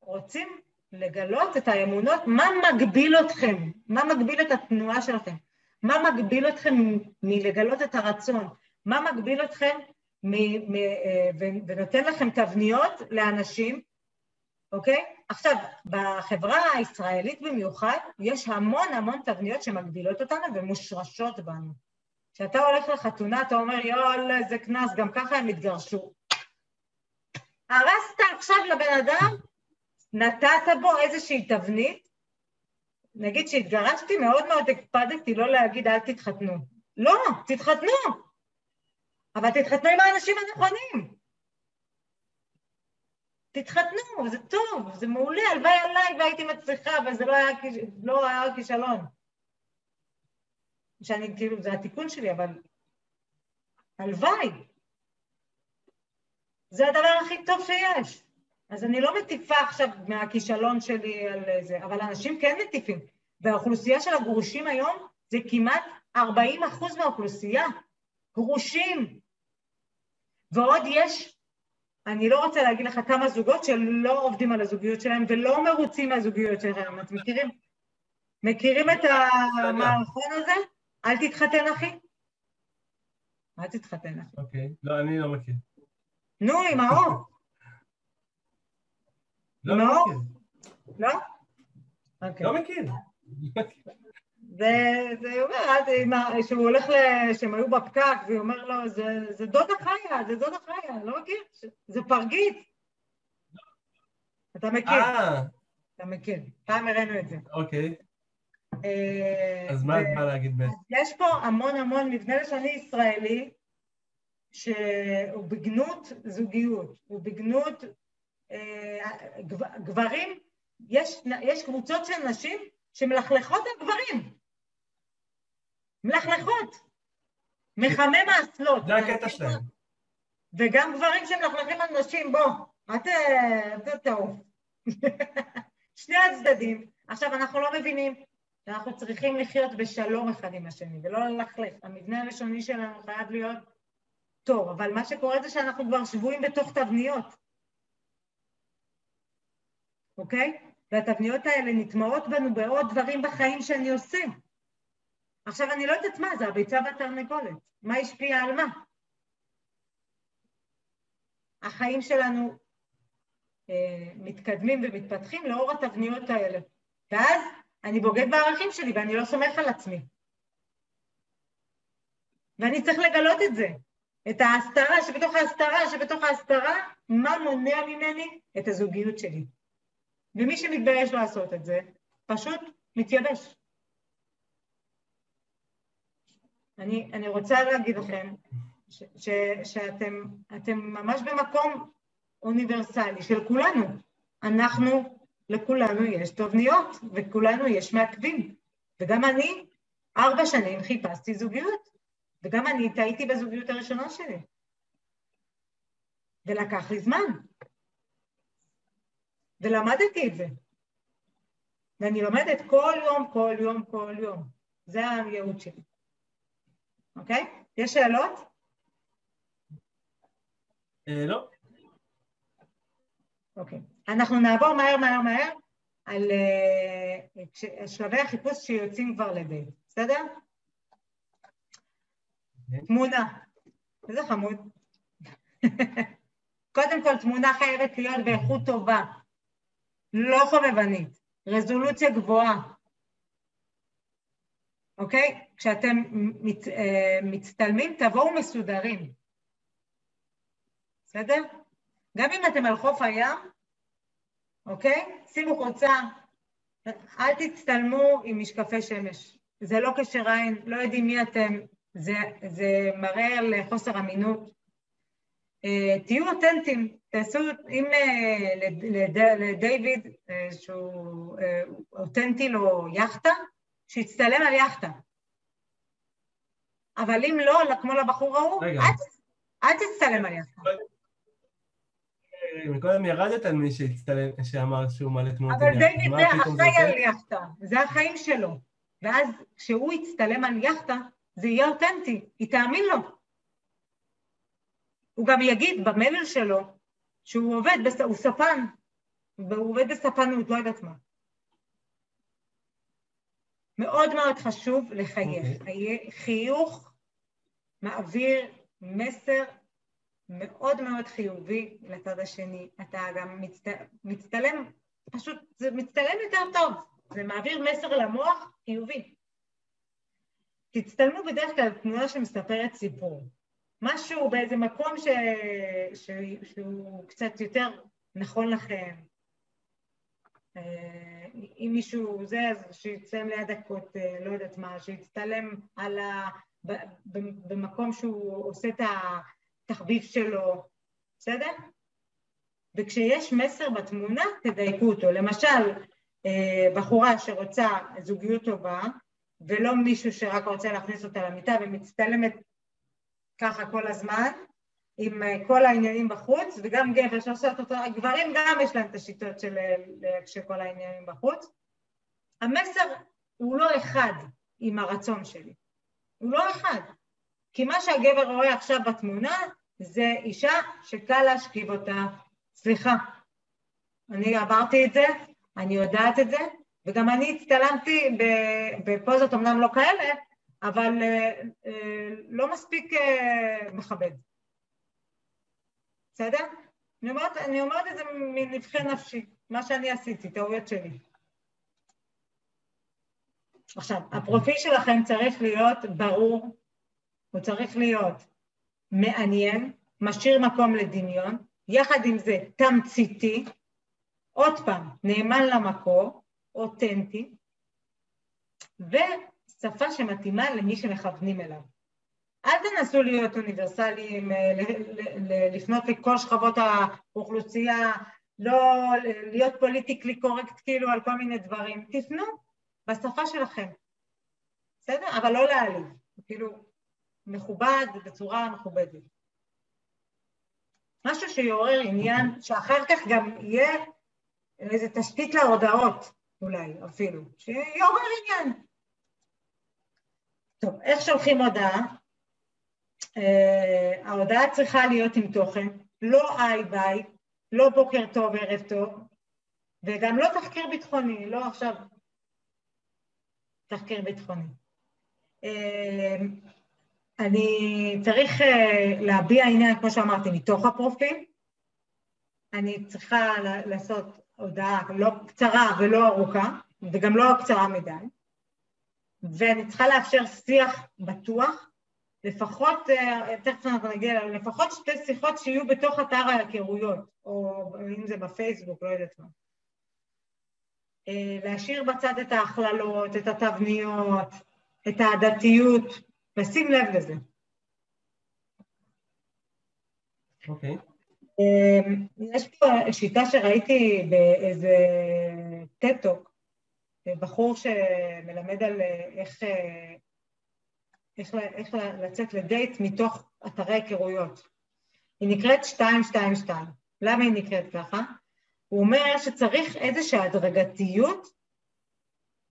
רוצים לגלות את האמונות, מה מגביל אתכם, מה מגביל את התנועה שלכם, מה מגביל אתכם מלגלות את הרצון, מה מגביל אתכם מ- מ- ונותן לכם תבניות לאנשים, אוקיי? עכשיו, בחברה הישראלית במיוחד, יש המון המון תבניות שמגבילות אותנו ומושרשות בנו. כשאתה הולך לחתונה, אתה אומר, יואל, איזה קנס, גם ככה הם התגרשו. הרסת עכשיו לבן אדם נתת בו איזושהי תבנית, נגיד שהתגרשתי, מאוד מאוד הקפדתי לא להגיד אל תתחתנו. לא, תתחתנו, אבל תתחתנו עם האנשים הנכונים. תתחתנו, זה טוב, זה מעולה, הלוואי עליי והייתי מצליחה, אבל זה לא היה, לא היה כישלון. שאני, כאילו, זה התיקון שלי, אבל הלוואי. זה הדבר הכי טוב שיש. אז אני לא מטיפה עכשיו מהכישלון שלי על זה, אבל אנשים כן מטיפים. והאוכלוסייה של הגרושים היום זה כמעט 40 אחוז מהאוכלוסייה. גרושים. ועוד יש, אני לא רוצה להגיד לך כמה זוגות שלא עובדים על הזוגיות שלהם ולא מרוצים מהזוגיות שלהם. אתם מכירים? מכירים את המערכון הזה? אל תתחתן, אחי. אל תתחתן, אחי. אוקיי, לא, אני לא מכיר. נו, עם האור. (laughs) לא, לא מכיר. לא? אוקיי. לא מכיר. זה אומר, שהוא הולך, שהם היו בפקק, והוא אומר לו, זה דודה חיה, זה דודה חיה, לא מכיר? זה פרגית. אתה מכיר. אה. אתה מכיר. פעם הראינו את זה. אוקיי. אה, אז מה את באה להגיד בעצם? יש פה המון המון מבנה לשוני ישראלי, שהוא בגנות זוגיות, הוא בגנות אה, גברים, יש, יש קבוצות של נשים שמלכלכות על גברים. מלכלכות. מחמם האסלות. זה הקטע שלהם. וגם גברים שמלכלכים על נשים, בוא, אל תעוף. (laughs) שני הצדדים. עכשיו, אנחנו לא מבינים שאנחנו צריכים לחיות בשלום אחד עם השני, ולא ללכלך. המבנה הלשוני שלנו חייב להיות טוב, אבל מה שקורה זה שאנחנו כבר שבויים בתוך תבניות. אוקיי? והתבניות האלה נטמעות בנו בעוד דברים בחיים שאני עושה. עכשיו, אני לא יודעת מה זה, הביצה והתרנגולת. מה השפיע על מה? החיים שלנו אה, מתקדמים ומתפתחים לאור התבניות האלה. ואז אני בוגד בערכים שלי ואני לא סומך על עצמי. ואני צריך לגלות את זה, את ההסתרה שבתוך ההסתרה שבתוך ההסתרה, מה מונע ממני את הזוגיות שלי. ומי שמתבייש לעשות את זה, פשוט מתייבש. אני, אני רוצה להגיד לכם ש, ש, שאתם ממש במקום אוניברסלי של כולנו. אנחנו, לכולנו יש תובניות, וכולנו יש מעכבים. וגם אני, ארבע שנים חיפשתי זוגיות, וגם אני טעיתי בזוגיות הראשונה שלי. ולקח לי זמן. ולמדתי את זה. ואני לומדת כל יום, כל יום, כל יום. זה הייעוד שלי. אוקיי? יש שאלות? אה, לא. אוקיי. אנחנו נעבור מהר מהר מהר על uh, שלבי החיפוש שיוצאים כבר לדייט, בסדר? כן. תמונה. איזה חמוד. (laughs) קודם כל, תמונה חייבת להיות באיכות טובה, לא חובבנית, רזולוציה גבוהה. אוקיי? כשאתם מת, אה, מצטלמים, תבואו מסודרים. בסדר? גם אם אתם על חוף הים, אוקיי? שימו חולצה, אל תצטלמו עם משקפי שמש. זה לא קשר עין, לא יודעים מי אתם, זה, זה מראה על חוסר אמינות. Uh, תהיו אותנטיים, תעשו, אם uh, לד, לד, לדיוויד, שהוא אותנטי לו יאכטה, שיצטלם על יאכטה. אבל אם לא, כמו לבחור ההוא, אל תצטלם על יאכטה. מקודם ירדת על מי שהצטלם, שאמר שהוא מלא תמונות אבל דיוויד זה אחראי על יאכטה, זה החיים שלו. ואז כשהוא יצטלם על יאכטה, זה יהיה אותנטי, היא תאמין לו. הוא גם יגיד במלל שלו שהוא עובד. הוא ספן, והוא עובד בספנות, לא יודעת מה. מאוד מאוד חשוב לחייך. Okay. אוקיי. חיוך מעביר מסר מאוד מאוד חיובי לצד השני. אתה גם מצט... מצטלם, פשוט זה מצטלם יותר טוב, זה מעביר מסר למוח חיובי. תצטלמו בדרך כלל תמונה שמספרת סיפור. משהו באיזה מקום ש... ש... שהוא קצת יותר נכון לכם. אה, אם מישהו זה, אז שיצטלם ליד הכותל, לא יודעת מה, שיצטלם על ה... במקום שהוא עושה את התחביב שלו, בסדר? וכשיש מסר בתמונה, תדייקו אותו. למשל, אה, בחורה שרוצה זוגיות טובה, ולא מישהו שרק רוצה להכניס אותה למיטה ומצטלמת ככה כל הזמן, עם אה, כל העניינים בחוץ, וגם גבר שעושה אותו, הגברים גם יש להם את השיטות של, של כל העניינים בחוץ. המסר הוא לא אחד עם הרצון שלי. הוא לא אחד. כי מה שהגבר רואה עכשיו בתמונה זה אישה שקל להשכיב אותה. סליחה, אני עברתי את זה, אני יודעת את זה, וגם אני הצטלמתי בפוזות אמנם לא כאלה, אבל אה, אה, לא מספיק אה, מכבד. בסדר? אני אומרת, אני אומרת את זה מנבחי נפשי, מה שאני עשיתי, טעויות שלי. עכשיו, הפרופיל שלכם צריך להיות ברור, הוא צריך להיות מעניין, משאיר מקום לדמיון, יחד עם זה תמציתי, עוד פעם, נאמן למקור, אותנטי, ושפה שמתאימה למי שמכוונים אליו. אל תנסו להיות אוניברסליים, אה, לפנות לכל שכבות האוכלוסייה, לא להיות פוליטיקלי קורקט כאילו על כל מיני דברים, תפנו בשפה שלכם, בסדר? אבל לא להעליב, כאילו מכובד בצורה מכובדת. משהו שיעורר עניין, שאחר כך גם יהיה איזה תשתית להודעות, אולי אפילו, שיעורר עניין. טוב, איך שולחים הודעה? Uh, ההודעה צריכה להיות עם תוכן, לא היי ביי, לא בוקר טוב, ערב טוב, וגם לא תחקיר ביטחוני, לא עכשיו תחקיר ביטחוני. Uh, אני צריך uh, להביע עניין, כמו שאמרתי, מתוך הפרופיל. אני צריכה לעשות הודעה לא קצרה ולא ארוכה, וגם לא קצרה מדי, ואני צריכה לאפשר שיח בטוח, לפחות, אה, תכף אנחנו נגיע, לפחות שתי שיחות שיהיו בתוך אתר ההיכרויות, או אם זה בפייסבוק, לא יודעת מה. אה, להשאיר בצד את ההכללות, את התבניות, את העדתיות, לשים לב לזה. אוקיי. Okay. אמ, יש פה שיטה שראיתי באיזה טטוק, בחור שמלמד על איך, איך, לצאת לדייט מתוך אתרי היכרויות. היא נקראת 222. למה היא נקראת ככה? הוא אומר שצריך איזושהי הדרגתיות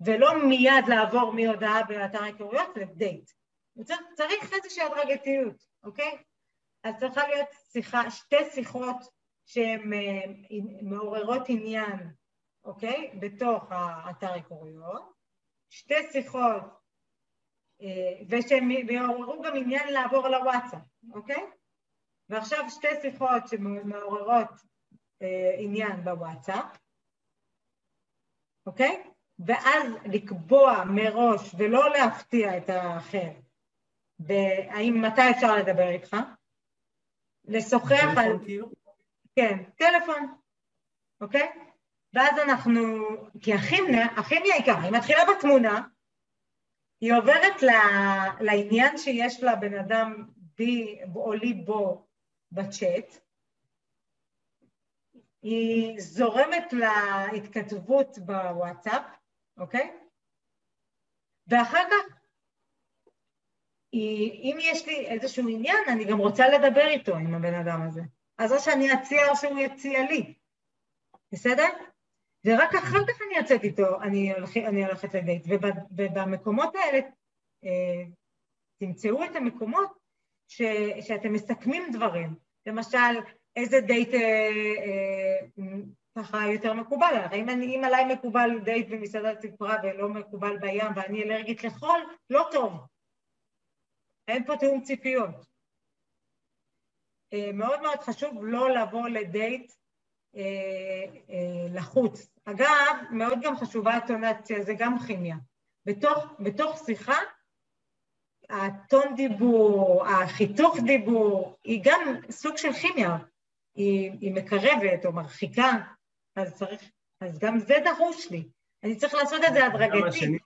ולא מיד לעבור מהודעה באתר היכרויות לדייט. צריך איזושהי הדרגתיות, אוקיי? אז צריכה להיות שיחה, שתי שיחות שהן אה, מעוררות עניין, אוקיי? בתוך האתר היכרויות, שתי שיחות, אה, ושהן יעוררו גם עניין לעבור לוואטסאפ, אוקיי? ועכשיו שתי שיחות שמעוררות אה, עניין בוואטסאפ, אוקיי? ואז לקבוע מראש ולא להפתיע את האחר, והאם מתי אפשר לדבר איתך, לשוחח על... כאילו? כן, טלפון, אוקיי? ואז אנחנו, כי הכימיה, הכימיה היא ככה, היא מתחילה בתמונה, היא עוברת ל, לעניין שיש לבן אדם בי או לי בו בצ'אט, היא זורמת להתכתבות בוואטסאפ, אוקיי? ואחר כך, היא, אם יש לי איזשהו עניין, אני גם רוצה לדבר איתו, עם הבן אדם הזה. אז או שאני אציע או שהוא יציע לי, בסדר? ורק אחר כך אני יוצאת איתו, אני, הולכ, אני הולכת לדייט. ובמקומות האלה, אה, תמצאו את המקומות ש, שאתם מסכמים דברים. למשל, איזה דייט אה, אה, ככה יותר מקובל עליך. אם, אני, אם עליי מקובל דייט במסעדת ציפורה ולא מקובל בים ואני אלרגית לחול, לא טוב. אין פה תיאום ציפיות. אה, מאוד מאוד חשוב לא לבוא לדייט לחוץ. אגב, מאוד גם חשובה הטונציה, זה גם כימיה. בתוך, בתוך שיחה, הטון דיבור, החיתוך דיבור, היא גם סוג של כימיה. היא, היא מקרבת או מרחיקה, אז צריך, אז גם זה דרוש לי. אני צריך לעשות את זה הדרגתי.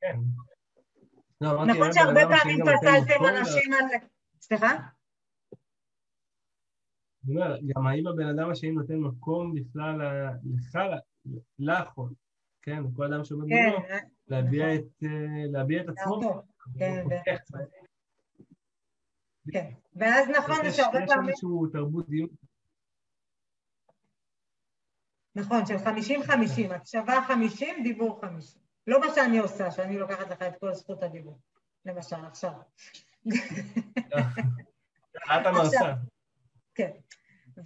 כן. לא, נכון שהרבה פעמים פסלתם אנשים על... סליחה? אני אומר, גם האם הבן אדם השני נותן מקום בכלל לך, לך, כן, לכל אדם שעומד כן, מולו, להביע נכון. את אה, להביע את עצמו. כן, כן, ואז נכון שהרבה פעמים... יש איזשהו תרבות דיון. נכון, של 50-50, הקשבה 50, דיבור 50. לא מה שאני עושה, שאני לוקחת לך את כל זכות הדיבור, למשל, עכשיו. את המרצה. כן.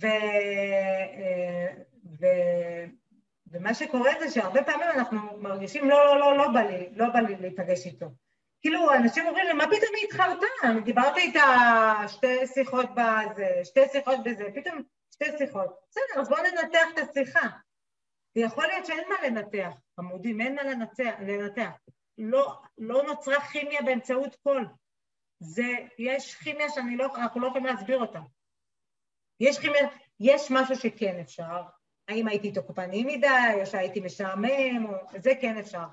ו, אה, ו, ומה שקורה זה שהרבה פעמים אנחנו מרגישים לא, לא, לא, לא בא לי, לא בא לי להיפגש איתו. כאילו, אנשים אומרים לי, מה פתאום היא התחרתה? אני דיברתי איתה שתי שיחות בזה, שתי שיחות בזה, פתאום שתי שיחות. בסדר, אז בואו ננתח את השיחה. ויכול להיות שאין מה לנתח, עמודים, אין מה לנתח. לנתח. לא, לא נוצרה כימיה באמצעות קול. זה, יש כימיה שאנחנו לא, לא יכולים להסביר אותה. יש יש משהו שכן אפשר. האם הייתי תוקפני מדי, או שהייתי משעמם, או זה כן אפשר.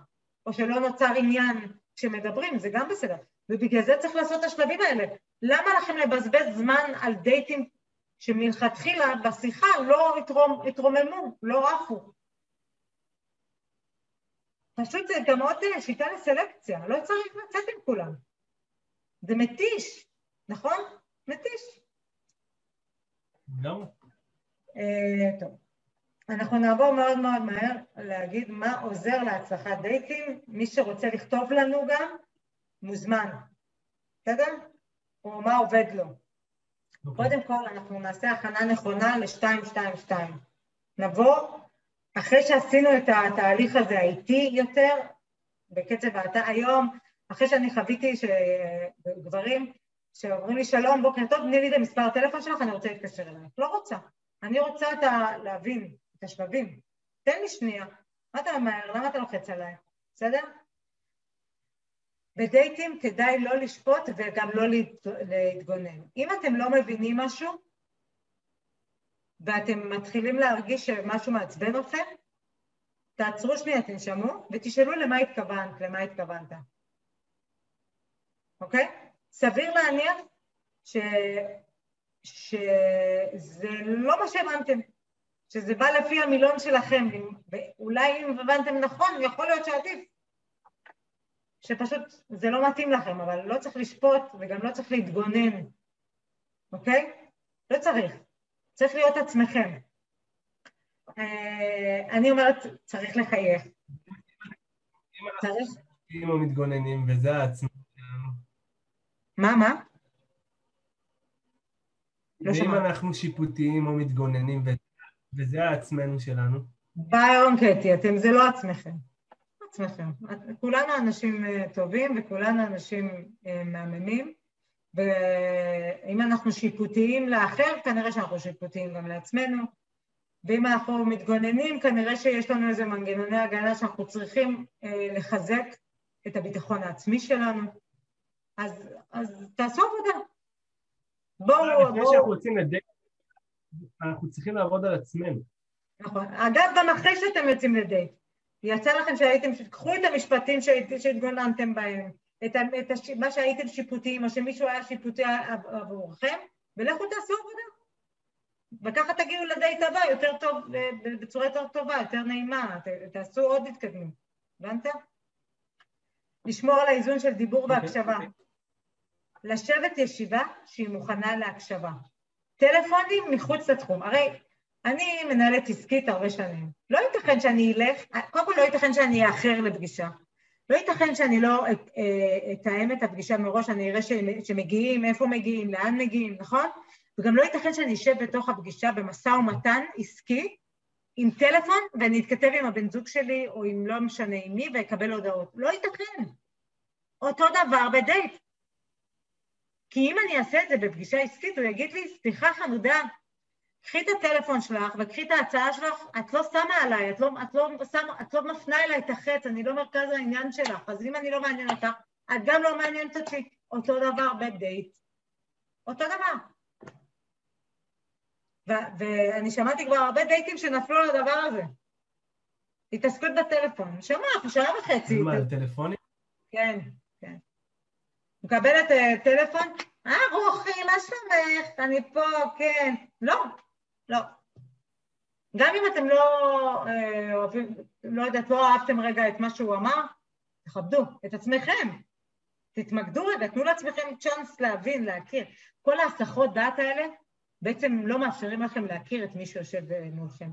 או שלא נוצר עניין כשמדברים, זה גם בסדר. ובגלל זה צריך לעשות את השלבים האלה. למה לכם לבזבז זמן על דייטים שמלכתחילה בשיחה לא התרומ, התרוממו, לא עפו? פשוט זה גם עוד שיטה לסלקציה, לא צריך לצאת עם כולם. זה מתיש, נכון? מתיש. לא. טוב. אנחנו נעבור מאוד מאוד מהר להגיד מה עוזר להצלחת דייטים. מי שרוצה לכתוב לנו גם, מוזמן. בסדר? או מה עובד לו. אוקיי. קודם כל, אנחנו נעשה הכנה נכונה ל-222. נבוא, אחרי שעשינו את התהליך הזה האיטי יותר, בקצב האתה היום, אחרי שאני חוויתי שגברים שאומרים לי, שלום, בוקר טוב, תני לי את המספר הטלפון שלך, אני רוצה להתקשר אלייך. לא רוצה. אני רוצה את ה... להבין את השלבים. תן לי שנייה. מה אתה ממהר? למה אתה לוחץ עליי? בסדר? בדייטים כדאי לא לשפוט וגם לא להתגונן. אם אתם לא מבינים משהו ואתם מתחילים להרגיש שמשהו מעצבן אתכם, תעצרו שנייה, תנשמו ותשאלו למה התכוונת, למה התכוונת. אוקיי? סביר להניח ש... שזה לא מה שהבנתם, שזה בא לפי המילון שלכם, ואולי אם הבנתם נכון, יכול להיות שעדיף, שפשוט זה לא מתאים לכם, אבל לא צריך לשפוט וגם לא צריך להתגונן, אוקיי? לא צריך, צריך להיות עצמכם. אה, אני אומרת, צריך לחייך. צריך... אם המתגוננים וזה העצמי מה, מה? לא ואם שמעתי. אנחנו שיפוטיים או מתגוננים, ו- וזה העצמנו שלנו, ביום קטי, אתם זה לא עצמכם. עצמכם. את- כולנו אנשים אה, טובים וכולנו אנשים אה, מהממים, ואם אנחנו שיפוטיים לאחר, כנראה שאנחנו שיפוטיים גם לעצמנו, ואם אנחנו מתגוננים, כנראה שיש לנו איזה מנגנוני הגנה שאנחנו צריכים אה, לחזק את הביטחון העצמי שלנו. אז, אז תעשו עבודה. בואו, לפני בואו, שאנחנו יוצאים לדייט, אנחנו צריכים לעבוד על עצמנו. נכון. אגב, גם אחרי שאתם יוצאים לדייט, יצא לכם שהייתם, קחו את המשפטים שהת- שהתגוננתם בהם, את, ה- את הש, מה שהייתם שיפוטיים, או שמישהו היה שיפוטי עב- עבורכם, ולכו תעשו עבודה. וככה תגיעו לדייט הבא יותר טוב, ב- בצורה יותר טובה, יותר נעימה, ת, תעשו עוד התקדמות. הבנת? לשמור על האיזון של דיבור אוקיי, והקשבה. אוקיי. לשבת ישיבה שהיא מוכנה להקשבה. טלפונים מחוץ לתחום. הרי אני מנהלת עסקית הרבה שנים. לא ייתכן שאני אלך, קודם כל לא ייתכן שאני אאחר לפגישה. לא ייתכן שאני לא את- אה, אתאם את הפגישה מראש, אני אראה שמגיעים, איפה מגיעים, לאן מגיעים, נכון? וגם לא ייתכן שאני אשב בתוך הפגישה במשא ומתן עסקי עם טלפון ואני אתכתב עם הבן זוג שלי או עם לא משנה עם מי ואקבל הודעות. לא ייתכן. אותו דבר בדייט. כי אם אני אעשה את זה בפגישה עסקית, הוא יגיד לי, סליחה חמודה, קחי את הטלפון שלך וקחי את ההצעה שלך, את לא שמה עליי, את לא, את, לא שמה, את לא מפנה אליי את החץ, אני לא מרכז העניין שלך, אז אם אני לא מעניין אותך, את גם לא מעניינת אותי. אותו דבר בדייט. אותו דבר. ו- ואני שמעתי כבר הרבה דייטים שנפלו על הדבר הזה. התעסקות בטלפון. שמעת, שעה וחצי. מה, על טלפונים? כן, כן. מקבלת אה, טלפון, אה, רוחי, מה שלומך? אני פה, כן. לא, לא. גם אם אתם לא אה, אוהבים, לא יודעת, לא אהבתם רגע את מה שהוא אמר, תכבדו את עצמכם. תתמקדו רגע, תנו לעצמכם צ'אנס להבין, להכיר. כל ההסחות דעת האלה בעצם לא מאפשרים לכם להכיר את מי שיושב אה, מולכם.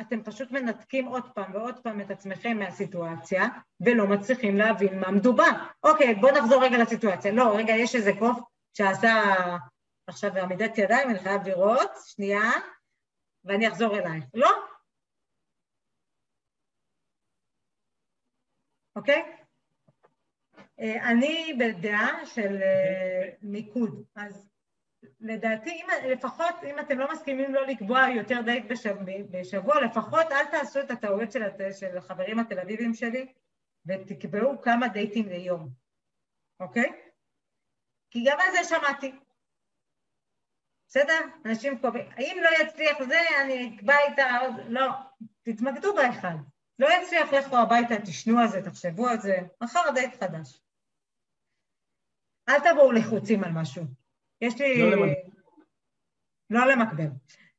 אתם פשוט מנתקים עוד פעם ועוד פעם את עצמכם מהסיטואציה, ולא מצליחים להבין מה מדובר. אוקיי, בואו נחזור רגע לסיטואציה. לא, רגע, יש איזה קוף שעשה עכשיו עמידת ידיים, אני חייב לראות, שנייה, ואני אחזור אלייך. לא? אוקיי? אה, אני בדעה של אה, מיקוד, אז לדעתי, אם, לפחות אם אתם לא מסכימים לא לקבוע יותר דייט בשבוע, בשבוע, לפחות אל תעשו את הטעויות של, של החברים התל אביבים שלי ותקבעו כמה דייטים ליום, אוקיי? כי גם על זה שמעתי. בסדר? אנשים קובעים, אם לא יצליח זה, אני אקבע איתה עוד, לא, תתמקדו באחד. לא יצליח, לכו הביתה, תשנו על זה, תחשבו על זה, מחר דייט חדש. אל תבואו לחוצים על משהו. יש לי... לא למקבל. לא למקבל.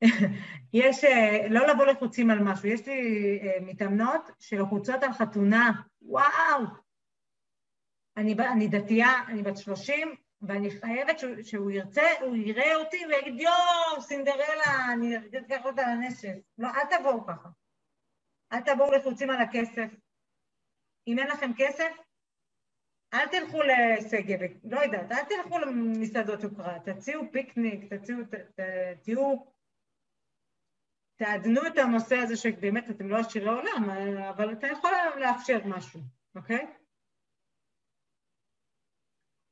(laughs) יש, אה, לא לבוא לחוצים על משהו. יש לי אה, מתאמנות שלחוצות על חתונה, וואו! אני, אני דתייה, אני בת 30, ואני חייבת שהוא, שהוא ירצה, הוא יראה אותי ויגיד, יואו, סינדרלה, אני אקח אותה לנשף. לא, אל תבואו ככה. אל תבואו לחוצים על הכסף. אם אין לכם כסף, אל תלכו לשגב, לא יודעת, אל תלכו למסעדות יוקרה, תציעו פיקניק, תציעו, תהיו, תעדנו את הנושא הזה שבאמת אתם לא עשירי עולם, אבל אתה יכול לאפשר משהו, אוקיי?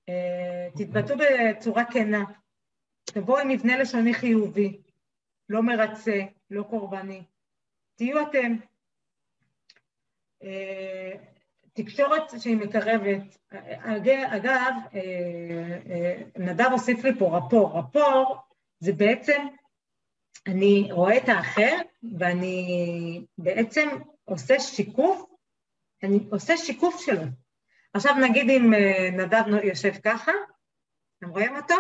אה, תתבטאו בצורה כנה, תבואו עם מבנה לשוני חיובי, לא מרצה, לא קורבני, תהיו אתם. תקשורת שהיא מקרבת. אג- אגב, אה, אה, נדב הוסיף לי פה רפור. רפור זה בעצם, אני רואה את האחר ואני בעצם עושה שיקוף, אני עושה שיקוף שלו. עכשיו נגיד אם אה, נדב יושב ככה, אתם רואים אותו?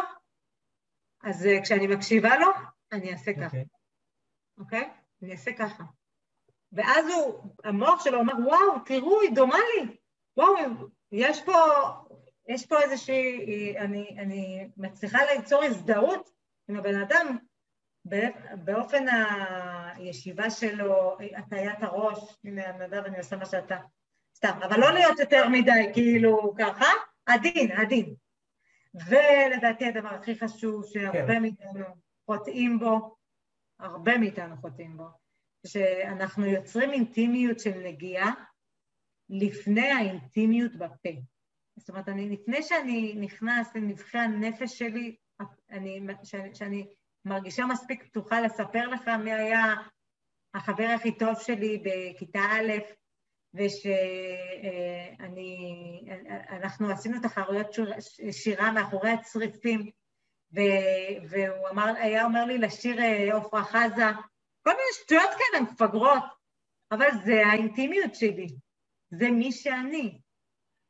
אז כשאני מקשיבה לו, אני אעשה ככה. אוקיי. אוקיי? אני אעשה ככה. ואז הוא, המוח שלו אומר, וואו, תראו, היא דומה לי. וואו, יש פה, יש פה איזושהי, אני, אני מצליחה ליצור הזדהות עם הבן אדם באופן הישיבה שלו, הטיית הראש, הנה נדב, אני עושה מה שאתה, סתם, אבל לא להיות יותר מדי, כאילו ככה, עדין, עדין. ולדעתי הדבר הכי חשוב שהרבה כן. מאיתנו חוטאים בו, הרבה מאיתנו חוטאים בו, שאנחנו יוצרים אינטימיות של נגיעה לפני האינטימיות בפה. זאת אומרת, אני, לפני שאני נכנס לנבחי הנפש שלי, אני, שאני, שאני מרגישה מספיק פתוחה לספר לך מי היה החבר הכי טוב שלי בכיתה א', ושאני, אנחנו עשינו תחרויות שירה מאחורי הצריפים, והוא אמר, היה אומר לי לשיר אה, עפרה חזה, כל מיני שטויות כאלה מפגרות, אבל זה האינטימיות שלי, זה מי שאני.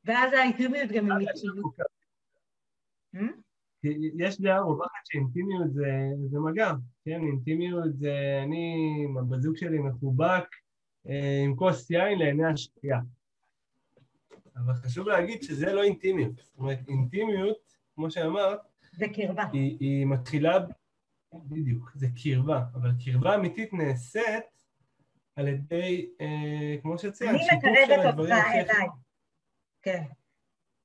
ואז האינטימיות גם היא מתאימות. יש דעה רווחת שאינטימיות זה, זה מגע, כן? אינטימיות זה אני עם הבזוג שלי מחובק אה, עם כוס יין לעיני השקיעה. אבל חשוב להגיד שזה לא אינטימיות. זאת אומרת, אינטימיות, כמו שאמרת, זה קרבה. היא, היא מתחילה, בדיוק, זה קרבה, אבל קרבה אמיתית נעשית על ידי, אה, כמו שציינת, שיתוף של הדברים הכי... אני מקרבת אותך אליי. כן.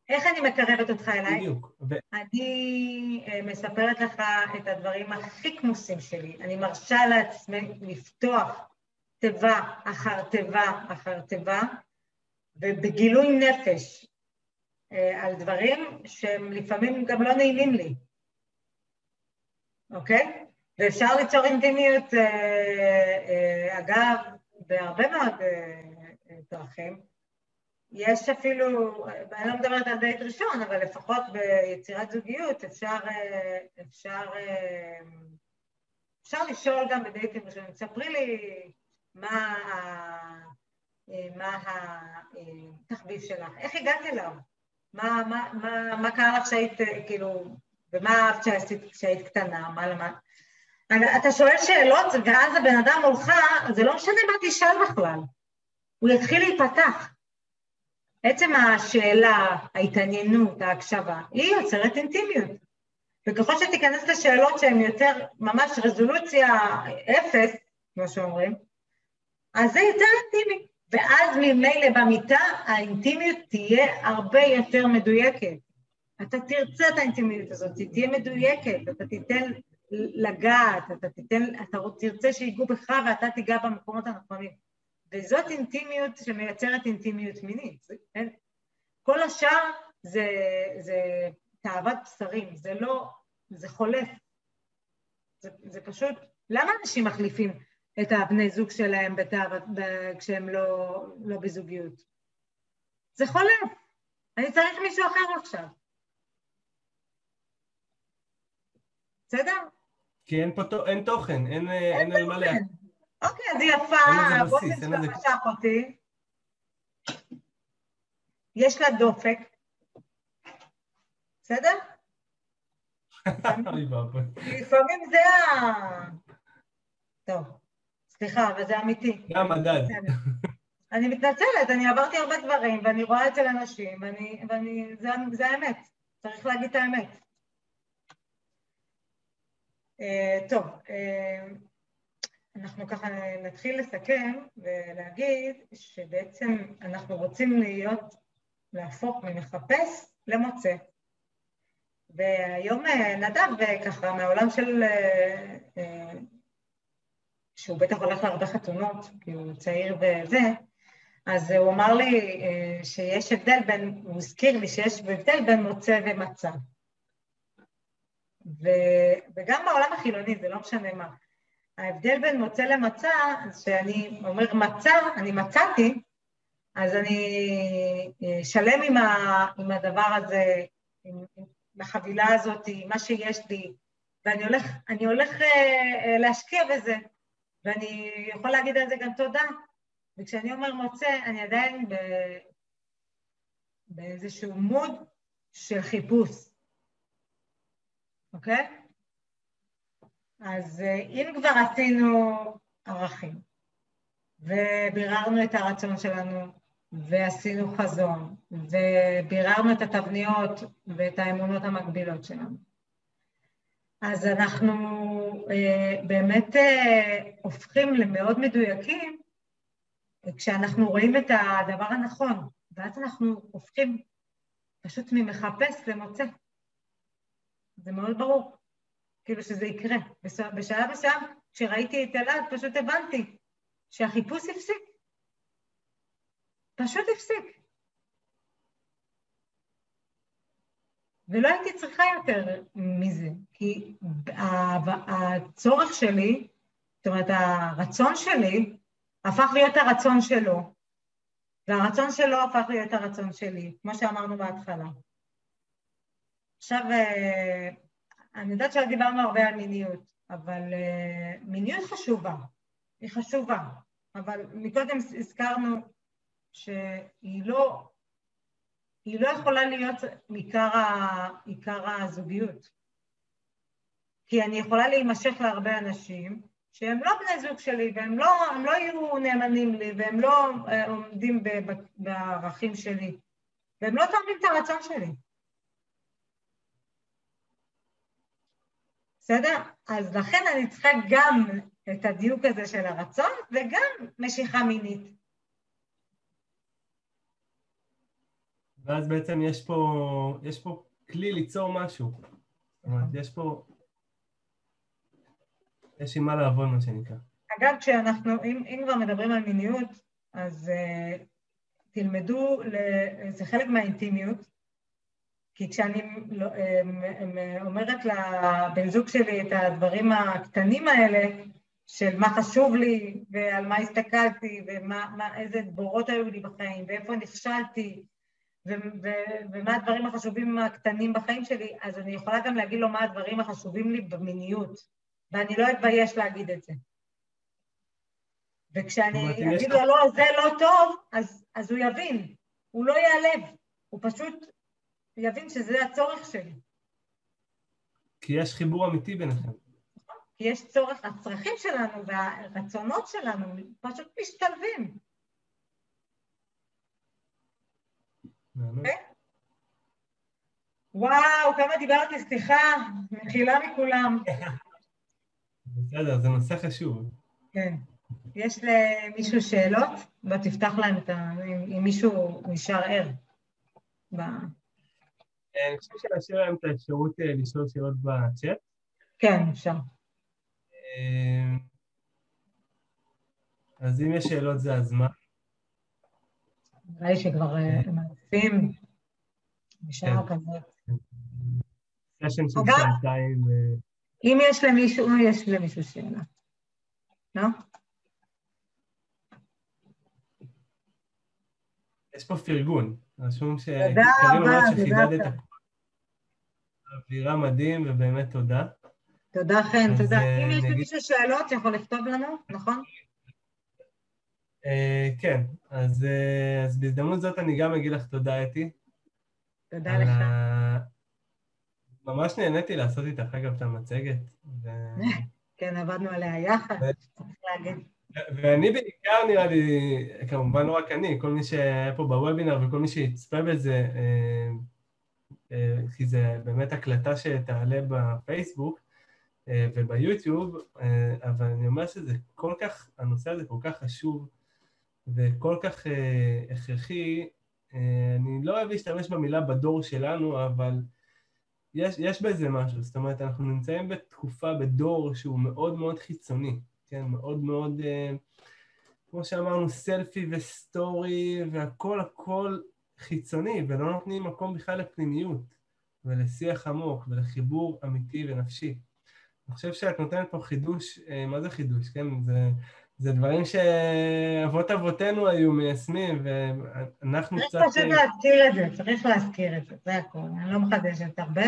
איך אני מקרבת אותך אליי? בדיוק. ו... אני אה, מספרת לך את הדברים הכי כמוסים שלי. אני מרשה לעצמי לפתוח תיבה אחר תיבה אחר תיבה, ובגילוי נפש אה, על דברים שהם לפעמים גם לא נעימים לי, אוקיי? ואפשר ליצור אינטימיות, אה, אגב, בהרבה מאוד דרכים. יש אפילו, אני לא מדברת על דייט ראשון, אבל לפחות ביצירת זוגיות אפשר, אפשר, אפשר לשאול גם בדייטים ראשונים. ספרי לי מה, מה התחביב שלך, איך הגעת אליו? מה, מה, מה, מה קרה לך שהיית, כאילו, ומה אהבת כשהיית קטנה, מה למדת? אתה שואל שאלות, ואז הבן אדם מולך, זה לא משנה מה תשאל בכלל. הוא יתחיל להיפתח. עצם השאלה, ההתעניינות, ההקשבה, היא יוצרת אינטימיות. וככל שתיכנס לשאלות שהן יותר ממש רזולוציה אפס, כמו שאומרים, אז זה יותר אינטימי. ואז ממילא במיטה האינטימיות תהיה הרבה יותר מדויקת. אתה תרצה את האינטימיות הזאת, היא תהיה מדויקת, אתה תיתן לגעת, אתה תיתן, אתה תרצה שיגעו בך ואתה תיגע במקומות הנכונים. וזאת אינטימיות שמייצרת אינטימיות מינית. כן? כל השאר זה, זה תאוות בשרים, זה לא, זה חולף. זה, זה פשוט, למה אנשים מחליפים את הבני זוג שלהם בתאוות, כשהם לא, לא בזוגיות? זה חולף. אני צריך מישהו אחר עכשיו. בסדר? כי אין פה אין תוכן, אין, אין, אין על מה לה... אוקיי, אז יפה, הבוסית שלה משך אותי. יש לה דופק. בסדר? לפעמים זה ה... טוב, סליחה, אבל זה אמיתי. זה המדד. אני מתנצלת, אני עברתי הרבה דברים, ואני רואה אצל אנשים, ואני, ואני, זה, זה האמת, צריך להגיד את האמת. Uh, טוב, uh, אנחנו ככה נתחיל לסכם ולהגיד שבעצם אנחנו רוצים להיות, להפוך ממחפש למוצא. והיום אה, נדב אה, ככה מהעולם של... אה, שהוא בטח הולך להרבה חתונות, כי הוא צעיר וזה, אז הוא אמר לי שיש הבדל בין, הוא הזכיר לי שיש הבדל בין מוצא ומצע. ו, וגם בעולם החילוני, זה לא משנה מה. ההבדל בין מוצא למצע, שאני אומר מצע, אני מצאתי, אז אני אה, שלם עם, ה, עם הדבר הזה, עם, עם החבילה הזאת, עם מה שיש לי, ואני הולך, הולך אה, אה, להשקיע בזה, ואני יכול להגיד על זה גם תודה. וכשאני אומר מוצא, אני עדיין ב, באיזשהו מוד של חיפוש, אוקיי? אז אה, אם כבר עשינו ערכים, וביררנו את הרצון שלנו, ועשינו חזון, וביררנו את התבניות ואת האמונות המקבילות שלנו, אז אנחנו אה, באמת אה, הופכים למאוד מדויקים כשאנחנו רואים את הדבר הנכון, ואז אנחנו הופכים פשוט ממחפש למוצא. זה מאוד ברור. כאילו שזה יקרה. בשלב מסוים, כשראיתי את אלעד, פשוט הבנתי שהחיפוש הפסיק. פשוט הפסיק. ולא הייתי צריכה יותר מזה, כי הצורך שלי, זאת אומרת, הרצון שלי, הפך להיות הרצון שלו, והרצון שלו הפך להיות הרצון שלי, כמו שאמרנו בהתחלה. עכשיו, אה, אני יודעת שדיברנו הרבה על מיניות, אבל אה, מיניות חשובה, היא חשובה, אבל מקודם הזכרנו שהיא לא, היא לא יכולה להיות עיקר, עיקר הזוגיות. כי אני יכולה להימשך להרבה אנשים שהם לא בני זוג שלי והם לא, לא יהיו נאמנים לי והם לא אה, עומדים בערכים שלי והם לא תואמים את הרצון שלי. בסדר? אז לכן אני צריכה גם את הדיוק הזה של הרצון וגם משיכה מינית. ואז בעצם יש פה, יש פה כלי ליצור משהו. זאת אומרת, יש פה... יש עם מה לעבוד, מה שנקרא. אגב, כשאנחנו, אם, אם כבר מדברים על מיניות, אז uh, תלמדו, ל, זה חלק מהאינטימיות, כי כשאני לא, אומרת לבן זוג שלי את הדברים הקטנים האלה, של מה חשוב לי, ועל מה הסתכלתי, ואיזה בורות היו לי בחיים, ואיפה נכשלתי, ומה הדברים החשובים הקטנים בחיים שלי, אז אני יכולה גם להגיד לו מה הדברים החשובים לי במיניות, ואני לא אתבייש להגיד את זה. וכשאני אגיד לו, לא, זה לא טוב, אז, אז הוא יבין, הוא לא ייעלב, הוא פשוט יבין שזה הצורך שלי. כי יש חיבור אמיתי ביניכם. כי יש צורך, הצרכים שלנו והרצונות שלנו פשוט משתלבים. וואו, כמה דיברתי, סליחה, מחילה מכולם. בסדר, זה נושא חשוב. כן. יש למישהו שאלות? בוא תפתח להם את ה... אם מישהו נשאר ער. אני חושב שנשאיר להם את האפשרות אה, לשאול שאלות בצ'אט. כן, אפשר. אה, אז אם יש שאלות זה הזמן. נראה לי שכבר אה, הם בשעה כן. כזה. סשן של שעתיים. אם יש למישהו, יש למישהו שאלה. לא? יש פה פרגון. רשום שקרים אומרת שחידדת אווירה מדהים ובאמת תודה. תודה חן, תודה. אם יש למישהו שאלות, יכול לכתוב לנו, נכון? אה, כן, אז בהזדמנות זאת אני גם אגיד לך תודה, אתי. תודה לך. ממש נהניתי לעשות איתך, אגב, את המצגת. (laughs) כן, עבדנו עליה יחד, צריך להגיד. ואני בעיקר נראה לי, כמובן לא רק אני, כל מי שהיה פה בוובינר וכל מי שיצפה בזה, אה, אה, כי זה באמת הקלטה שתעלה בפייסבוק אה, וביוטיוב, אבל אני אומר שזה כל כך, הנושא הזה כל כך חשוב וכל כך הכרחי, אני לא אוהב להשתמש במילה בדור שלנו, אבל יש, יש בזה משהו, זאת אומרת, אנחנו נמצאים בתקופה, בדור שהוא מאוד מאוד חיצוני. כן, מאוד מאוד, אה, כמו שאמרנו, סלפי וסטורי והכל הכל חיצוני, ולא נותנים מקום בכלל לפנימיות ולשיח עמוק ולחיבור אמיתי ונפשי. אני חושב שאת נותנת פה חידוש, אה, מה זה חידוש, כן? זה, זה דברים שאבות אבותינו היו מיישמים, ואנחנו קצת... צריך פשוט להזכיר את זה, צריך להזכיר את זה, זה הכול, אני לא מחדשת הרבה.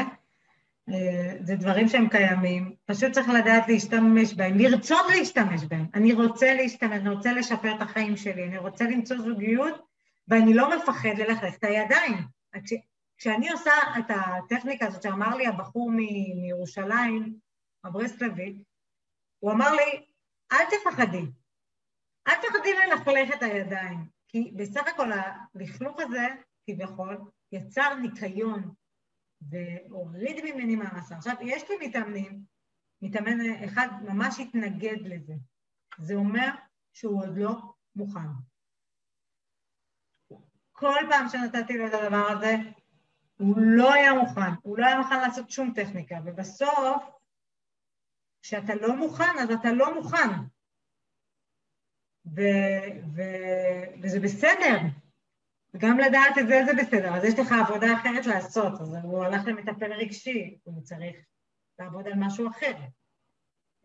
זה דברים שהם קיימים, פשוט צריך לדעת להשתמש בהם, לרצות להשתמש בהם. אני רוצה להשתמש, אני רוצה לשפר את החיים שלי, אני רוצה למצוא זוגיות, ואני לא מפחד ללכלך את הידיים. כש, כשאני עושה את הטכניקה הזאת שאמר לי הבחור מ- מירושלים, הברסלבית, הוא אמר לי, אל תפחדי, אל תפחדי ללכלך את הידיים, כי בסך הכל הלכלוך הזה, כביכול, יצר ניקיון, והוריד ממני מהמסע. עכשיו, יש לי מתאמנים, מתאמן אחד ממש התנגד לזה. זה אומר שהוא עוד לא מוכן. כל פעם שנתתי לו את הדבר הזה, הוא לא היה מוכן, הוא לא היה מוכן לעשות שום טכניקה, ובסוף כשאתה לא מוכן, אז אתה לא מוכן. ו, ו, וזה בסדר. גם לדעת את זה זה בסדר. אז יש לך עבודה אחרת לעשות, אז הוא הלך למטפל רגשי, הוא צריך לעבוד על משהו אחר.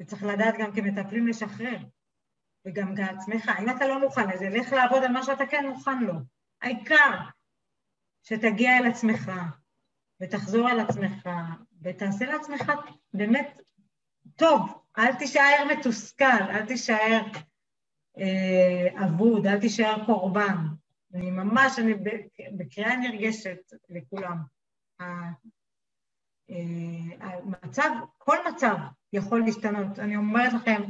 וצריך לדעת גם כמטפלים לשחרר. וגם כעצמך, אם אתה לא מוכן לזה, לך לעבוד על מה שאתה כן מוכן לו. העיקר שתגיע אל עצמך, ותחזור על עצמך, ותעשה לעצמך באמת טוב, אל תישאר מתוסכל, אל תישאר אה, אבוד, אל תישאר קורבן. אני ממש, אני בקריאה נרגשת לכולם. המצב, אה, כל מצב יכול להשתנות. אני אומרת לכם,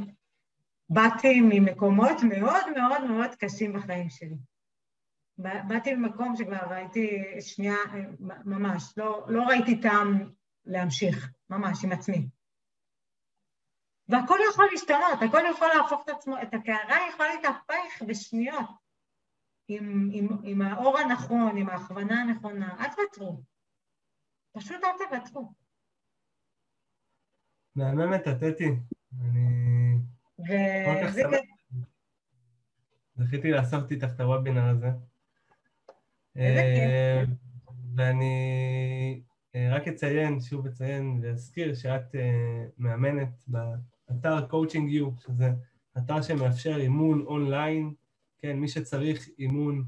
באתי ממקומות מאוד מאוד מאוד קשים בחיים שלי. באתי ממקום שכבר הייתי שנייה, ממש, לא, לא ראיתי טעם להמשיך, ממש, עם עצמי. והכל יכול להשתנות, הכל יכול להפוך את עצמו, את הקערה יכולה להתהפך בשניות. עם, עם, עם האור הנכון, עם ההכוונה הנכונה, אל תוותרו. פשוט אל תוותרו. מהממת, אתי. אני... וזה... זכיתי לעשות איתך את הוובינר הזה. אה, ואני אה, רק אציין, שוב אציין ואזכיר שאת אה, מאמנת באתר coaching you, שזה אתר שמאפשר אימון אונליין, כן, מי שצריך אימון,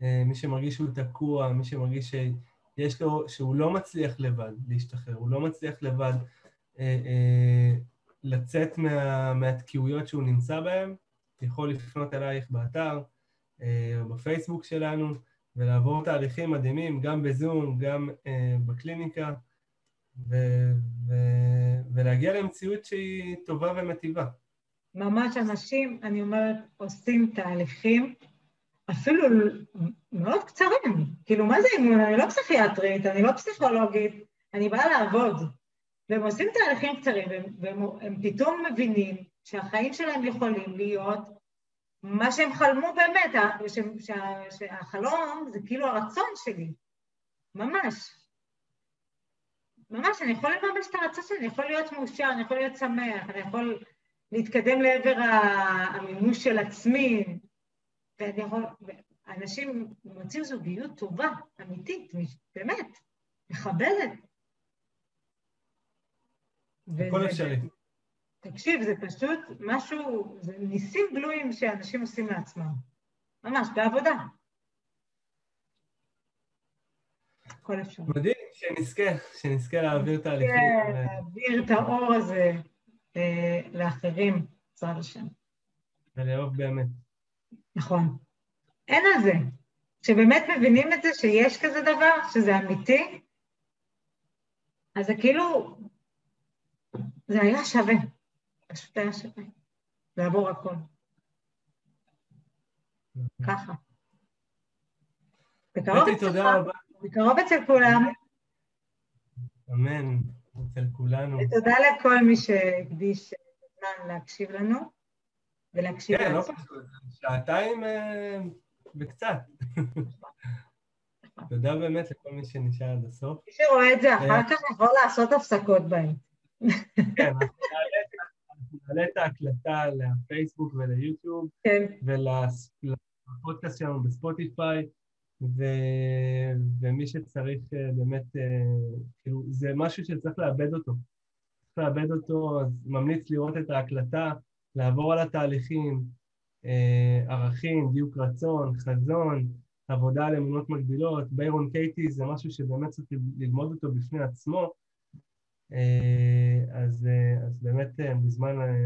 מי שמרגיש שהוא תקוע, מי שמרגיש שיש לו, שהוא לא מצליח לבד להשתחרר, הוא לא מצליח לבד לצאת מה, מהתקיעויות שהוא נמצא בהן, יכול לפנות אלייך באתר או בפייסבוק שלנו. ולעבור תהליכים מדהימים, גם בזום, גם אה, בקליניקה, ו- ו- ולהגיע למציאות שהיא טובה ומטיבה. ממש אנשים, אני אומרת, עושים תהליכים אפילו מאוד קצרים. כאילו, מה זה אימון? אני לא פסיכיאטרית, אני לא פסיכולוגית, אני באה לעבוד. והם עושים תהליכים קצרים, והם, והם פתאום מבינים שהחיים שלהם יכולים להיות מה שהם חלמו באמת, שהחלום זה כאילו הרצון שלי, ממש. ממש, אני יכול לממש את הרצון שלי, אני יכול להיות מאושר, אני יכול להיות שמח, אני יכול להתקדם לעבר המימוש של עצמי, ואני יכול... אנשים מוצאים זוגיות טובה, אמיתית, באמת, מכבדת. הכל אפשרי. תקשיב, זה פשוט משהו, זה ניסים גלויים שאנשים עושים לעצמם. ממש, בעבודה. הכל אפשר. מדהים, שנזכה, שנזכה להעביר תהליכים. שנזכה להעביר את האור הזה לאחרים, בעזרת השם. ולאהוב באמת. נכון. אין על זה. כשבאמת מבינים את זה, שיש כזה דבר, שזה אמיתי, אז זה כאילו, זה היה שווה. פשוט היה שווה. לעבור הכל. ככה. בקרוב אצלך, בקרוב אצל כולם. אמן, אצל כולנו. ותודה לכל מי שהקדיש זמן להקשיב לנו, ולהקשיב כן, לא פשוט, שעתיים אה, וקצת. (laughs) תודה באמת לכל מי שנשאר עד הסוף. מי שרואה את זה אחר כך יכול לעשות הפסקות בהם. (laughs) כן, (laughs) נעלה את ההקלטה לפייסבוק וליוטיוב, כן. ולפודקאסט שלנו בספוטיפיי, ו... ומי שצריך אה, באמת, אה, כאילו, זה משהו שצריך לאבד אותו. צריך לאבד אותו, אז ממליץ לראות את ההקלטה, לעבור על התהליכים, אה, ערכים, דיוק רצון, חזון, עבודה על אמונות מקבילות. ביירון קייטי זה משהו שבאמת צריך ללמוד אותו בפני עצמו. אז, אז באמת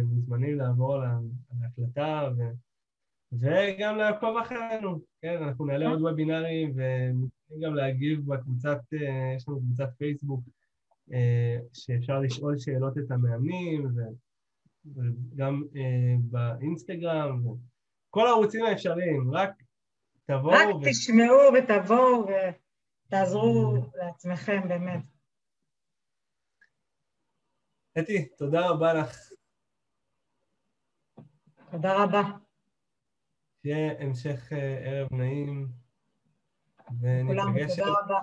מוזמנים לעבור על ההקלטה וגם לעקוב אחרינו, כן, אנחנו נעלה עוד וובינארים ומוכנים גם להגיב בקבוצת, יש לנו קבוצת פייסבוק שאפשר לשאול שאלות את המאמנים וגם באינסטגרם, כל הערוצים האפשריים, רק תבואו. רק ו... תשמעו ותבואו ותעזרו לעצמכם באמת. אתי, תודה רבה לך. תודה רבה. שיהיה המשך אה, ערב נעים. כולם, תודה רבה.